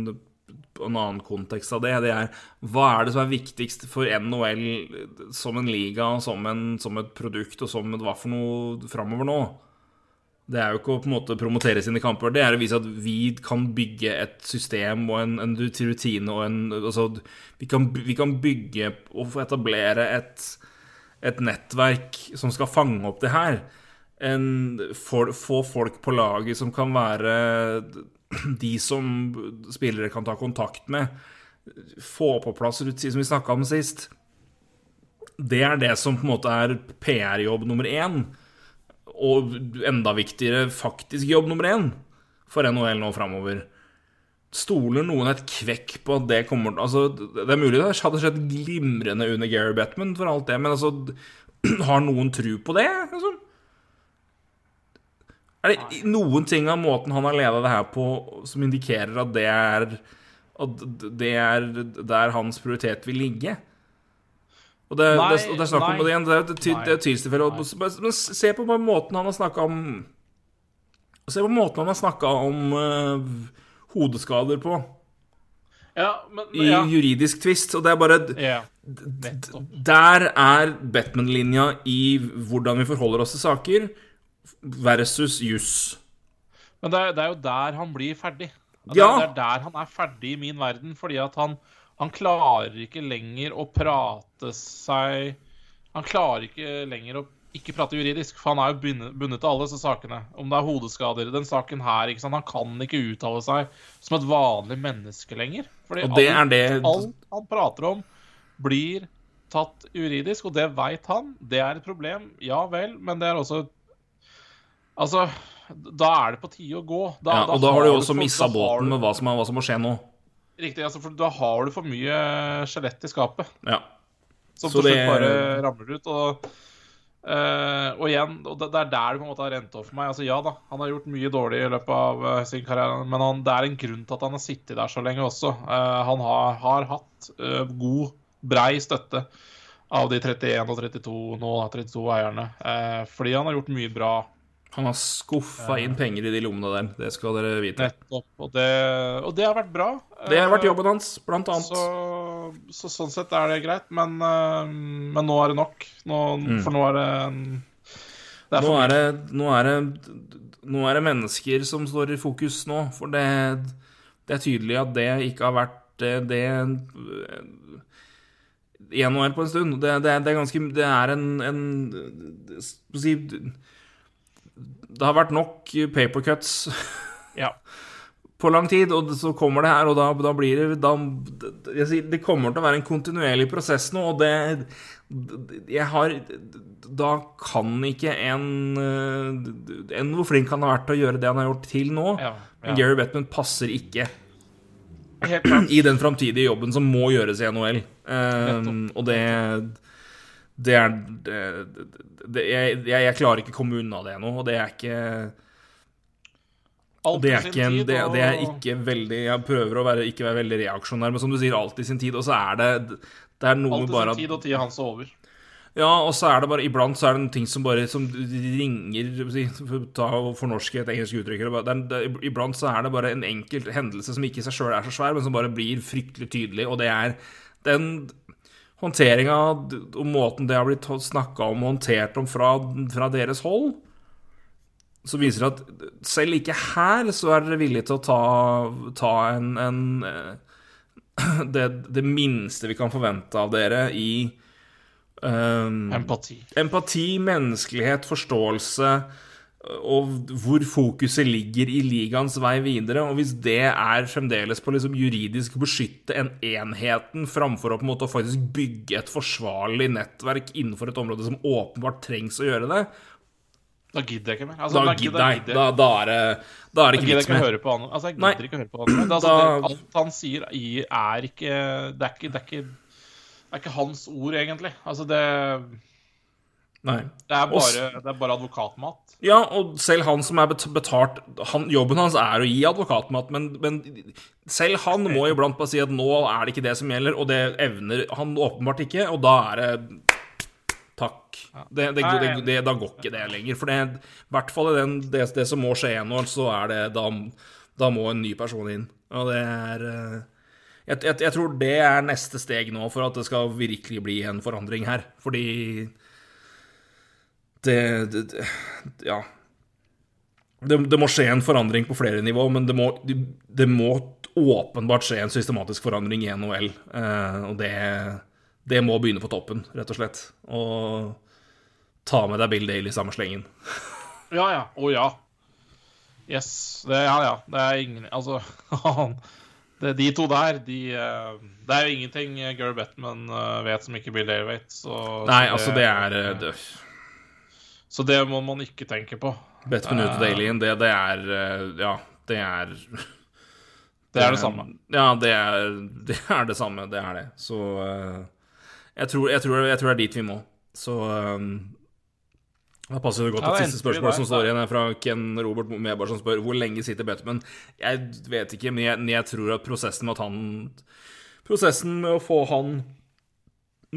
en annen kontekst av det. Det er hva er det som er viktigst for NHL som en liga, som, en, som et produkt og som et hva for noe framover nå? Det er jo ikke å på en måte promotere sine kamper, det er å vise at vi kan bygge et system og en, en rutine og en Altså, vi kan, vi kan bygge og etablere et, et nettverk som skal fange opp det her. En, for, få folk på laget som kan være de som spillere kan ta kontakt med. Få på plass rutiner, som vi snakka om sist. Det er det som på en måte er PR-jobb nummer én og enda viktigere faktisk jobb nummer én for NHL nå framover. Stoler noen et kvekk på at det kommer Altså, det er mulig det hadde skjedd glimrende under Gary Bettman, for alt det, men altså Har noen tru på det? Altså? Er det noen ting av måten han har leda det her på, som indikerer at det er At det er der hans prioritet vil ligge? Og det, nei, det, det er snakk om det igjen. Det er et tvilstilfelle. Men se på måten han har snakka om Se på måten han har snakka om uh, hodeskader på. Ja, men, I ja. juridisk tvist. Og det er bare ja, Der er Batman-linja i hvordan vi forholder oss til saker, versus juss. Men det er, det er, jo der han blir ferdig. Det, ja. det er der han er ferdig i min verden, fordi at han han klarer ikke lenger å prate seg Han klarer ikke lenger å ikke prate juridisk, for han er jo bundet til alle disse sakene. Om det er hodeskader, den saken her? Han kan ikke uttale seg som et vanlig menneske lenger. Fordi og det alt, er det... alt han prater om, blir tatt juridisk, og det veit han. Det er et problem, ja vel, men det er også Altså, da er det på tide å gå. Da, ja, og da, da har du jo også missa båten med hva som, hva som må skje nå. Riktig, altså, for da har du for mye skjelett i skapet. Ja. Som til slutt det... bare ramler ut. Og, uh, og igjen, og det, er der det på en måte har rent over for meg. Altså Ja da, han har gjort mye dårlig i løpet av uh, sin karriere, men han, det er en grunn til at han har sittet der så lenge også. Uh, han har, har hatt god, brei støtte av de 31 og 32 nå, 32 eierne, fordi han har gjort mye bra han har skuffa inn penger i de lommene der, det skal dere vite. Nettopp. Og det, og det har vært bra. Det har vært jobben hans, blant annet. Så, så sånn sett er det greit, men, eh, men nå er det nok. Nå, mm. For nå er det, det er nå, er det, nå, er det, nå er det mennesker som står i fokus nå, for det, det er tydelig at det ikke har vært det, det i NHL på en stund. Det, det, det, er ganske Det er en, en si, det har vært nok papercuts ja. på lang tid, og så kommer det her, og da, da blir det da, sier, Det kommer til å være en kontinuerlig prosess nå, og det Jeg har Da kan ikke en, en Hvor flink han har vært til å gjøre det han har gjort til nå, ja, ja. Gary Bettman passer ikke i den framtidige jobben som må gjøres i NHL. Um, og det det er det, det, jeg, jeg, klarer ikke å komme unna det nå, og det er ikke det er, ikke en, det, det er ikke veldig Jeg prøver å være, ikke være veldig reaksjonær, men som du sier, alt i sin tid. Og så er det Det er noe med bare Alt i sin tid, og tida hans er over. Ja, og så er det bare Iblant så er det noen ting som bare Som ringer ta fornorske et engelsk uttrykk Iblant så er det bare en enkelt hendelse som ikke i seg sjøl er så svær, men som bare blir fryktelig tydelig, og det er den håndteringa og måten det har blitt snakka om og håndtert om fra, fra, deres hold, så viser det at selv ikke her så er dere villige til å ta, ta en, en eh, det, det, minste vi kan forvente av dere i um, Empati. Empati, menneskelighet, forståelse og hvor fokuset ligger i ligaens vei videre. Og hvis det er fremdeles på liksom juridisk beskytte en enheten framfor å på en måte faktisk bygge et forsvarlig nettverk innenfor et område som åpenbart trengs å gjøre det Da gidder jeg ikke mer. Altså, da, gidder, da, gidder. Da, da, er det Da er det ikke vits med. Høre på han. Altså, jeg gidder Nei. ikke å høre på han. Altså, det, alt han sier, er ikke Det er ikke, det er ikke, det er ikke hans ord, egentlig. Altså, det Nei. Det er bare, det er bare advokatmat. Ja, og selv han som er betalt han, Jobben hans er å gi advokatmat, men, men, selv han må iblant bare si at nå er det ikke det som gjelder, og det evner han åpenbart ikke, og da er det Takk. Det, det, det, da går ikke det lenger. For i hvert fall i den, det, som må skje nå, så er det da, da, må en ny person inn. Og det er eh, jeg, jeg, jeg tror det er neste steg nå for at det skal virkelig bli en forandring her. Fordi det, det, det Ja. Det, det, må skje en forandring på flere nivå, men det må, det må åpenbart skje en systematisk forandring i NHL. Eh, og det, det, må begynne på toppen, rett og slett. Og ta med deg Bill Daly i samme slengen. ja, ja. Å oh, ja. Yes. Det, ja, ja. Det er ingen Altså, det, de to der, de eh, Det er jo ingenting Gary Bettman eh, vet som ikke Bill Daly vet. Så, Nei, så altså, det er det, Så det må man ikke tenke på. Bettman ut og Dalyen, det, det er Ja, det er det er det samme. Ja, det er det, er det samme. Det er det. Så jeg tror, jeg, tror, jeg tror, det er dit vi må. Så da passer det godt ja, siste spørsmål som står igjen er fra Ken Robert Mebar, som spør hvor lenge sitter Bettman. Jeg vet ikke, men jeg, jeg, tror at prosessen med at han Prosessen med å få han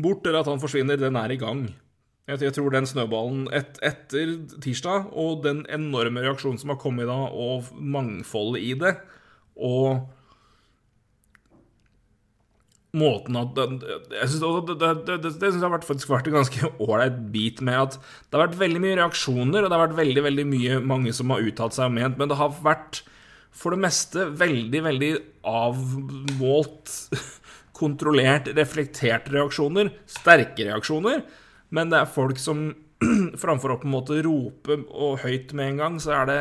bort, eller at han forsvinner, den er i gang. Jeg, jeg tror den snøballen et, etter tirsdag, og den enorme reaksjonen som har kommet da, og mangfoldet i det, og måten at Jeg synes det, det, det, det synes jeg har faktisk vært en ganske ålreit bit med at det har vært veldig mye reaksjoner, og det har vært veldig veldig mye mange som har uttalt seg og ment, men det har vært for det meste veldig, veldig avmålt, kontrollert, reflekterte reaksjoner. Sterke reaksjoner. Men det er folk som framfor å på en måte rope og høyt med en gang, så er det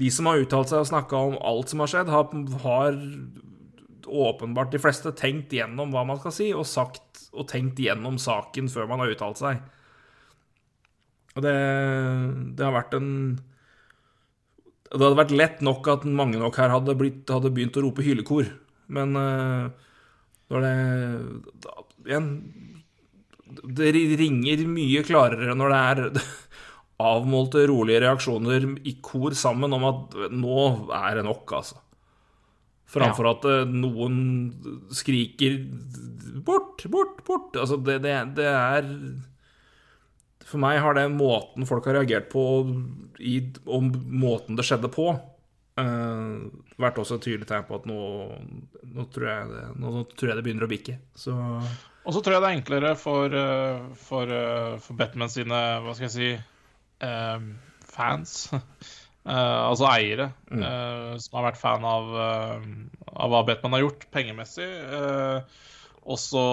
de som har uttalt seg og snakka om alt som har skjedd, har, har, åpenbart de fleste tenkt gjennom hva man skal si, og sagt og tenkt gjennom saken før man har uttalt seg. Og det, det har vært en Det hadde vært lett nok at mange nok her hadde, blitt, hadde begynt å rope hylekor, men uh, når det Igjen Det ringer mye klarere når det er avmålte, rolige reaksjoner i kor sammen om at nå er det nok, altså. Framfor ja. at eh, noen skriker 'bort, bort, bort'. Altså, det, det, det, er For meg har det måten folk har reagert på, i, og måten det skjedde på, uh, vært også et tydelig tegn på at nå, nå, tror det, nå, nå tror jeg det begynner å bikke. Så og så tror jeg det er enklere for, eh, for, for Batman sine Hva skal jeg si uh, fans, altså eiere, mm. som har vært fan av, av, hva Batman har gjort pengemessig, og så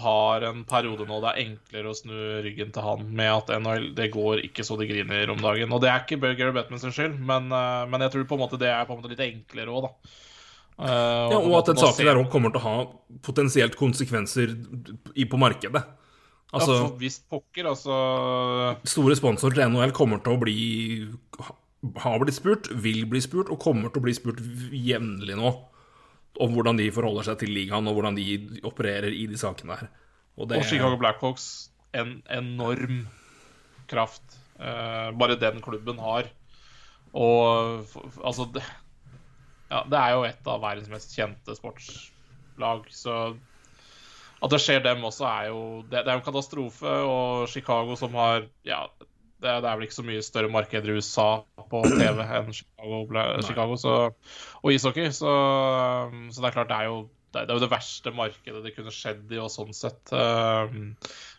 har en periode nå det er enklere å snu ryggen til han med at NHL det går ikke så det griner om dagen. Og det er ikke Gary Batman sin skyld, men, men, jeg tror på en måte det er på en måte litt enklere òg, da. Uh, ja, og at den saken der kommer til å ha potensielt konsekvenser på markedet. Altså, ja, for visst pokker, altså Store sponsorer til NHL kommer til å bli Har blitt spurt, vil bli spurt, og kommer til å bli spurt jevnlig nå om hvordan de forholder seg til ligaen, og hvordan de opererer i de sakene her. Og, det... og Chicago Blackhawks, en enorm kraft uh, bare den klubben har. Og altså det, ja, det er jo et av verdens mest kjente sportslag, så at det skjer dem også, er jo Det, det er jo en katastrofe. Og Chicago, som har Ja, det, det, er vel ikke så mye større markeder i USA på TV enn Chicago, Chicago så, og ishockey. Så, så, det er klart, det er jo det er jo det verste markedet det kunne skjedd i, og sånn sett uh,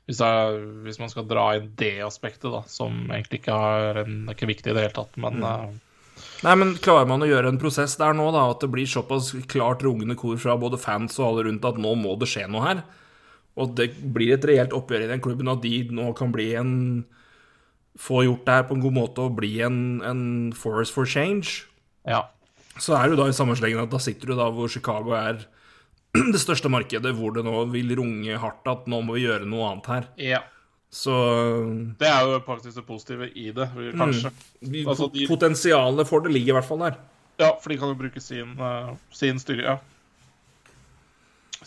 hvis, er, hvis, man skal dra inn det aspektet, da, som egentlig ikke, er, en, ikke viktig i det hele tatt, men uh, Nei, men Klarer man å gjøre en prosess der nå, da, at det blir såpass klart rungende kor fra både fans og alle rundt at nå må det skje noe her, og det blir et reelt oppgjør i den klubben, at de nå kan bli en Få gjort det her på en god måte og bli en, en force for change, ja. så er du da i samme slengen at da sitter du da hvor Chicago er det største markedet, hvor det nå vil runge hardt at nå må vi gjøre noe annet her. Ja. Så Det er jo faktisk det positive i det, kanskje. Mm. Altså, de... Potensialet for det ligger i hvert fall der. Ja, for de kan jo bruke sin, uh, sin styre, ja.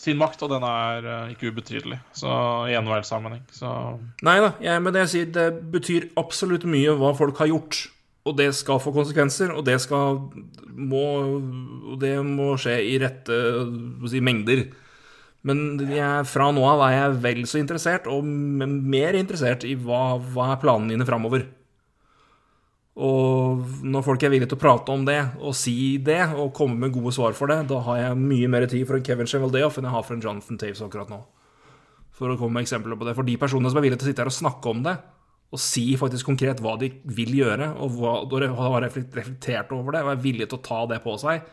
Sin makt, og den er uh, ikke ubetydelig så, i NHL-sammenheng. Så Nei da, jeg, men det jeg sier, det betyr absolutt mye hva folk har gjort. Og det skal få konsekvenser, og det skal må, Og det må skje i rette si, mengder. Men jeg, fra nå av er jeg vel så interessert, og mer interessert i hva, hva er planene dine framover. Og når folk er villige til å prate om det og si det og komme med gode svar for det, da har jeg mye mer tid for en Kevin Chevaldeoff enn jeg har for en Jonathan Taves akkurat nå. For å komme med eksempler på det. For de personene som er villige til å sitte her og snakke om det, og si faktisk konkret hva de vil gjøre, og hva, og har reflektert over det, og er villige til å ta det på seg,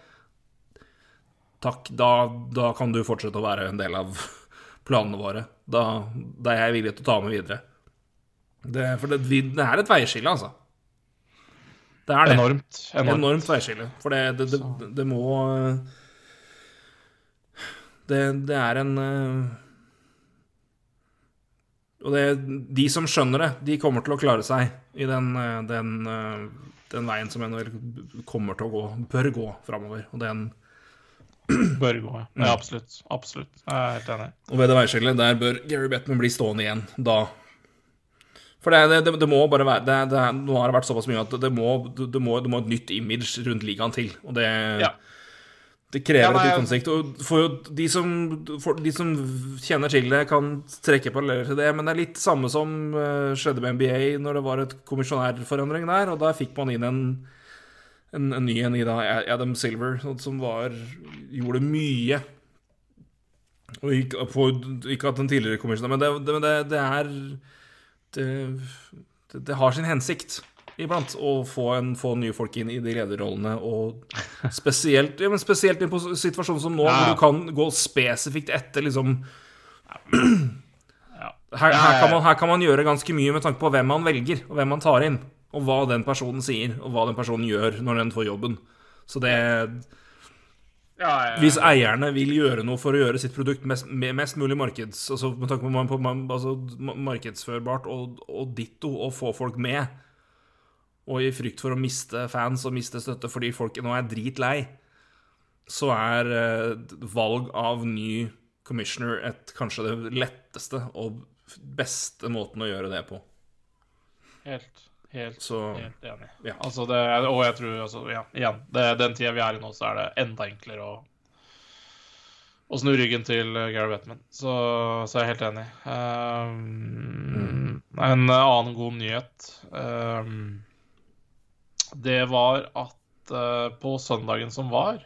takk, da, da kan du fortsette å være en del av planene våre. Da, da er jeg villig til å ta med videre. Det, for det, det er et veiskille, altså. Det er det. Enormt. Enormt, enormt veiskille. For det, det, det, det må det, det, er en Og det, de som skjønner det, de kommer til å klare seg i den, den, den veien som NHL kommer til å gå, bør gå framover. Og den Bør gå, ja. ja. Absolutt. Absolutt. Jeg er helt enig. Og ved det veiskillet, der bør Gary Bettman bli stående igjen da. For det, det, det må bare være det, Nå har det vært såpass mye at det må, det må, må et nytt image rundt ligaen til. Og det, ja. det krever ja, nei, et nytt ansikt. Og for de som, for de som kjenner til det, kan trekke paralleller til det. Men det er litt samme som uh, skjedde med NBA når det var et kommisjonærforandring der. Og da fikk man inn en en, en ny en i da Adam Silver, som var gjorde mye. Og ikke, på, ikke at den tidligere kommisjon Men det, det, det, er det, det, har sin hensikt iblant å få, en, få nye folk inn i de lederrollene. Og spesielt, ja, men spesielt i en situasjon som nå, ja. hvor du kan gå spesifikt etter liksom her, her, kan man, her kan man gjøre ganske mye med tanke på hvem man velger, og hvem man tar inn og hva den personen sier, og hva den personen gjør når den får jobben. Så det ja, ja, ja. Hvis eierne vil gjøre noe for å gjøre sitt produkt mest, mest mulig markeds, altså, med tanke på, på altså, markedsførbart og, og, ditto, og få folk med, og i frykt for å miste fans og miste støtte fordi folk nå er dritlei, så er eh, valg av ny commissioner et, kanskje det letteste og beste måten å gjøre det på. Helt. Helt, så, helt enig. Ja. Altså det, og jeg tror altså, ja, igjen, det, den tida vi er i nå, så er det enda enklere å, å snu ryggen til Gary Bettman. Så, så jeg er helt enig. Um. En annen god nyhet um, Det var at uh, på søndagen som var,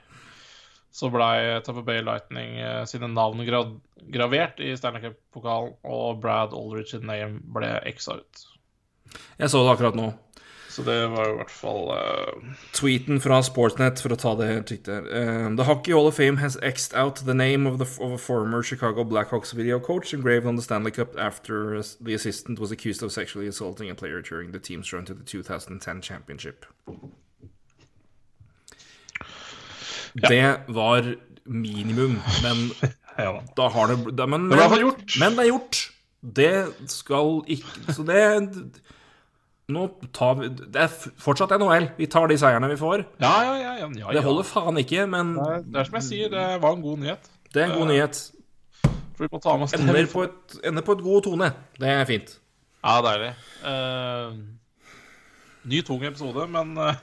så blei Tapper Bay Lightning uh, sine navn gra gravert i Stanley Cup-pokalen, og Brad Aldrich sitt name ble eksa ut. Jeg så det akkurat nå. Så det var i hvert fall uh... Tweeten fra Sportsnet, for å ta det helt riktig uh, The Hockey Hall of Fame has xed out the name of, the, of a former Chicago Blackhawks video coach engraved on the Stanley Cup after the assistant was accused of sexually assaulting a player during the team's run to the 2010 championship. Ja. Det var minimum, men ja. da har det men, men, men, det er gjort. Det skal ikke Så det nå tar vi Det er fortsatt NHL. Vi tar de seierne vi får. Ja, ja, ja, ja, ja Det holder faen ikke, men det er, det er, som jeg sier, det var en god nyhet. Det er en god uh, nyhet. For vi må ta med oss ender på, et, ender på et god tone. Det er fint. Ja, deilig. Uh, ny tung episode, men uh,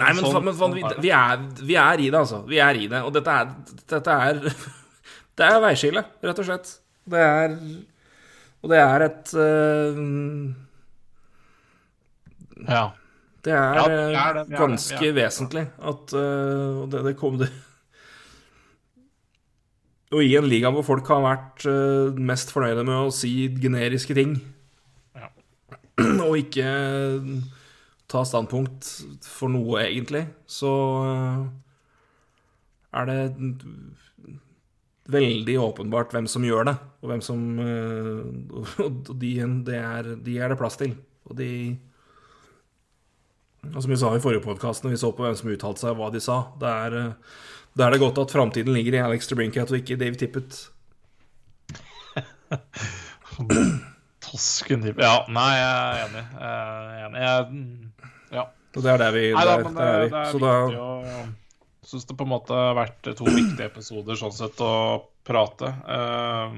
Nei, men, sånn, men sånn, vi, vi, er, vi, er, i det, altså. Vi er i det. Og dette er, dette er Det er veiskille, rett og slett. Det er Og det er et uh, ja. Det er, ja, det er det. ganske det. vesentlig at uh, det, det kom det Og i en liga hvor folk har vært uh, mest fornøyde med å si generiske ting, ja. og ikke uh, ta standpunkt for noe, egentlig, så er det veldig åpenbart hvem som gjør det, og hvem som Og de, det er, de er det plass til. Og de og som vi sa i forrige podkast, når vi så på hvem som uttalte seg, hva de sa, da er, det er det godt at framtiden ligger i Alex DeBrincat og ikke i Dave Tippett. Tosken Tippett Ja, nei, jeg er enig. Jeg er enig. Jeg, ja. Og det er der vi Nei, da, der, der er vi. Det er Så da Jeg syns det på en måte har vært to viktige episoder sånn sett å prate. Uh,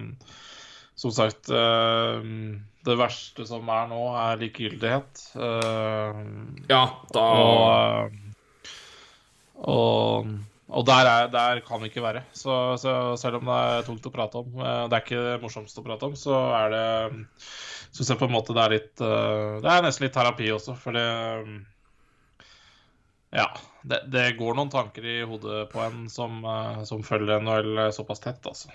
som sagt uh, det verste som er nå, er likegyldighet. Uh, ja, da og, og, og der, er, der kan vi ikke være. Så, så, selv om det er tungt å prate om, eh, det er ikke det morsomste å prate om, så er det Syns jeg på en måte det er litt eh, Det er nesten litt terapi også, for det Ja. Det, det går noen tanker i hodet på en som, eh, som følger NHL såpass tett, altså.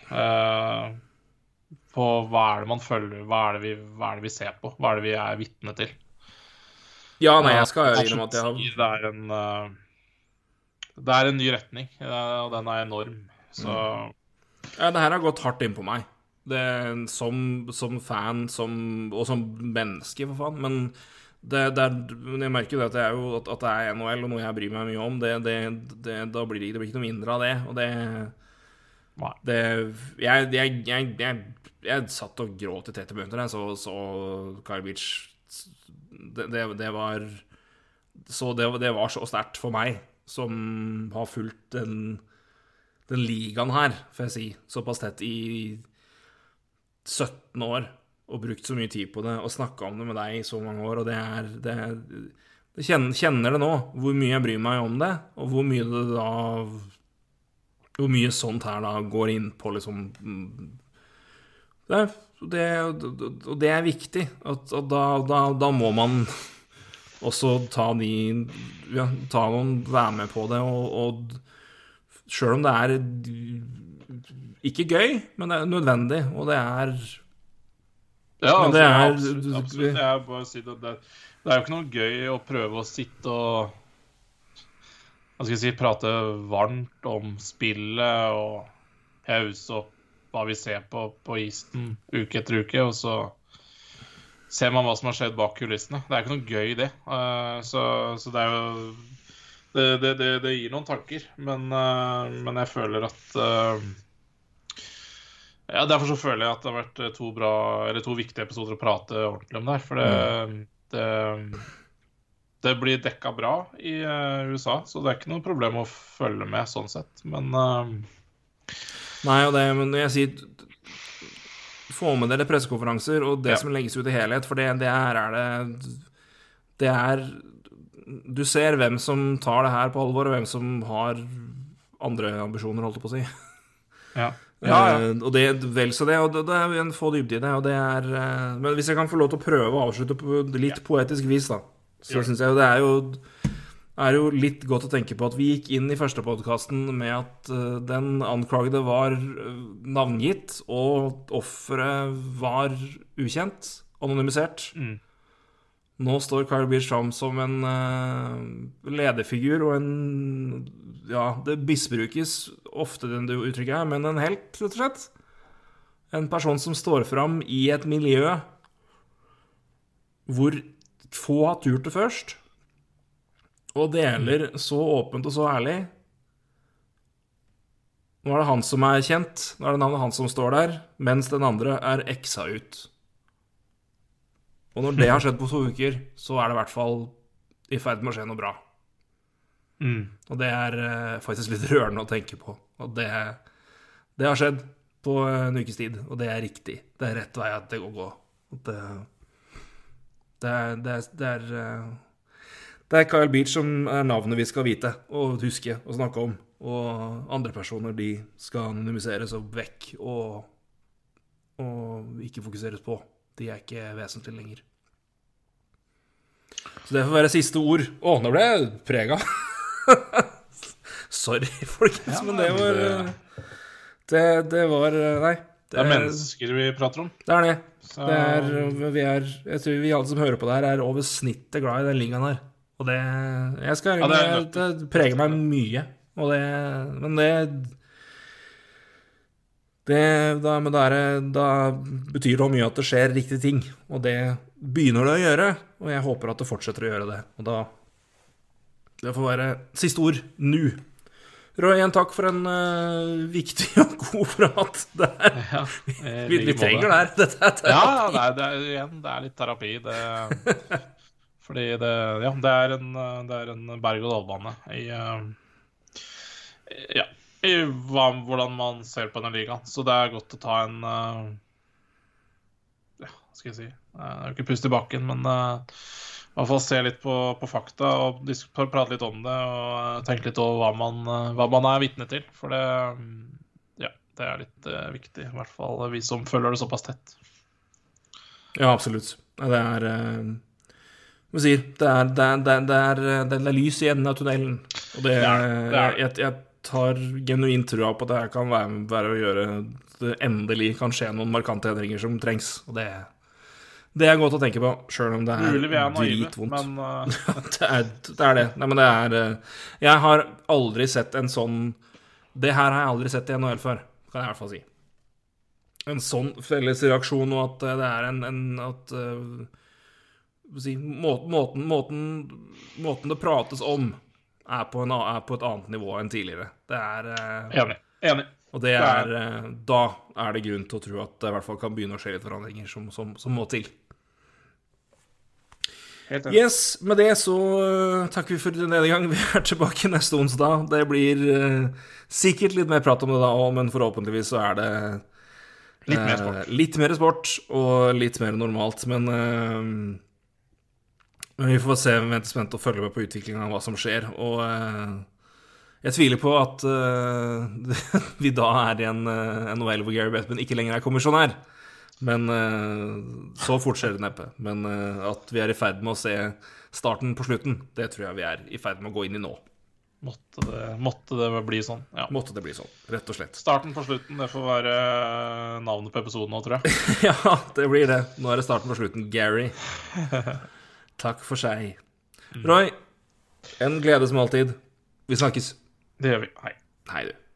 På hva er det man følger, hva er det vi, er det vi ser på, hva er det vi er vitne til. Ja, nei, jeg skal innrømme at jeg har Det er en det er en ny retning, og den er enorm. Så mm. Ja, det her har gått hardt inn på meg. Det, som, som fan som, og som menneske, for faen. Men det, det er, jeg merker jo at det er, jo, at, det er NHL, og noe jeg bryr meg mye om. Det, da blir det, blir ikke noe mindre av det. Og det, det jeg, jeg, jeg, jeg, satt og gråt i 30 minutter, så, så Kyle Beach det, var Så det, var så sterkt for meg som har fulgt den, den ligaen her, får jeg si, såpass tett i 17 år og brukt så mye tid på det og snakka om det med deg i så mange år, og det er, det er Jeg kjenner, det nå, hvor mye jeg bryr meg om det, og hvor mye det da Hvor mye sånt her da går inn på liksom det, det, Og det er viktig. At, at da, da, da må man også ta de ja, ta noen, Være med på det. Og, og sjøl om det er ikke gøy, men det er nødvendig, og det er Ja, altså, det er, absolutt. absolutt. Jeg bare si det, det, det er jo ikke noe gøy å prøve å sitte og hva skal jeg si, prate varmt om spillet og hause opp hva vi ser på på isen uke etter uke, og så ser man hva som har skjedd bak kulissene. Det er ikke noe gøy, det. Uh, så, så, det er jo det, det, det, det gir noen tanker, men, uh, men jeg føler at uh, Ja, derfor så føler jeg at det har vært to, bra, eller to viktige episoder å prate ordentlig om der. For det, det, det blir dekka bra i USA, så det er ikke noe problem å følge med sånn sett, men Nei, og det, men jeg sier få med dere pressekonferanser og det ja. som legges ut i helhet, for det, det er, er det Det er Du ser hvem som tar det her på alvor, og hvem som har andre ambisjoner, holdt jeg på å si. Ja. Ja, ja. Uh, og det vel så det, og det, det er en få dybde i det, og det er uh, Men hvis jeg kan få lov til å prøve å avslutte på litt poetisk vis, da, så syns jeg jo det er jo er jo litt godt å tenke på at vi gikk inn i første podkasten med at uh, den anklagede var uh, navngitt, og offeret var ukjent, anonymisert. Mm. Nå står Kyle Beach fram som en uh, lederfigur og en Ja, det misbrukes ofte, den du uttrykket her, men en helt, rett og slett. En person som står fram i et miljø hvor få har turt det først og deler så åpent og så ærlig. Nå er det han som er kjent, nå er det navnet han som står der, mens den andre er eksa ut. Og når det har skjedd på to uker, så er det i hvert fall i ferd med å skje noe bra. Mm. Og det er uh, faktisk litt rørende å tenke på. Og det, det, har skjedd på en ukes tid, og det er riktig. Det er rett vei at det går gå. Det, det, er, det, det er det er Kyle Beach som er navnet vi skal vite og huske og snakke om. Og andre personer de skal anonymiseres og vekk og, og ikke fokuseres på. De er ikke vesentlige lenger. Så det får være siste ord. Å, nå ble jeg prega. Sorry, folkens, ja, men det var det, det var Nei. Det, det er mennesker vi prater om. Det er det. Så... det er, vi er, jeg tror vi alle som hører på det her, er over snittet glad i den ligaen her. Og det Jeg skal ja, det, det, preger meg mye. Og det Men det det, da, men da, det, da, betyr det mye at det skjer riktige ting. Og det begynner det å gjøre, og jeg håper at det fortsetter å gjøre det. Og da Det får være siste ord nå. Roy, igjen takk for en uh, viktig og god prat. Det er, ja, vi, vi, trenger det her. Dette er terapi. Ja, det er, det er, igjen, det er litt terapi. Det Fordi det, ja, det er en, en berg-og-dal-bane i uh, Ja, i hva, hvordan man ser på denne ligaen. Så det er godt å ta en uh, ja, hva skal jeg si Det er jo ikke pust i bakken, men i hvert fall se litt på, på fakta og prate litt om det og tenke litt over hva man, hva man er vitne til. For det um, Ja, det er litt viktig. I hvert fall vi som følger det såpass tett. Ja, absolutt. Det er eh, Hva sier det er, det, er, det, er, det, er, lys i enden av tunnelen. Og det. Jeg, jeg tar genuint trua på at det her kan være, være å gjøre det endelig kan skje noen markante endringer som trengs. Og det, det er godt å tenke på, sjøl om det er dritvondt. men uh, det, er, det er det. Nei, men det er eh, Jeg har aldri sett en sånn Det her har jeg aldri sett i NHL før, kan jeg i hvert fall si. En sånn felles reaksjon, og at eh, det er en, en At eh, hva si, måten, måten, måten, måten det prates om, er på, en, er på et annet nivå enn tidligere. Det er eh, enig. Enig. Og det er eh, Da er det grunn til å tro at det i hvert fall kan begynne å skje litt forandringer som, som, som må til. Yes, med det så uh, takker vi for denne gang. Vi er tilbake neste onsdag. Det blir uh, sikkert litt mer prat om det da òg, men forhåpentligvis så er det Litt mer eh, litt mer sport og litt mer normalt. Men, eh, men vi får se. Vi venter spent og følger med på utviklingen av hva som skjer. Og eh, jeg tviler på at eh, vi da er i en uh, NHL hvor Gary Bettman ikke lenger er kommisjonær. Men eh, så fort skjer det neppe. Men eh, at vi er i ferd med å se starten på slutten, det tror jeg vi er i ferd med å gå inn i nå. Måtte det, måtte det bli sånn. Ja. Måtte det bli sånn, rett og slett. Starten på slutten, det får være eh, navnet på episoden nå, tror jeg. Ja, det blir det. Nå er det starten på slutten. Gary. Takk for seg. Roy, en glede som alltid. Vi snakkes. Det gjør vi. Hei. Hei, du.